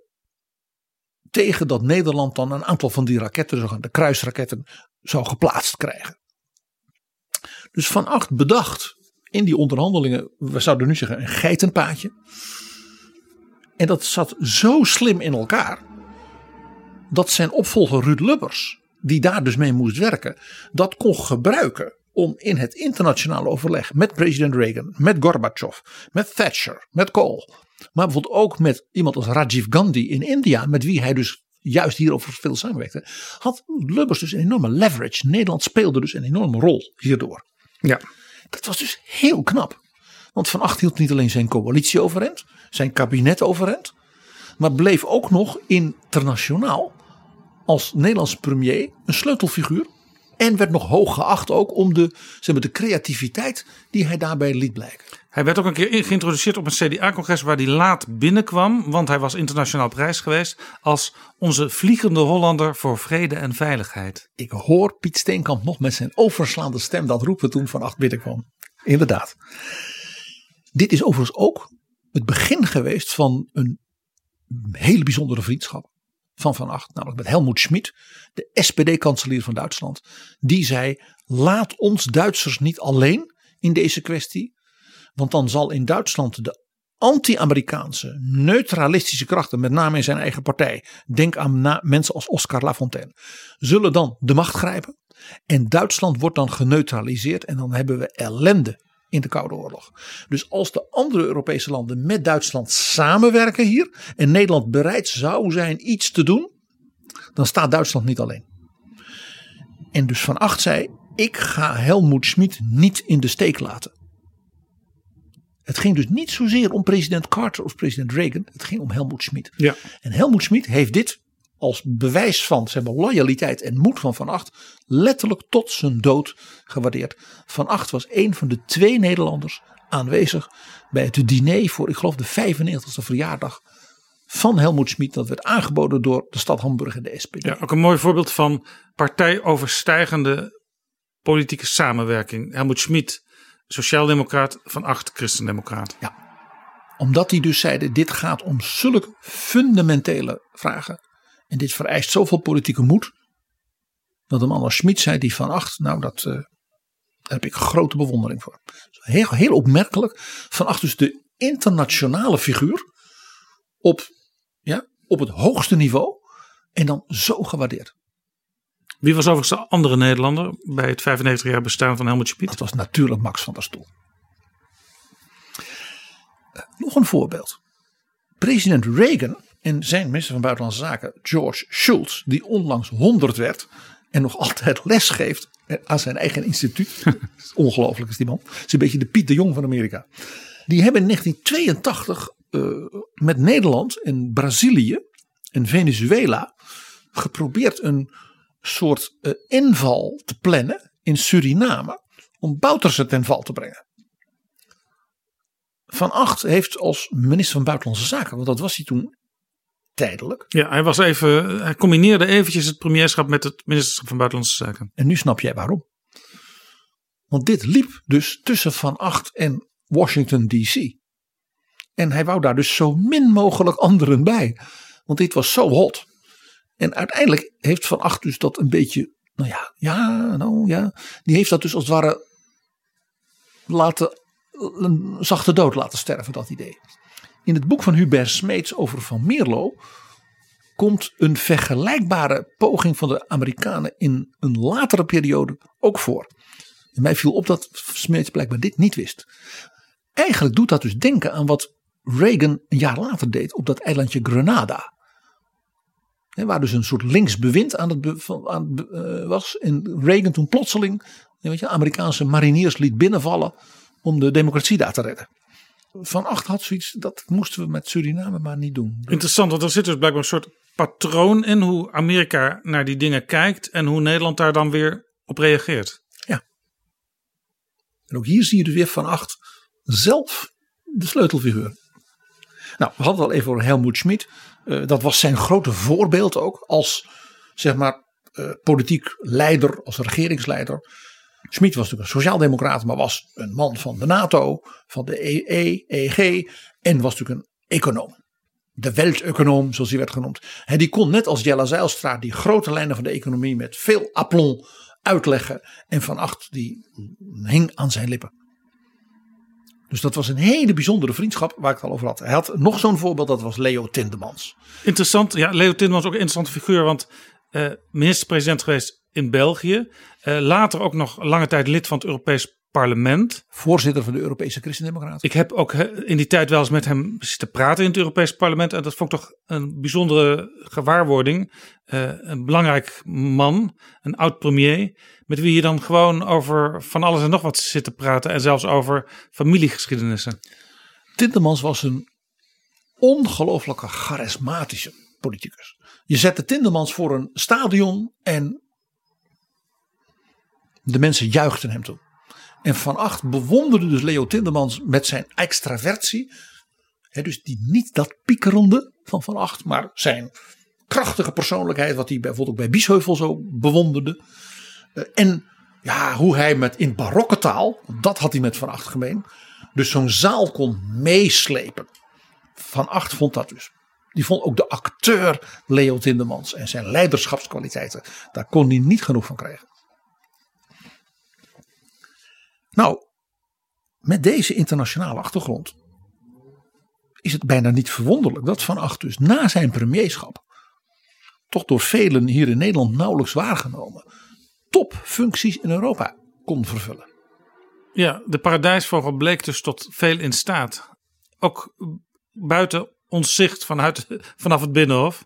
tegen dat Nederland dan een aantal van die raketten, de kruisraketten, zou geplaatst krijgen. Dus Van Acht bedacht in die onderhandelingen, we zouden nu zeggen een geitenpaadje. En dat zat zo slim in elkaar. Dat zijn opvolger Ruud Lubbers, die daar dus mee moest werken, dat kon gebruiken om in het internationale overleg met president Reagan, met Gorbachev, met Thatcher, met Kohl. Maar bijvoorbeeld ook met iemand als Rajiv Gandhi in India, met wie hij dus juist hierover veel samenwerkte. Had Lubbers dus een enorme leverage. Nederland speelde dus een enorme rol hierdoor. Ja. Dat was dus heel knap. Want Van Acht hield niet alleen zijn coalitie overeind, zijn kabinet overeind, maar bleef ook nog internationaal als Nederlands premier een sleutelfiguur. En werd nog hoog geacht ook om de, zeg maar, de creativiteit die hij daarbij liet blijken. Hij werd ook een keer geïntroduceerd op een CDA-congres waar hij laat binnenkwam. Want hij was internationaal prijs geweest als onze vliegende Hollander voor vrede en veiligheid. Ik hoor Piet Steenkamp nog met zijn overslaande stem dat roepen toen Van Acht binnenkwam. Inderdaad. Dit is overigens ook het begin geweest van een hele bijzondere vriendschap van Van Acht, namelijk met Helmoet Schmid, de SPD-kanselier van Duitsland. Die zei: laat ons Duitsers niet alleen in deze kwestie, want dan zal in Duitsland de anti-Amerikaanse, neutralistische krachten, met name in zijn eigen partij, denk aan mensen als Oscar Lafontaine, zullen dan de macht grijpen. En Duitsland wordt dan geneutraliseerd en dan hebben we ellende in de Koude Oorlog. Dus als de andere Europese landen met Duitsland samenwerken hier en Nederland bereid zou zijn iets te doen, dan staat Duitsland niet alleen. En dus Van Acht zei: Ik ga Helmoet Schmid niet in de steek laten. Het ging dus niet zozeer om president Carter of president Reagan. Het ging om Helmoet Schmid. Ja. En Helmoet Schmid heeft dit als bewijs van zeg maar, loyaliteit en moed van Van Acht letterlijk tot zijn dood gewaardeerd. Van Acht was een van de twee Nederlanders aanwezig bij het diner voor, ik geloof, de 95e verjaardag van Helmoet Schmid. Dat werd aangeboden door de stad Hamburg en de SPD. Ja, ook een mooi voorbeeld van partijoverstijgende politieke samenwerking. Helmoet Schmid, sociaaldemocraat, Van Acht, christendemocraat. Ja, omdat die dus zeiden, dit gaat om zulke fundamentele vragen en dit vereist zoveel politieke moed. Dat een man als Schmid zei, die van acht, nou dat, uh, daar heb ik grote bewondering voor. Heel, heel opmerkelijk. Van acht dus de internationale figuur. Op, ja, op het hoogste niveau. En dan zo gewaardeerd. Wie was overigens de andere Nederlander bij het 95 jaar bestaan van Helmut Schmid? Dat was natuurlijk Max van der Stoel. Uh, nog een voorbeeld. President Reagan en zijn minister van Buitenlandse Zaken, George Shultz, die onlangs 100 werd en nog altijd les geeft aan zijn eigen instituut. Ongelooflijk is die man. Het is een beetje de Piet de Jong van Amerika. Die hebben in 1982 uh, met Nederland en Brazilië en Venezuela geprobeerd een soort uh, inval te plannen in Suriname om Bouterse ten val te brengen. Van Acht heeft als minister van Buitenlandse Zaken, want dat was hij toen tijdelijk. Ja, hij was even, hij combineerde eventjes het premierschap met het ministerschap van Buitenlandse Zaken. En nu snap jij waarom. Want dit liep dus tussen Van Acht en Washington DC. En hij wou daar dus zo min mogelijk anderen bij. Want dit was zo hot. En uiteindelijk heeft Van Acht dus dat een beetje, nou ja, ja, nou ja. Die heeft dat dus als het ware laten, een zachte dood laten sterven, dat idee. In het boek van Hubert Smeets over Van Mierlo komt een vergelijkbare poging van de Amerikanen in een latere periode ook voor. En mij viel op dat Smeets blijkbaar dit niet wist. Eigenlijk doet dat dus denken aan wat Reagan een jaar later deed op dat eilandje Grenada. waar dus een soort linksbewind aan het, uh, was. En Reagan toen plotseling Amerikaanse mariniers liet binnenvallen om de democratie daar te redden. Van Acht had zoiets, dat moesten we met Suriname maar niet doen. Interessant, want er zit dus blijkbaar een soort patroon in hoe Amerika naar die dingen kijkt en hoe Nederland daar dan weer op reageert. Ja. En ook hier zie je dus weer Van Acht zelf de sleutelfiguur. Nou, we hadden het al even over Helmoet Schmid. Uh, dat was zijn grote voorbeeld ook als zeg maar uh, politiek leider, als regeringsleider. Schmid was natuurlijk een sociaaldemocraat, maar was een man van de NATO, van de EE, EG en was natuurlijk een econoom. De welteconoom, zoals hij werd genoemd. En die kon net als Jella Zijlstra die grote lijnen van de economie met veel aplomb uitleggen. En Van Acht die hing aan zijn lippen. Dus dat was een hele bijzondere vriendschap waar ik het al over had. Hij had nog zo'n voorbeeld, dat was Leo Tindemans. Interessant, ja, Leo Tindemans ook een interessante figuur, want uh, minister-president geweest in België. Uh, later ook nog lange tijd lid van het Europees Parlement. Voorzitter van de Europese Christendemocraten. Ik heb ook in die tijd wel eens met hem zitten praten in het Europees Parlement. En dat vond ik toch een bijzondere gewaarwording. Uh, een belangrijk man, een oud premier. Met wie je dan gewoon over van alles en nog wat zit te praten. En zelfs over familiegeschiedenissen. Tindemans was een ongelooflijke charismatische politicus. Je zette Tindemans voor een stadion en de mensen juichten hem toe. En Van Acht bewonderde dus Leo Tindemans met zijn extravertie. dus die niet dat piekerende van Van Acht, maar zijn krachtige persoonlijkheid, wat hij bijvoorbeeld ook bij Biesheuvel zo bewonderde. Eh, en ja, hoe hij met in barokke taal, dat had hij met Van Acht gemeen, dus zo'n zaal kon meeslepen. Van Acht vond dat dus. Die vond ook de acteur Leo Tindemans en zijn leiderschapskwaliteiten. Daar kon hij niet genoeg van krijgen. Nou, met deze internationale achtergrond is het bijna niet verwonderlijk dat Van Acht dus na zijn premierschap, toch door velen hier in Nederland nauwelijks waargenomen, topfuncties in Europa kon vervullen. Ja, de paradijsvogel bleek dus tot veel in staat. Ook buiten ons zicht vanuit, vanaf het Binnenhof.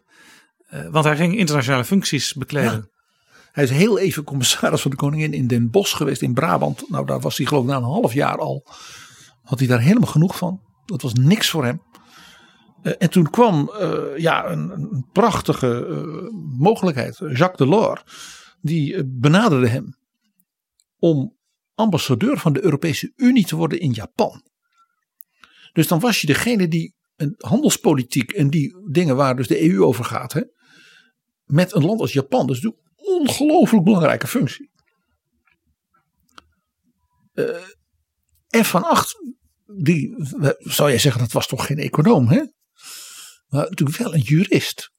Eh, want hij ging internationale functies bekleden. Hij is heel even commissaris van de koningin in Den Bosch geweest in Brabant. Nou, daar was hij geloof ik na een half jaar al. Had hij daar helemaal genoeg van. Dat was niks voor hem. Uh, en toen kwam uh, ja, een, een prachtige uh, mogelijkheid. Jacques Delors. Die benaderde hem. Om ambassadeur van de Europese Unie te worden in Japan. Dus dan was je degene die een handelspolitiek en die dingen waar dus de EU over gaat. Hè, met een land als Japan. Dus ongelooflijk belangrijke functie. Uh, en van acht, die, zou jij zeggen, dat was toch geen econoom, hè? Maar natuurlijk wel een jurist.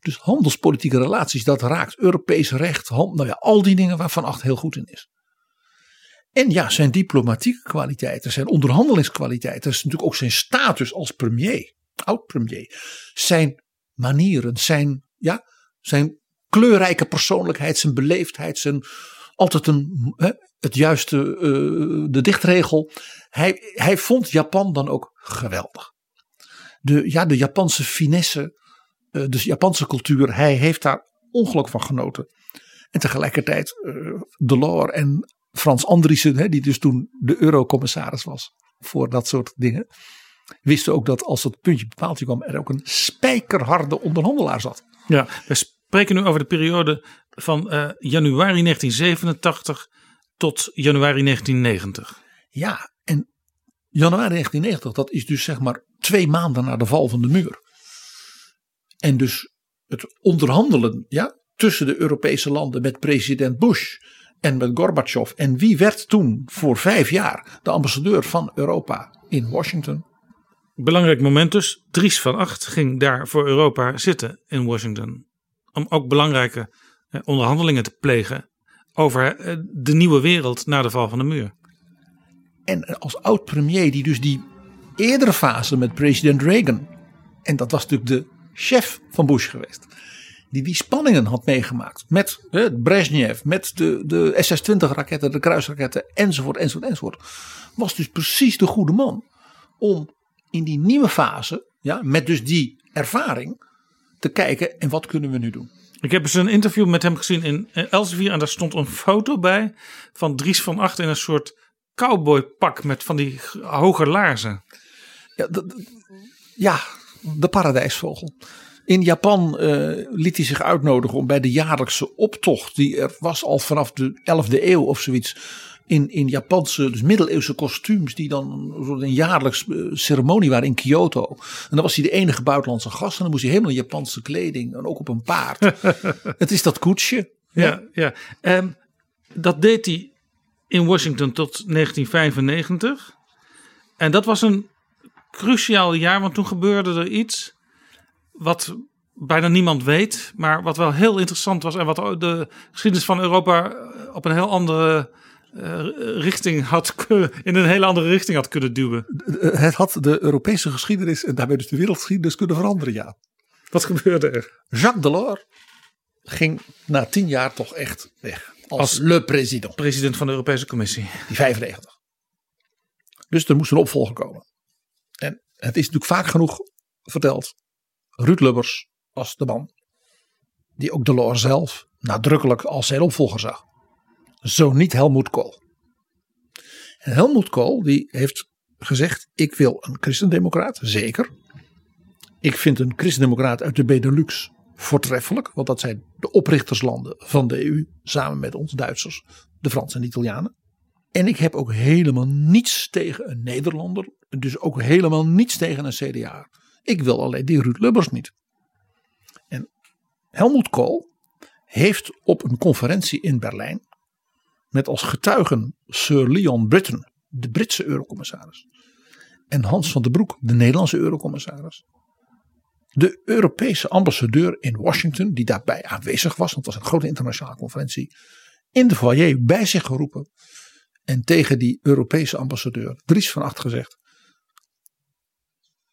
Dus handelspolitieke relaties, dat raakt Europees recht, nou ja, al die dingen waar Van Acht heel goed in is. En ja, zijn diplomatieke kwaliteiten, zijn onderhandelingskwaliteiten, is natuurlijk ook zijn status als premier, oud-premier. Zijn manieren, zijn, ja, zijn kleurrijke persoonlijkheid, zijn beleefdheid, zijn altijd een, hè, het juiste, uh, de dichtregel. Hij, hij vond Japan dan ook geweldig. De, ja, de Japanse finesse, uh, de Japanse cultuur, hij heeft daar ongelooflijk van genoten. En tegelijkertijd uh, Delors en Frans Andriessen, hè, die dus toen de eurocommissaris was voor dat soort dingen, wisten ook dat als het puntje bepaald kwam, er ook een spijkerharde onderhandelaar zat. Ja, spreken nu over de periode van uh, januari 1987 tot januari 1990. Ja, en januari 1990, dat is dus zeg maar twee maanden na de val van de muur. En dus het onderhandelen ja, tussen de Europese landen met president Bush en met Gorbachev. En wie werd toen voor vijf jaar de ambassadeur van Europa in Washington? Belangrijk moment dus. Dries van Acht ging daar voor Europa zitten in Washington. Om ook belangrijke eh, onderhandelingen te plegen over eh, de nieuwe wereld na de val van de muur. En als oud-premier die dus die eerdere fase met president Reagan. En dat was natuurlijk de chef van Bush geweest. Die die spanningen had meegemaakt met eh, Brezhnev, met de, de SS-20 raketten, de kruisraketten enzovoort, enzovoort, enzovoort. Was dus precies de goede man om in die nieuwe fase, ja, met dus die ervaring, te kijken en wat kunnen we nu doen. Ik heb eens een interview met hem gezien in Elsevier en daar stond een foto bij van Dries van Acht in een soort cowboypak met van die hoge laarzen. Ja, de, ja, de paradijsvogel. In Japan eh, liet hij zich uitnodigen om bij de jaarlijkse optocht, die er was al vanaf de 11e eeuw of zoiets, in, in Japanse, dus middeleeuwse kostuums, die dan een jaarlijks eh, ceremonie waren in Kyoto. En dan was hij de enige buitenlandse gast en dan moest hij helemaal in Japanse kleding en ook op een paard. het is dat koetsje. Ja, ja. ja. dat deed hij in Washington tot 1995. En dat was een cruciaal jaar, want toen gebeurde er iets wat bijna niemand weet, maar wat wel heel interessant was en wat de geschiedenis van Europa op een heel andere uh, richting had in een hele andere richting had kunnen duwen. Het had de Europese geschiedenis en daarmee dus de wereldgeschiedenis kunnen veranderen, ja. Wat gebeurde er? Jacques Delors ging na tien jaar toch echt weg. Als, als le president. President van de Europese Commissie. Die 95. Dus er moest een opvolger komen. En het is natuurlijk vaak genoeg verteld. Ruud Lubbers was de man die ook Delors zelf nadrukkelijk als zijn opvolger zag. Zo niet Helmoet Kool. En Helmoet Kool die heeft gezegd: Ik wil een christendemocraat, zeker. Ik vind een christendemocraat uit de Benelux voortreffelijk, want dat zijn de oprichterslanden van de EU, samen met ons Duitsers, de Fransen en de Italianen. En ik heb ook helemaal niets tegen een Nederlander, dus ook helemaal niets tegen een CDA. Ik wil alleen die Ruud Lubbers niet. En Helmoet Kool heeft op een conferentie in Berlijn met als getuigen Sir Leon Britton, de Britse eurocommissaris, en Hans van den Broek, de Nederlandse eurocommissaris, de Europese ambassadeur in Washington, die daarbij aanwezig was, want het was een grote internationale conferentie, in de foyer bij zich geroepen en tegen die Europese ambassadeur Dries van Acht gezegd: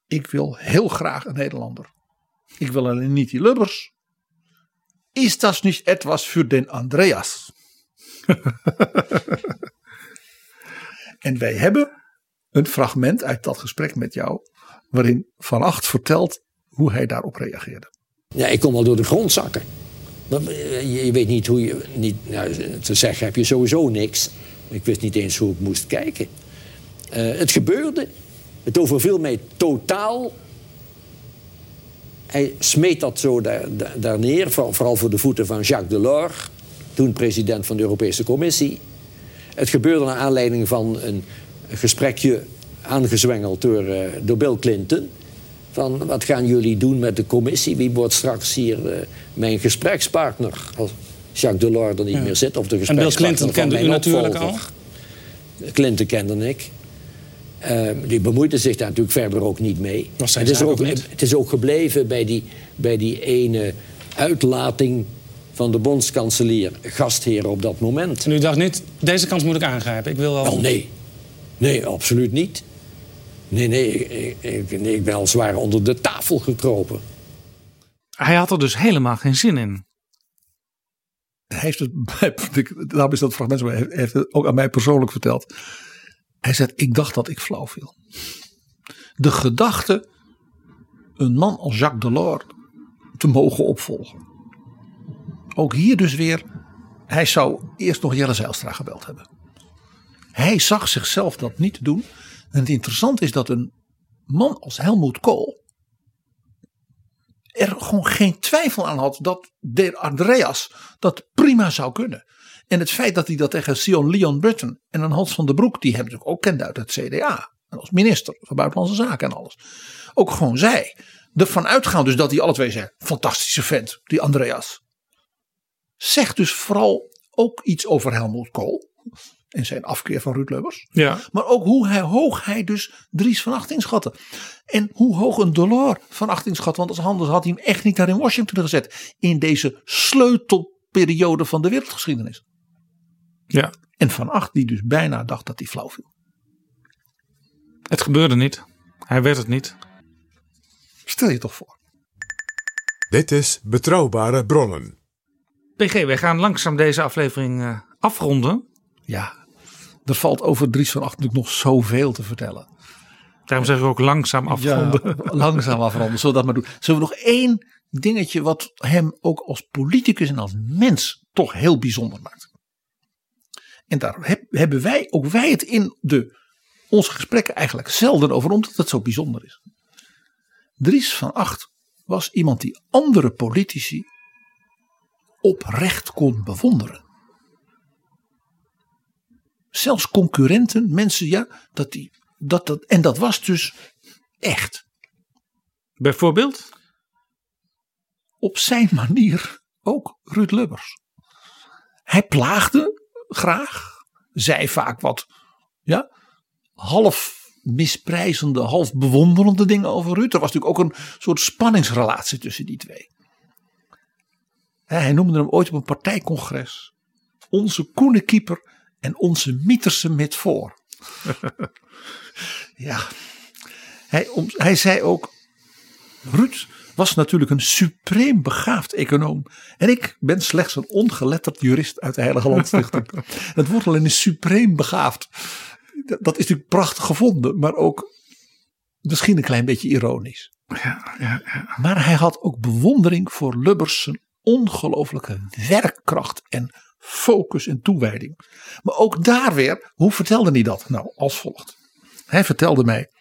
Ik wil heel graag een Nederlander. Ik wil alleen niet die Lubbers. Is dat niet etwas voor den Andreas? en wij hebben een fragment uit dat gesprek met jou, waarin Van Acht vertelt hoe hij daarop reageerde. Ja, ik kom wel door de grond zakken. Je, je weet niet hoe je. Niet, nou, te zeggen heb je sowieso niks. Ik wist niet eens hoe ik moest kijken. Uh, het gebeurde. Het overviel mij totaal. Hij smeet dat zo daar, daar neer, vooral voor de voeten van Jacques Delors toen president van de Europese Commissie. Het gebeurde naar aanleiding van een gesprekje aangezwengeld door, uh, door Bill Clinton. Van wat gaan jullie doen met de commissie? Wie wordt straks hier uh, mijn gesprekspartner? Als Jacques Delors er niet ja. meer zit. Of de gesprekspartner en Bill Clinton kende u natuurlijk al? Clinton kende ik. Uh, die bemoeide zich daar natuurlijk verder ook niet mee. Het is, ook, het is ook gebleven bij die, bij die ene uitlating van de bondskanselier, gastheer op dat moment. En u dacht niet, deze kans moet ik aangrijpen? Ik wil wel... Wel, nee. Nee, absoluut niet. Nee, nee ik, ik, ik ben al zwaar onder de tafel gekropen. Hij had er dus helemaal geen zin in. Hij heeft het, daarom is dat fragment, hij heeft het ook aan mij persoonlijk verteld. Hij zegt, ik dacht dat ik flauw viel. De gedachte een man als Jacques Delors te mogen opvolgen. Ook hier dus weer, hij zou eerst nog Jelle Zijlstra gebeld hebben. Hij zag zichzelf dat niet doen. En het interessante is dat een man als Helmoet Kool er gewoon geen twijfel aan had dat de Andreas dat prima zou kunnen. En het feit dat hij dat tegen Sion Leon Britton en een Hans van der Broek, die hem natuurlijk ook kende uit het CDA, als minister van Buitenlandse Zaken en alles, ook gewoon zei. Ervan uitgaan dus dat hij alle twee zei, fantastische vent, die Andreas zegt dus vooral ook iets over Helmut Kool. En zijn afkeer van Ruud Lubbers. Ja. Maar ook hoe hij, hoog hij dus Dries van Acht inschatte. En hoe hoog een dollar van Acht inschat. Want als anders had hij hem echt niet daar in Washington gezet. In deze sleutelperiode van de wereldgeschiedenis. Ja. En van Acht die dus bijna dacht dat hij flauw viel. Het gebeurde niet. Hij werd het niet. Stel je toch voor. Dit is Betrouwbare Bronnen. PG, wij gaan langzaam deze aflevering uh, afronden. Ja, er valt over Dries van Acht natuurlijk nog zoveel te vertellen. Daarom zeg ik ook langzaam afronden. Ja, langzaam afronden, zullen we dat maar doen. Zullen we nog één dingetje wat hem ook als politicus en als mens toch heel bijzonder maakt. En daar hebben wij, ook wij het in de, onze gesprekken eigenlijk zelden over, omdat het zo bijzonder is. Dries van Acht was iemand die andere politici oprecht kon bewonderen. Zelfs concurrenten, mensen, ja, dat die, dat, dat, en dat was dus echt. Bijvoorbeeld? Op zijn manier ook Ruud Lubbers. Hij plaagde graag, zei vaak wat, ja, half misprijzende, half bewonderende dingen over Ruud. Er was natuurlijk ook een soort spanningsrelatie tussen die twee. Hij noemde hem ooit op een partijcongres onze koene keeper en onze mieterse mit voor. ja, hij, hij zei ook, Ruud was natuurlijk een supreem begaafd econoom. En ik ben slechts een ongeletterd jurist uit de Heilige Landstichting. het woord alleen is supreem begaafd. Dat is natuurlijk prachtig gevonden, maar ook misschien een klein beetje ironisch. Ja, ja, ja. Maar hij had ook bewondering voor Lubbers zijn ongelooflijke werkkracht en focus en toewijding. Maar ook daar weer, hoe vertelde hij dat? Nou, als volgt. Hij vertelde mij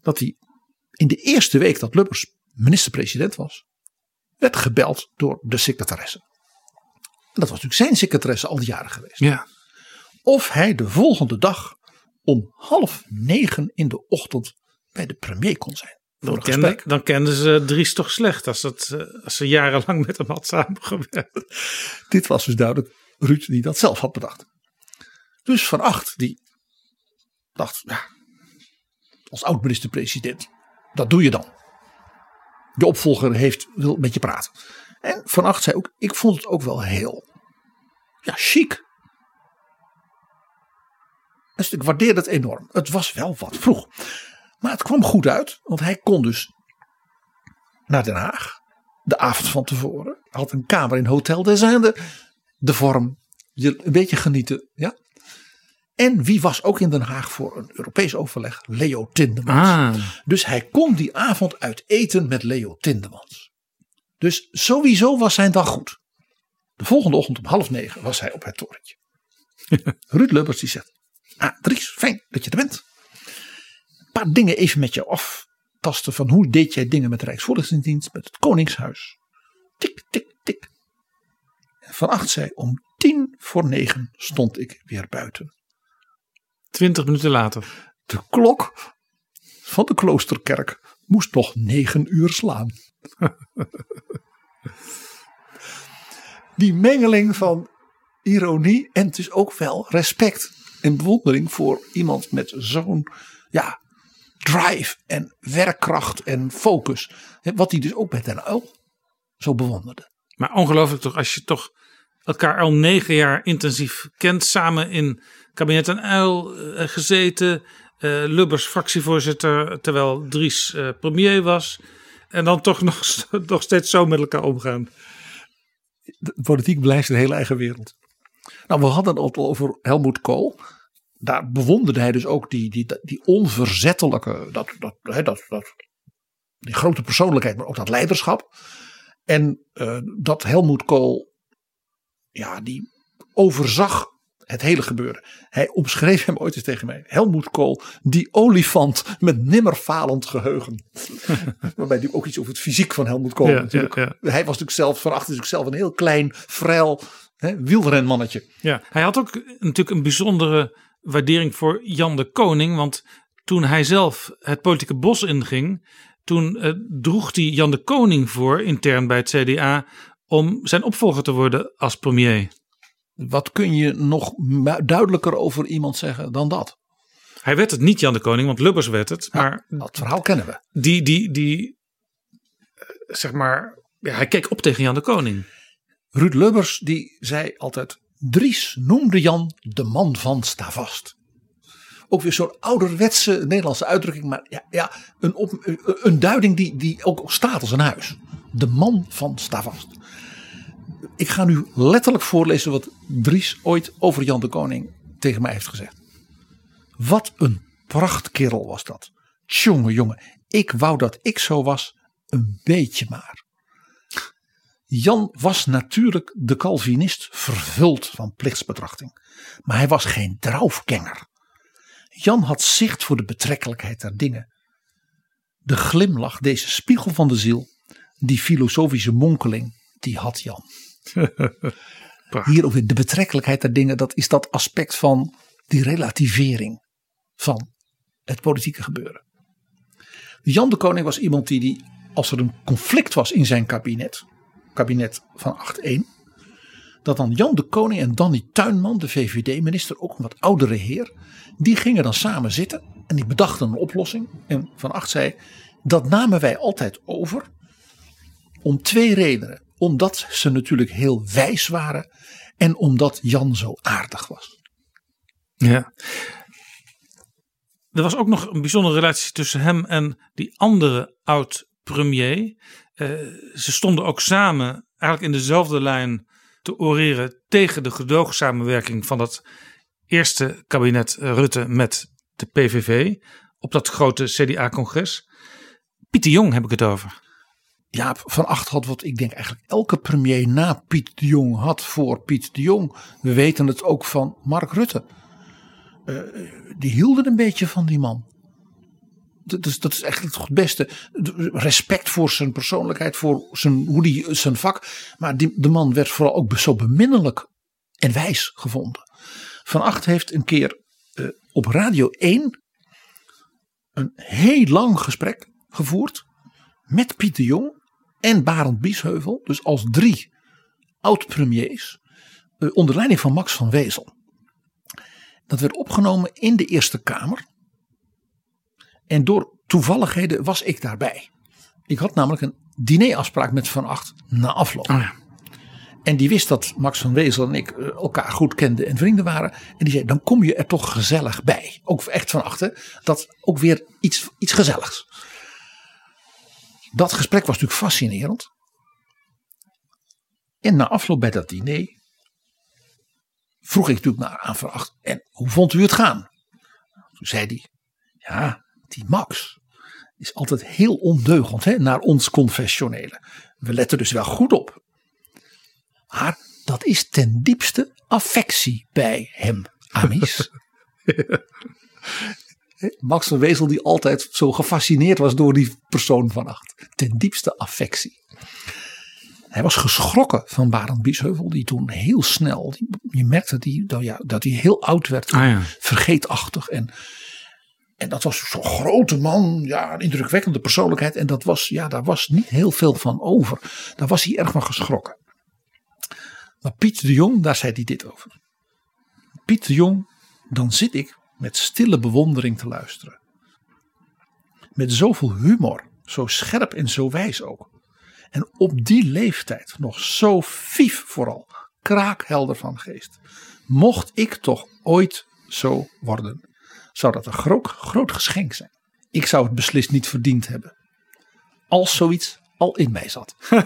dat hij in de eerste week dat Lubbers minister-president was, werd gebeld door de secretaresse. En dat was natuurlijk zijn secretaresse al die jaren geweest. Ja. Of hij de volgende dag om half negen in de ochtend bij de premier kon zijn. Dan, kende, dan kenden ze Dries toch slecht als, dat, eh, als ze jarenlang met hem had samengewerkt. Dit was dus duidelijk Ruud die dat zelf had bedacht. Dus Van Acht die dacht, ja, als oud-minister-president, dat doe je dan. De opvolger heeft, wil met je praten. En Van Acht zei ook, ik vond het ook wel heel ja, chic. Dus ik waardeerde het enorm. Het was wel wat vroeg. Maar het kwam goed uit, want hij kon dus naar Den Haag. De avond van tevoren. Had een kamer in Hotel des Indes. De vorm, je een beetje genieten. Ja? En wie was ook in Den Haag voor een Europees overleg? Leo Tindemans. Ah. Dus hij kon die avond uit eten met Leo Tindemans. Dus sowieso was zijn dag goed. De volgende ochtend om half negen was hij op het torentje. Ruud Lubbers die zegt. Ah Dries, fijn dat je er bent. Paar dingen even met jou aftasten. Van hoe deed jij dingen met de Rijksvoorlichtingsdienst, met het Koningshuis. Tik, tik, tik. Van acht zei om tien voor negen stond ik weer buiten. Twintig minuten later. De klok van de kloosterkerk moest nog negen uur slaan. Die mengeling van ironie en dus ook wel respect en bewondering voor iemand met zo'n ja, drive en werkkracht en focus. Wat hij dus ook bij Den Uil zo bewonderde. Maar ongelooflijk toch, als je toch elkaar al negen jaar intensief kent, samen in kabinet en Uil uh, gezeten. Uh, Lubbers fractievoorzitter, terwijl Dries uh, premier was. En dan toch nog, nog steeds zo met elkaar omgaan. De politiek blijft een hele eigen wereld. Nou, we hadden het al over Helmoet Kool. Daar bewonderde hij dus ook die, die, die onverzettelijke, dat, dat, dat, dat, die grote persoonlijkheid, maar ook dat leiderschap. En uh, dat Helmoet Kool, ja, die overzag het hele gebeuren. Hij omschreef hem ooit eens tegen mij. Helmoet Kool, die olifant met nimmer falend geheugen. Waarbij hij ook iets over het fysiek van Helmoet Kool Ja, natuurlijk. ja, ja. Hij was natuurlijk zelf, van achter natuurlijk zelf een heel klein, vrij hè, wielrenmannetje. Ja, hij had ook natuurlijk een bijzondere waardering voor Jan de Koning. Want toen hij zelf het politieke bos inging, toen eh, droeg hij Jan de Koning voor, intern bij het CDA, om zijn opvolger te worden als premier. Wat kun je nog duidelijker over iemand zeggen dan dat? Hij werd het niet Jan de Koning, want Lubbers werd het. Maar Dat verhaal kennen we. die, die, die eh, zeg maar, ja, hij keek op tegen Jan de Koning. Ruud Lubbers die zei altijd: Dries noemde Jan de man van Stavast. ook weer zo'n ouderwetse Nederlandse uitdrukking. Maar ja, ja een, een duiding die, die ook staat als een huis. De man van Stavast. Ik ga nu letterlijk voorlezen wat Dries ooit over Jan de Koning tegen mij heeft gezegd. Wat een prachtkerel was dat. Tjonge jongen, ik wou dat ik zo was, een beetje maar. Jan was natuurlijk de Calvinist vervuld van plichtsbetrachting. Maar hij was geen draufganger. Jan had zicht voor de betrekkelijkheid der dingen. De glimlach, deze spiegel van de ziel, die filosofische monkeling, die had Jan. Hier ook weer de betrekkelijkheid der dingen, dat is dat aspect van die relativering van het politieke gebeuren. Jan de Koning was iemand die, die als er een conflict was in zijn kabinet, kabinet van 8-1, dat dan Jan de Koning en Danny Tuinman, de VVD-minister, ook een wat oudere heer, die gingen dan samen zitten en die bedachten een oplossing. En Van Acht zei, dat namen wij altijd over om twee redenen. Omdat ze natuurlijk heel wijs waren en omdat Jan zo aardig was. Ja. Er was ook nog een bijzondere relatie tussen hem en die andere oud-premier. Uh, ze stonden ook samen, eigenlijk in dezelfde lijn, te oreren tegen de gedoogsamenwerking van dat eerste kabinet Rutte met de PVV op dat grote CDA-congres. Pieter Jong heb ik het over. Ja, Van Acht had wat ik denk eigenlijk elke premier na Piet de Jong had voor Piet de Jong. We weten het ook van Mark Rutte. Uh, die hielden een beetje van die man. Dat is, echt het beste. Respect voor zijn persoonlijkheid, voor zijn, hoe die, zijn vak. Maar die, de man werd vooral ook zo beminnelijk en wijs gevonden. Van Acht heeft een keer uh, op Radio 1 een heel lang gesprek gevoerd met Pieter Jong en Barend Biesheuvel. Dus als drie oud-premiers uh, onder leiding van Max van Wezel. Dat werd opgenomen in de Eerste Kamer. En door toevalligheden was ik daarbij. Ik had namelijk een dinerafspraak met Van Acht na afloop. Oh ja. En die wist dat Max van Wezel en ik elkaar goed kenden en vrienden waren. En die zei, dan kom je er toch gezellig bij. Ook echt van achter. Dat ook weer iets, iets gezelligs. Dat gesprek was natuurlijk fascinerend. En na afloop bij dat diner vroeg ik natuurlijk naar aan Van Acht. En hoe vond u het gaan? Toen zei hij, ja, die Max is altijd heel ondeugend hè, naar ons confessionele. We letten dus wel goed op. Maar dat is ten diepste affectie bij hem, Amis. Max van Wezel die altijd zo gefascineerd was door die persoon van acht. Ten diepste affectie. Hij was geschrokken van Barend Biesheuvel, die toen heel snel, je merkte die, dat, ja, dat hij heel oud werd, Ah, ja. vergeetachtig. En, en dat was zo'n grote man, ja, een indrukwekkende persoonlijkheid. En dat was, ja, daar was niet heel veel van over. Daar was hij erg van geschrokken. Maar Piet de Jong, daar zei hij dit over. Piet de Jong, dan zit ik met stille bewondering te luisteren. Met zoveel humor, zo scherp en zo wijs ook. En op die leeftijd nog zo vief vooral, kraakhelder van geest. Mocht ik toch ooit zo worden, zou dat een groot, groot geschenk zijn. Ik zou het beslist niet verdiend hebben. Als zoiets al in mij zat.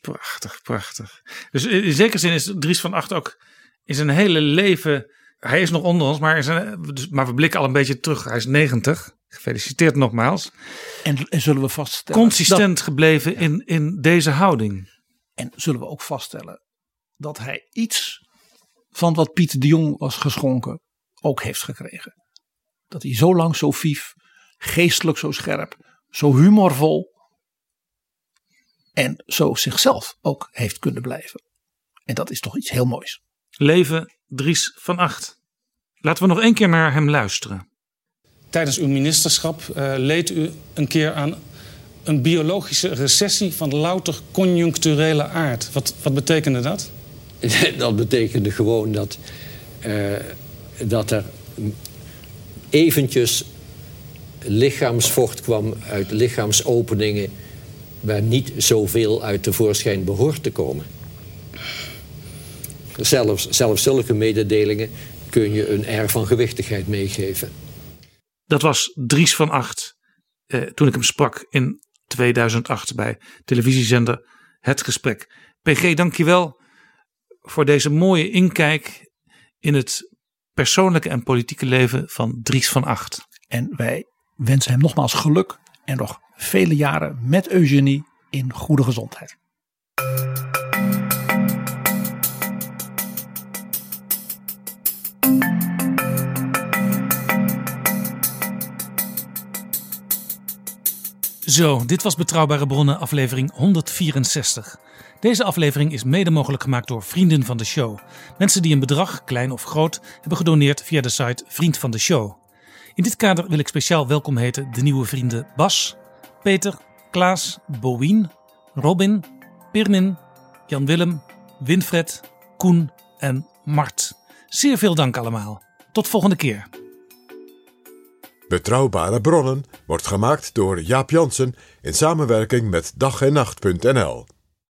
Prachtig, prachtig. Dus in zekere zin is Dries van Acht ook in zijn hele leven. Hij is nog onder ons, maar, zijn, dus- maar we blikken al een beetje terug. Hij is 90. Gefeliciteerd nogmaals. En, en zullen we vaststellen. Consistent dat- gebleven in, in deze houding. en zullen we ook vaststellen dat hij iets van wat Piet de Jong was geschonken ook heeft gekregen. Dat hij zo lang zo vief, geestelijk zo scherp, zo humorvol en zo zichzelf ook heeft kunnen blijven. En dat is toch iets heel moois. Leven Dries van Acht. Laten we nog één keer naar hem luisteren. Tijdens uw ministerschap eh, leed u een keer aan een biologische recessie van louter conjuncturele aard. Wat, wat betekende dat? Dat betekende gewoon dat, eh, dat er eventjes lichaamsvocht kwam uit lichaamsopeningen waar niet zoveel uit tevoorschijn behoort te komen. zelfs, zelfs zulke mededelingen kun je een air van gewichtigheid meegeven. Dat was Dries van Acht eh, toen ik hem sprak in 2008 bij televisiezender Het Gesprek. PG, dankjewel voor deze mooie inkijk in het persoonlijke en politieke leven van Dries van Acht. En wij wensen hem nogmaals geluk en nog vele jaren met Eugenie in goede gezondheid. Zo, dit was Betrouwbare Bronnen, aflevering 164. Deze aflevering is mede mogelijk gemaakt door vrienden van de show. Mensen die een bedrag, klein of groot, hebben gedoneerd via de site Vriend van de Show. In dit kader wil ik speciaal welkom heten de nieuwe vrienden Bas, Peter, Klaas, Bowien, Robin, Pirmin, Jan-Willem, Winfred, Koen en Mart. Zeer veel dank allemaal. Tot volgende keer. Betrouwbare bronnen wordt gemaakt door Jaap Jansen in samenwerking met dag en nacht.nl.